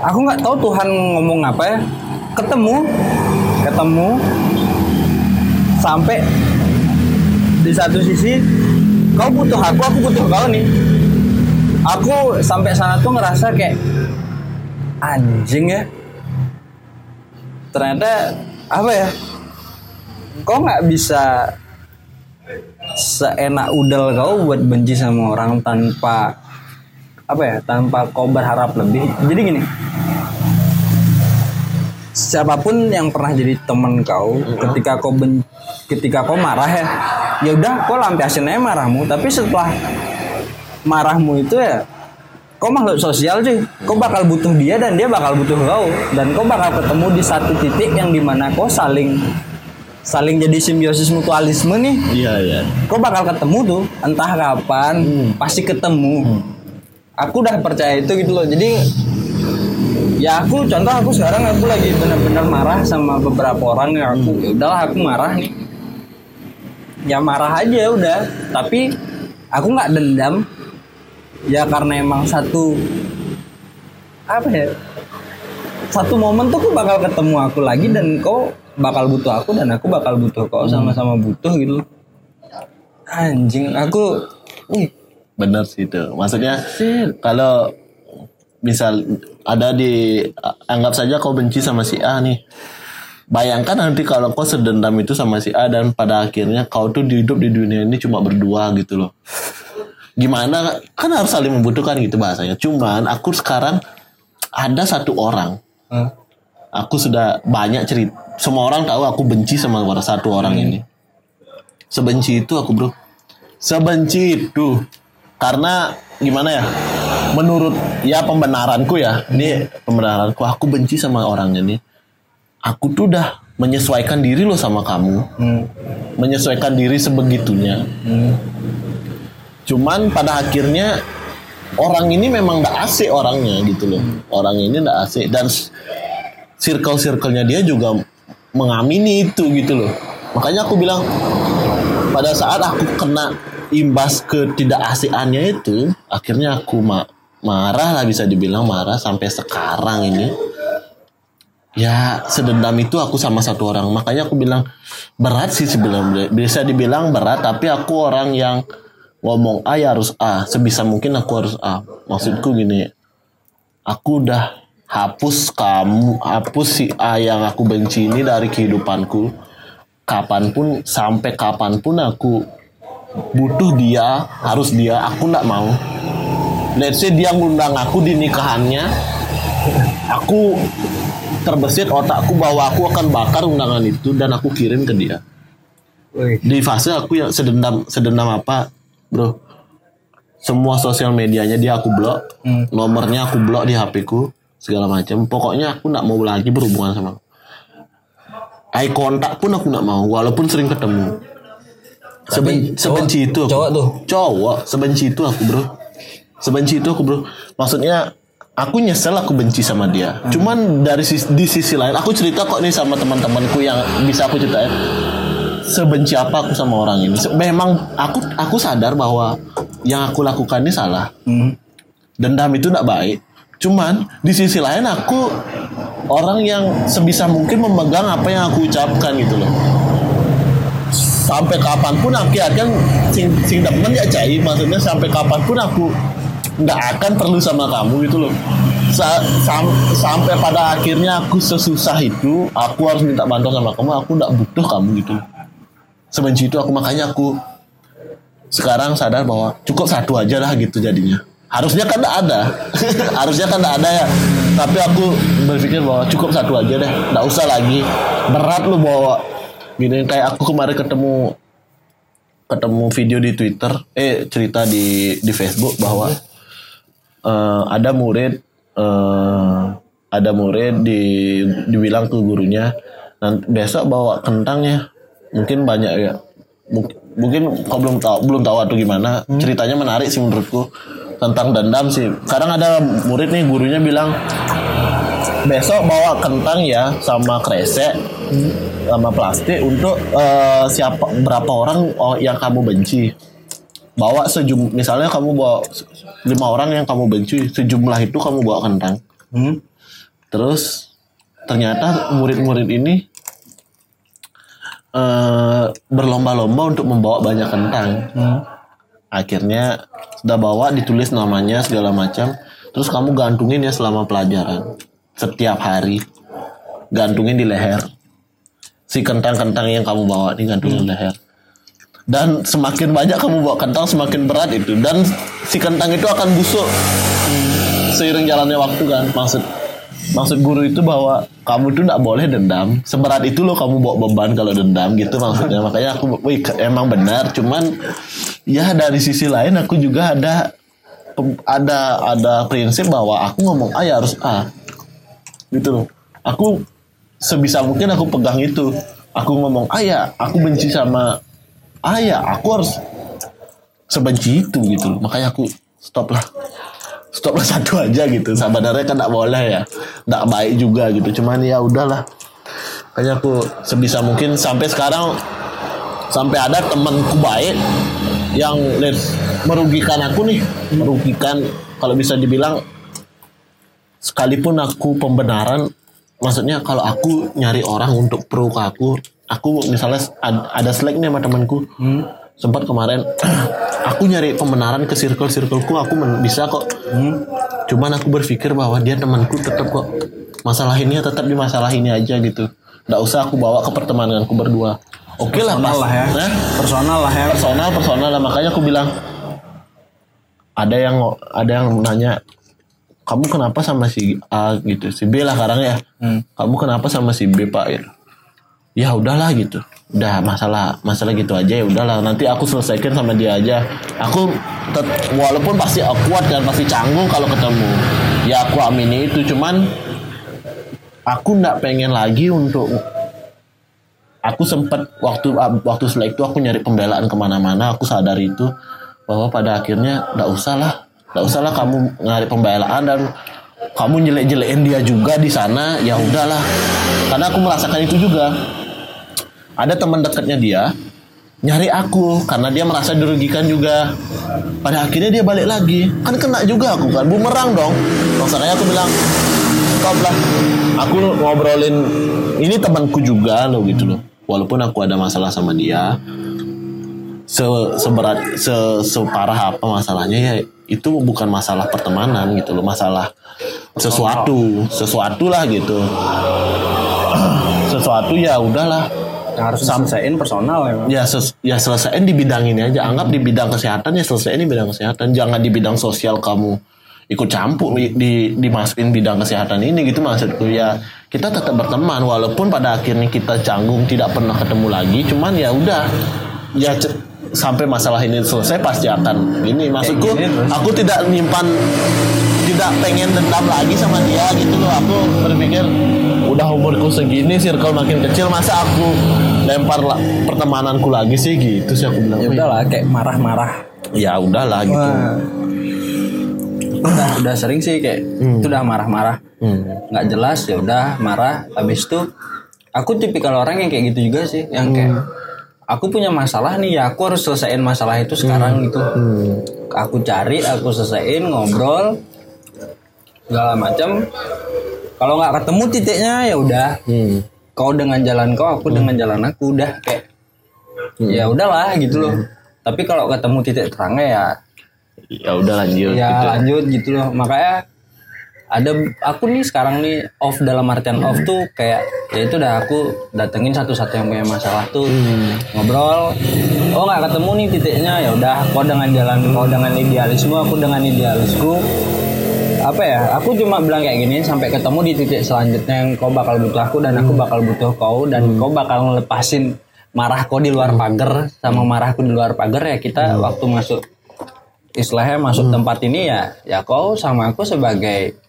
Aku nggak tahu Tuhan ngomong apa ya. Ketemu ketemu sampai di satu sisi kau butuh aku aku butuh kau nih. Aku sampai sana tuh ngerasa kayak anjing ya. Ternyata apa ya kau nggak bisa seenak udel kau buat benci sama orang tanpa apa ya tanpa kau berharap lebih. Jadi gini siapa pun yang pernah jadi temen kau ketika kau ben, ketika kau marah ya ya udah kau lampiasin aja marahmu. Tapi setelah marahmu itu ya kau makhluk sosial cuy. Kau bakal butuh dia dan dia bakal butuh kau. Dan kau bakal ketemu di satu titik yang di mana kau saling saling jadi simbiosis mutualisme nih. Iya iya. kau bakal ketemu tuh entah kapan pasti ketemu. Aku udah percaya itu gitu loh. Jadi ya aku contoh aku sekarang aku lagi benar-benar marah sama beberapa orang yang aku ya udahlah aku marah nih. Ya marah aja udah tapi aku nggak dendam. Ya karena emang satu apa ya satu momen tuh aku bakal ketemu aku lagi dan kau bakal butuh aku dan aku bakal butuh kau sama-sama butuh gitu. Anjing aku wih. Bener sih itu. Maksudnya kalau misal ada di anggap saja kau benci sama si A nih. Bayangkan nanti kalau kau sedendam itu sama si A dan pada akhirnya kau tuh hidup di dunia ini cuma berdua gitu loh. Gimana kan harus saling membutuhkan gitu bahasanya. Cuman aku sekarang ada satu orang. Hah? Aku sudah banyak cerita. Semua orang tahu aku benci sama satu orang ini. Sebenci itu aku bro. Sebenci itu. Karena gimana ya? Menurut ya pembenaranku ya. Ini pembenaranku. Aku benci sama orangnya nih. Aku tuh udah menyesuaikan diri loh sama kamu. Hmm. Menyesuaikan diri sebegitunya. Hmm. Cuman pada akhirnya orang ini memang gak asik orangnya gitu loh. Orang ini gak asik dan s- circle-circle-nya dia juga mengamini itu gitu loh. Makanya aku bilang pada saat aku kena imbas ketidakasikannya itu, akhirnya aku ma- marah lah bisa dibilang marah sampai sekarang ini. Ya sedendam itu aku sama satu orang. Makanya aku bilang berat sih sebenarnya. Bisa dibilang berat tapi aku orang yang ngomong A ya harus A. Sebisa mungkin aku harus A. Maksudku gini. Aku udah hapus kamu, hapus si A yang aku benci ini dari kehidupanku. Kapan pun sampai kapan pun aku butuh dia, harus dia. Aku nggak mau. Let's say dia ngundang aku di nikahannya, aku terbesit otakku bahwa aku akan bakar undangan itu dan aku kirim ke dia. Di fase aku yang sedendam sedendam apa bro? Semua sosial medianya dia aku blok Hmm. nomornya aku blok di HP ku segala macam. Pokoknya aku nggak mau lagi berhubungan sama eye kontak pun aku nggak mau walaupun sering ketemu. Seben- cowok- sebenci itu aku. cowok tuh? cowok sebenci itu aku bro sebenci itu aku bro. Maksudnya aku nyesel aku benci sama dia. Cuman dari sis- di sisi lain aku cerita kok nih sama teman-temanku yang bisa aku ceritain. Sebenci apa aku sama orang ini? Memang aku aku sadar bahwa yang aku lakukan ini salah. Hmm. dendam itu tidak baik. Cuman di sisi lain aku orang yang sebisa mungkin memegang apa yang aku ucapkan gitu loh. Sampai kapan pun akhirnya sing sing demen ya cai. Maksudnya sampai kapan pun aku nggak akan perlu sama kamu gitu loh. Sa- sam- sampai pada akhirnya aku sesusah itu aku harus minta bantuan sama kamu aku nggak butuh kamu gitu sebenci itu aku makanya aku sekarang sadar bahwa cukup satu aja lah gitu jadinya. Harusnya kan nggak ada. Harusnya kan nggak ada ya. Tapi aku berpikir bahwa cukup satu aja deh. Nggak usah lagi. Berat lu bawa. Gini kayak aku kemarin ketemu ketemu video di Twitter eh cerita di di Facebook bahwa eh, ada murid eh, ada murid di dibilang ke gurunya nanti besok bawa kentang ya. Mungkin banyak ya. Mung- mungkin kau belum tahu belum tahu atau gimana. Ceritanya menarik sih menurutku tentang dendam sih. Sekarang ada murid nih gurunya bilang besok bawa kentang ya sama kresek sama plastik untuk eh, siapa berapa orang oh, yang kamu benci bawa sejum misalnya kamu bawa lima orang yang kamu benci sejumlah itu kamu bawa kentang. Hmm. terus ternyata murid-murid ini eh, berlomba-lomba untuk membawa banyak kentang. Akhirnya sudah bawa ditulis namanya segala macam. Terus kamu gantungin ya selama pelajaran. Setiap hari gantungin di leher. Si kentang-kentang yang kamu bawa nih gantungin di leher dan semakin banyak kamu bawa kentang semakin berat itu. Dan si kentang itu akan busuk seiring jalannya waktu kan? Maksud maksud guru itu bahwa kamu tuh tidak boleh dendam. Seberat itu loh kamu bawa beban kalau dendam gitu maksudnya. Makanya aku wih, emang benar. Cuman ya dari sisi lain aku juga ada ada ada prinsip bahwa aku ngomong A ya harus A. Gitu loh. Aku sebisa mungkin aku pegang itu. Aku ngomong A ya aku benci sama A ya aku harus sebenci itu gitu makanya aku stop lah. Stop lah satu aja gitu. Sebenarnya kan tidak boleh ya. Tidak baik juga gitu. Cuman ya udahlah. Makanya aku sebisa mungkin sampai sekarang sampai ada temanku baik yang merugikan aku nih. Merugikan kalau bisa dibilang sekalipun aku pembenaran maksudnya kalau aku nyari orang untuk pro ke aku aku misalnya ad- ada slack nih sama temanku. Sempat kemarin aku nyari pembenaran ke circle circleku aku bisa kok. Cuman aku berpikir bahwa dia temanku tetap kok masalah ini ya tetap di masalah ini aja gitu. Nggak usah aku bawa ke pertemananku berdua. Oke lah Personal lah ya. Nah, Personal lah ya. personal personal lah. Makanya aku bilang ada yang ada yang nanya kamu kenapa sama si A gitu. Si B lah sekarang ya. Kamu kenapa sama si B pak gitu. Ya udahlah gitu. Udah masalah masalah gitu aja ya udahlah. Nanti aku selesaikan sama dia aja. Aku walaupun pasti awkward dan pasti canggung kalau ketemu. Ya aku amini itu cuman aku nggak pengen lagi untuk aku sempat waktu waktu setelah itu aku nyari pembelaan ke mana-mana. Aku sadar itu bahwa pada akhirnya nggak usah lah. Nggak usah lah kamu nyari pembelaan dan kamu jelek-jelekin dia juga di sana. Ya udahlah. Karena aku merasakan itu juga ada teman dekatnya dia nyari aku karena dia merasa dirugikan juga. Pada akhirnya dia balik lagi. Kan kena juga aku kan bumerang dong. Makanya aku bilang stop lah aku ngobrolin ini temanku juga loh gitu loh. Walaupun aku ada masalah sama dia se seberat se separah apa masalahnya ya itu bukan masalah pertemanan gitu loh masalah sesuatu sesuatu lah gitu. Sesuatu ya udahlah harus diselesaiin personal ya. Ya ses- ya selesaiin di bidang ini aja. Anggap di bidang kesehatan ya selesaiin di bidang kesehatan. Jangan di bidang sosial kamu ikut campur di, di dimasukin bidang kesehatan ini gitu maksudku. Ya kita tetap berteman walaupun pada akhirnya kita canggung tidak pernah ketemu lagi. Cuman ya udah ya sampai masalah ini selesai pasti akan ini. Maksudku aku tidak nyimpan tidak pengen dendam lagi sama dia gitu loh. Aku berpikir udah umurku segini circle makin kecil masa aku lempar lah pertemananku lagi sih? Gitu sih aku bilang. Ya udahlah kayak marah-marah. ya udahlah gitu. Wah. Udah udah sering sih kayak itu udah marah-marah. Hmm. nggak jelas ya udah marah. Habis itu aku tipikal orang yang kayak gitu juga sih yang kayak aku punya masalah nih ya aku harus selesaiin masalah itu sekarang gitu. Aku cari aku selesaiin ngobrol segala macam. Kalau nggak ketemu titiknya ya udah. Hmm. kau dengan jalan kau aku dengan jalan aku udah kayak ya udahlah gitu loh. Tapi kalau ketemu titik terangnya ya ya udah lanjut ya gitu. lanjut gitu loh. Makanya ada aku nih sekarang nih off dalam artian off tuh kayak ya itu udah aku datengin satu-satu yang punya masalah tuh. Ngobrol oh nggak ketemu nih titiknya? Ya udah kau dengan jalan kau dengan idealisme aku dengan idealisku apa ya? Aku cuma bilang kayak gini sampai ketemu di titik selanjutnya yang kau bakal butuh aku dan aku bakal butuh kau dan kau bakal ngelepasin marah kau di luar pagar. Sama marahku di luar pagar ya kita waktu masuk istilahnya masuk tempat ini ya ya kau sama aku sebagai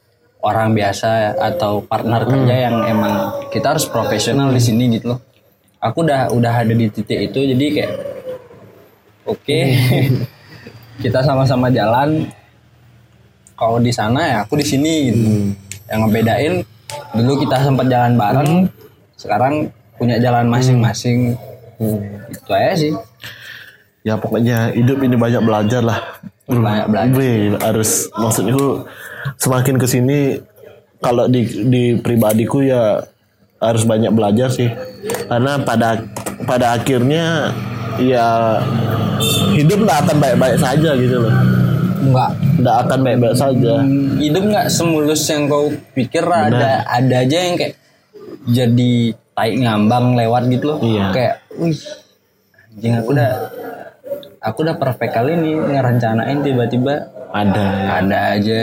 orang biasa atau partner kerja yang emang kita harus profesional di sini gitu loh. Aku udah udah ada di titik itu jadi kayak oke. Kita sama-sama jalan kau di sana ya aku di sini gitu. Yang ngebedain dulu kita sempat jalan bareng sekarang punya jalan masing-masing. Itu aja sih. Ya pokoknya hidup ini banyak belajar lah. Banyak belajar. Wih, harus maksudku semakin ke sini kalau di di pribadiku ya harus banyak belajar sih. Karena pada pada akhirnya ya hidup nggak akan baik-baik saja gitu loh. Enggak. Nggak akan baik-baik saja Hidup nggak semulus yang kau pikir ada ada aja yang kayak jadi tai ngambang lewat gitu loh. Iya. Kayak, wih, anjing aku udah aku udah perfect kali nih ngerencanain tiba-tiba ada ya. ada aja.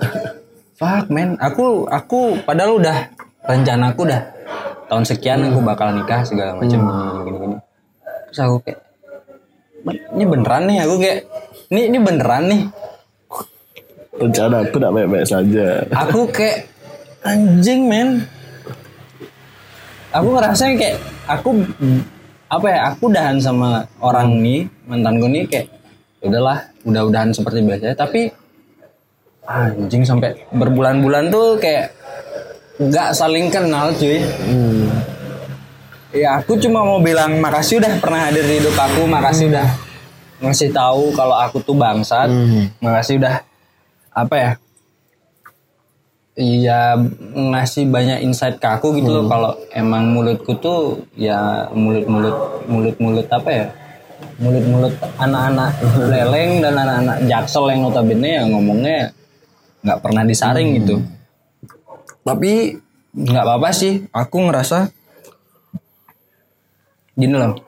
Fuck man, aku aku padahal udah rencana aku udah tahun sekian aku bakal nikah segala macam gini-gini. Terus aku kayak "Ben- ini beneran nih aku kayak ini ini beneran nih rencana aku nggak baik-baik saja. Aku kayak anjing men. Aku ngerasa kayak aku apa ya aku udahan sama orang nih mantanku nih kayak "Ya udahlah udah-udahan seperti biasa. Tapi anjing sampai berbulan-bulan tuh kayak nggak saling kenal cuy. Ya aku cuma mau bilang makasih udah pernah hadir di hidup aku makasih udah ngasih tahu kalau aku tuh bangsat. Makasih udah apa ya? Iya ngasih banyak insight ke aku gitu loh. Kalau emang mulutku tuh ya mulut-mulut mulut-mulut apa ya? Mulut-mulut anak-anak leleng dan anak-anak jaksel yang notabene ya ngomongnya nggak pernah disaring gitu. Tapi nggak apa-apa sih. Aku ngerasa gini loh.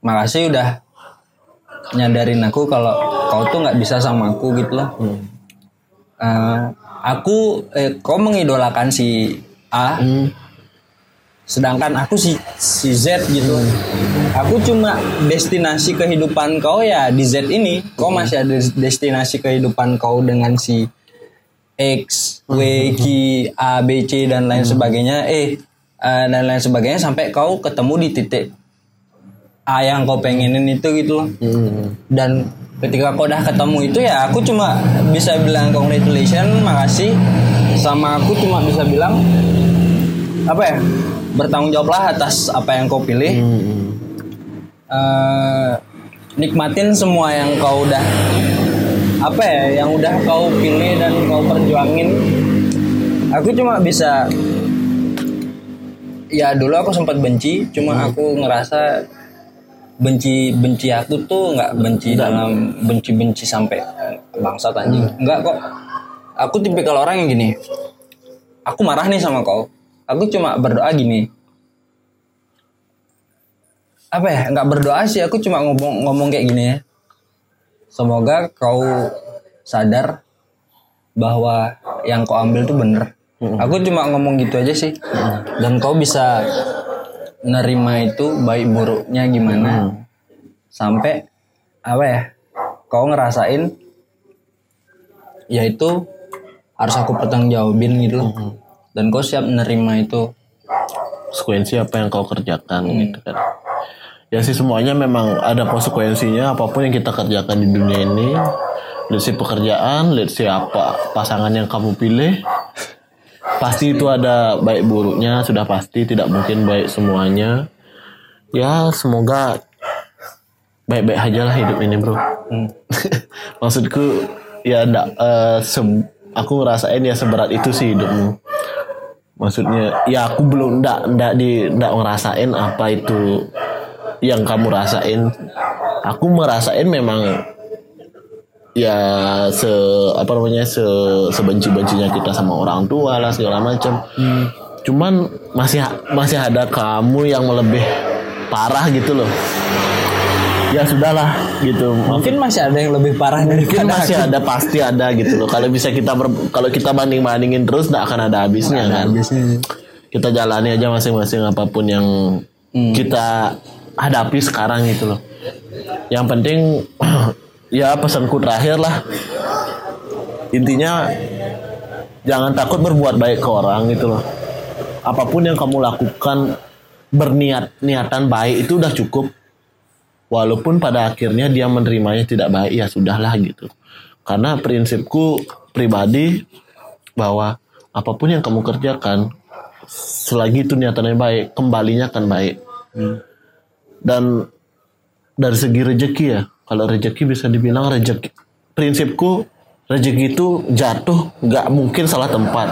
Makasih udah nyadarin aku kalau kau tuh nggak bisa sama aku gitu loh Eh, aku eh, kau mengidolakan si A. Sedangkan aku si si Z gitu. Aku cuma destinasi kehidupan kau ya di Z ini. Kau masih ada destinasi kehidupan kau dengan si X W Q A B C dan lain sebagainya. Eh eh, dan lain sebagainya sampai kau ketemu di titik A yang kau pengenin itu gitu loh. Dan ketika kau udah ketemu itu ya aku cuma bisa bilang congratulations makasih. Sama aku cuma bisa bilang apa ya bertanggung jawablah atas apa yang kau pilih. Eh, nikmatin semua yang kau udah apa ya yang udah kau pilih dan kau perjuangin. Aku cuma bisa ya dulu aku sempat benci cuma aku ngerasa benci benci aku tuh nggak benci dalam benci benci sampai bangsat anjing. Nggak kok. Aku tipikal orang yang gini. Aku marah nih sama kau. Aku cuma berdoa gini. Apa ya? Nggak berdoa sih. Aku cuma ngomong ngomong kayak gini ya. Semoga kau sadar bahwa yang kau ambil tuh bener. Aku cuma ngomong gitu aja sih. Dan kau bisa nerima itu baik buruknya gimana? Sampai apa ya kau ngerasain yaitu harus aku pertanggungjawabin gitu loh. Dan kau siap nerima itu. Konsekuensi apa yang kau kerjakan gitu kan. Ya sih semuanya memang ada konsekuensinya. Apa pun yang kita kerjakan di dunia ini let's say pekerjaan let's say apa pasangan yang kamu pilih pasti itu ada baik buruknya sudah pasti tidak mungkin baik semuanya. Ya semoga baik-baik aja lah hidup ini bro. Maksudku ya ndak eh, se- aku ngerasain ya seberat itu sih hidupmu. Maksudnya ya aku belum ndak ndak di ndak ngerasain apa itu yang kamu rasain. Aku merasain memang ya se apa namanya se sebenci bencinya kita sama orang tua lah segala macam. Cuman masih masih ada kamu yang lebih parah gitu loh. Ya sudahlah gitu. Mungkin masih ada yang lebih parah mungkin daripada masih ada pasti ada gitu loh. Kalau bisa kita ber- kalau kita banding bandingin terus nggak akan ada habisnya kan? kita jalani aja masing-masing apa pun yang kita hadapi sekarang gitu loh. Yang penting ya pesanku terakhir lah. Intinya jangan takut berbuat baik ke orang gitu loh. Apa pun yang kamu lakukan berniat niatan baik itu udah cukup. Walaupun pada akhirnya dia menerimanya tidak baik ya sudahlah gitu. Karena prinsipku pribadi bahwa apa pun yang kamu kerjakan selagi itu niatannya baik kembalinya akan baik. Dan dari segi rezeki ya kalau rezeki bisa dibilang rezeki prinsipku rezeki itu jatuh nggak mungkin salah tempat.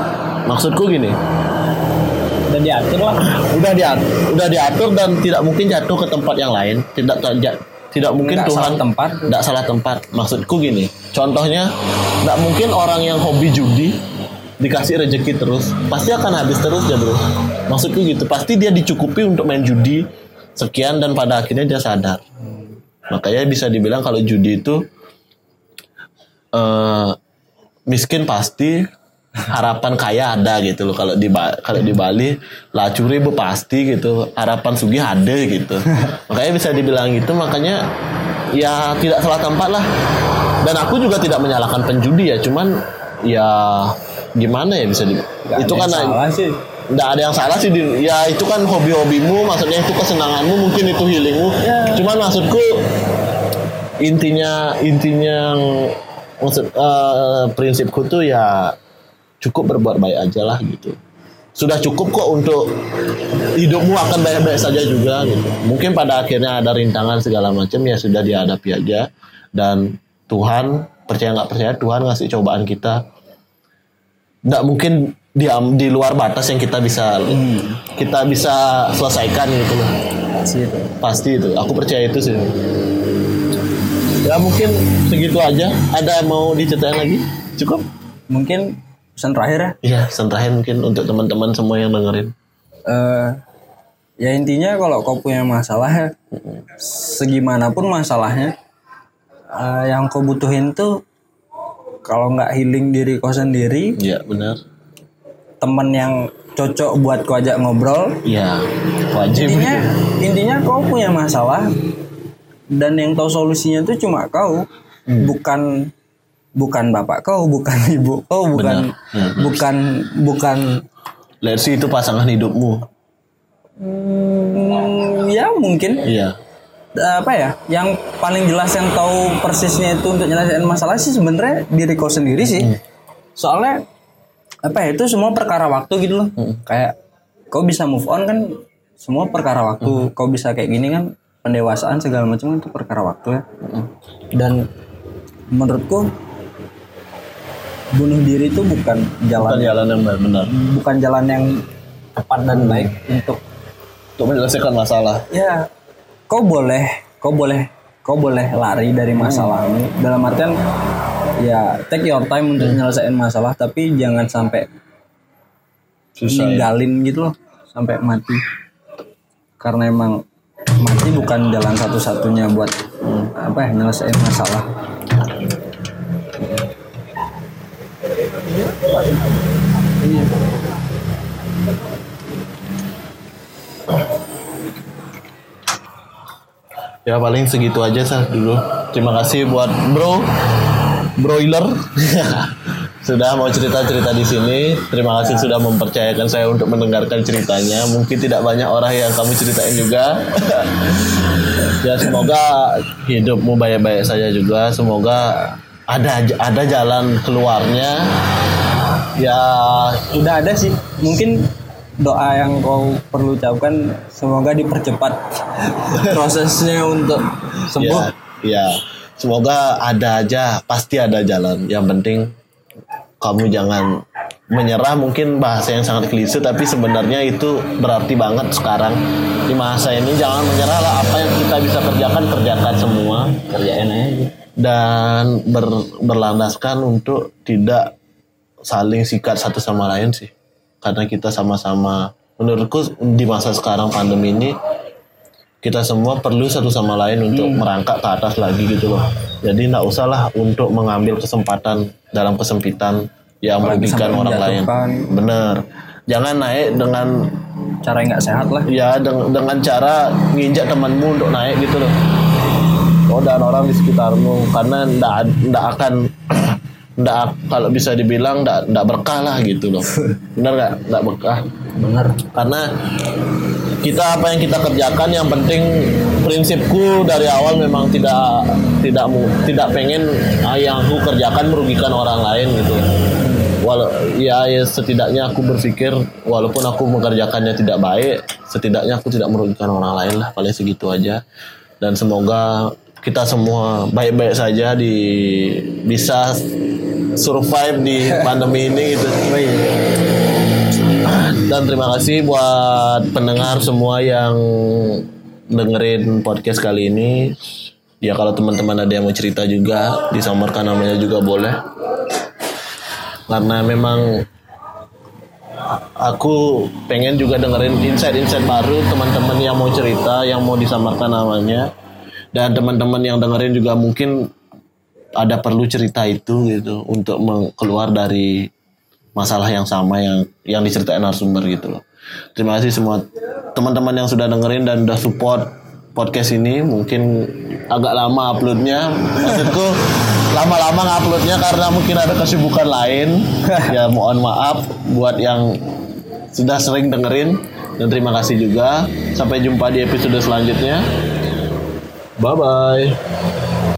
Maksudku gini. Udah diatur lah. Udah diatur udah diatur dan tidak mungkin jatuh ke tempat yang lain. Tidak tidak tidak mungkin Nggak Tuhan salah tempat. tidak salah tempat. Maksudku gini contohnya tidak mungkin orang yang hobi judi dikasih rezeki terus pasti akan habis terus ya bro. Maksudku gitu pasti dia dicukupi untuk main judi sekian dan pada akhirnya dia sadar makanya bisa dibilang kalau judi itu eh miskin pasti harapan kaya ada gitu loh. Kalau di kalau di Bali lacuri bu pasti gitu. Harapan sugih ada gitu. Makanya bisa dibilang gitu. Makanya ya tidak salah tempat lah. Dan aku juga tidak menyalahkan penjudi ya. Cuman ya gimana ya bisa di itu kan salah sih nggak ada yang salah sih di, ya itu kan hobi-hobimu maksudnya itu kesenanganmu mungkin itu healingmu. Cuman maksudku intinya intinya yang maksud eh, prinsipku tuh ya cukup berbuat baik aja lah gitu. Sudah cukup kok untuk hidupmu akan baik-baik saja juga gitu. Mungkin pada akhirnya ada rintangan segala macam ya sudah dihadapi aja. Dan Tuhan percaya nggak percaya Tuhan ngasih cobaan kita. Nggak mungkin di di luar batas yang kita bisa kita bisa selesaikan gitu loh. Itu pasti itu aku percaya itu sih. Ya mungkin segitu aja. Ada mau diceritain lagi? Cukup? Mungkin pesan terakhir ya? Iya, pesan terakhir mungkin untuk teman-teman semua yang dengerin. eh ya intinya kalau kau punya masalah ya segimanapun masalahnya eh, yang kau butuhin tuh kalau nggak healing diri kau sendiri Iya, benar. Teman yang cocok buat kau ajak ngobrol. Iya, wajib. intinya intinya kau punya masalah dan yang tahu solusinya tuh cuma kau. Bukan bukan bapak kau bukan ibu kau bukan bukan bukan. Let's see itu pasangan hidupmu. hmm, ya mungkin. Iya. apa ya yang paling jelas yang tahu persisnya itu untuk nyelesain masalah sih sebenarnya diri kau sendiri sih. Soalnya apa ya itu semua perkara waktu gitu loh. Kayak kau bisa move on kan semua perkara waktu. Kau bisa kayak gini kan pendewasaan segala macam kan itu perkara waktu ya. Dan menurutku bunuh diri itu bukan jalan Bukan jalan yang benar. bukan jalan yang tepat dan baik untuk Untuk menyelesaikan masalah. ya kau boleh kau boleh kau boleh lari dari masalahmu dalam artian ya take your time untuk nyelesain masalah tapi jangan sampai Susah ya. ninggalin gitu loh sampai mati karena emang mati bukan jalan satu-satunya buat hmm, apa ya nyelesain masalah Ya paling segitu aja sah dulu. Terima kasih buat Bro Broiler sudah mau cerita-cerita di sini. Terima kasih sudah mempercayakan saya untuk mendengarkan ceritanya. Mungkin tidak banyak orang yang kamu ceritain juga. ya semoga hidupmu baik-baik saja juga. Semoga ada ada jalan keluarnya. Ya udah ada sih mungkin doa yang kau perlu ucapkan semoga dipercepat prosesnya untuk sembuh Ya, ya. Semoga ada aja, pasti ada jalan. Yang penting kamu jangan menyerah. Mungkin bahasa yang sangat klise tapi sebenarnya itu berarti banget sekarang. Di masa ini jangan menyerah lah. Apa yang kita bisa kerjakan kerjakan semua. Kerjain aja. Dan ber- berlandaskan untuk tidak saling sikat satu sama lain sih. Karena kita sama-sama menurutku di masa sekarang pandemi ini kita semua perlu satu sama lain untuk merangkak ke atas lagi gitu loh. Jadi nggak usah lah untuk mengambil kesempatan dalam kesempitan yang merugikan orang lain. bener. Jangan naik dengan cara yang nggak sehat lah. Ya deng- dengan cara nginjak temanmu untuk naik gitu loh. Oh dan orang di sekitarmu karena ndak ndak akan ndak kalau bisa dibilang ndak ndak berkah lah gitu loh. Benar nggak? Ndak berkah. Bener karena kita apa yang kita kerjakan yang penting prinsipku dari awal memang tidak tidak tidak pengen ah, yang aku kerjakan merugikan orang lain gitu. Walau ya, ya setidaknya aku berpikir walaupun aku mengerjakannya tidak baik setidaknya aku tidak merugikan orang lain lah paling segitu aja. Dan semoga kita semua baik-baik saja di bisa survive di pandemi ini gitu dan terima kasih buat pendengar semua yang dengerin podcast kali ini. Ya kalau teman-teman ada yang mau cerita juga disamarkan namanya juga boleh. Karena memang aku pengen juga dengerin insight-insight baru teman-teman yang mau cerita, yang mau disamarkan namanya. Dan teman-teman yang dengerin juga mungkin ada perlu cerita itu gitu untuk keluar dari masalah yang sama yang yang diceritain narasumber gitu loh. Terima kasih semua teman-teman yang sudah dengerin dan udah support podcast ini. Mungkin agak lama uploadnya. Maksudku lama-lama nguploadnya karena mungkin ada kesibukan lain. ya mohon maaf buat yang sudah sering dengerin dan terima kasih juga. Sampai jumpa di episode selanjutnya. Bye bye.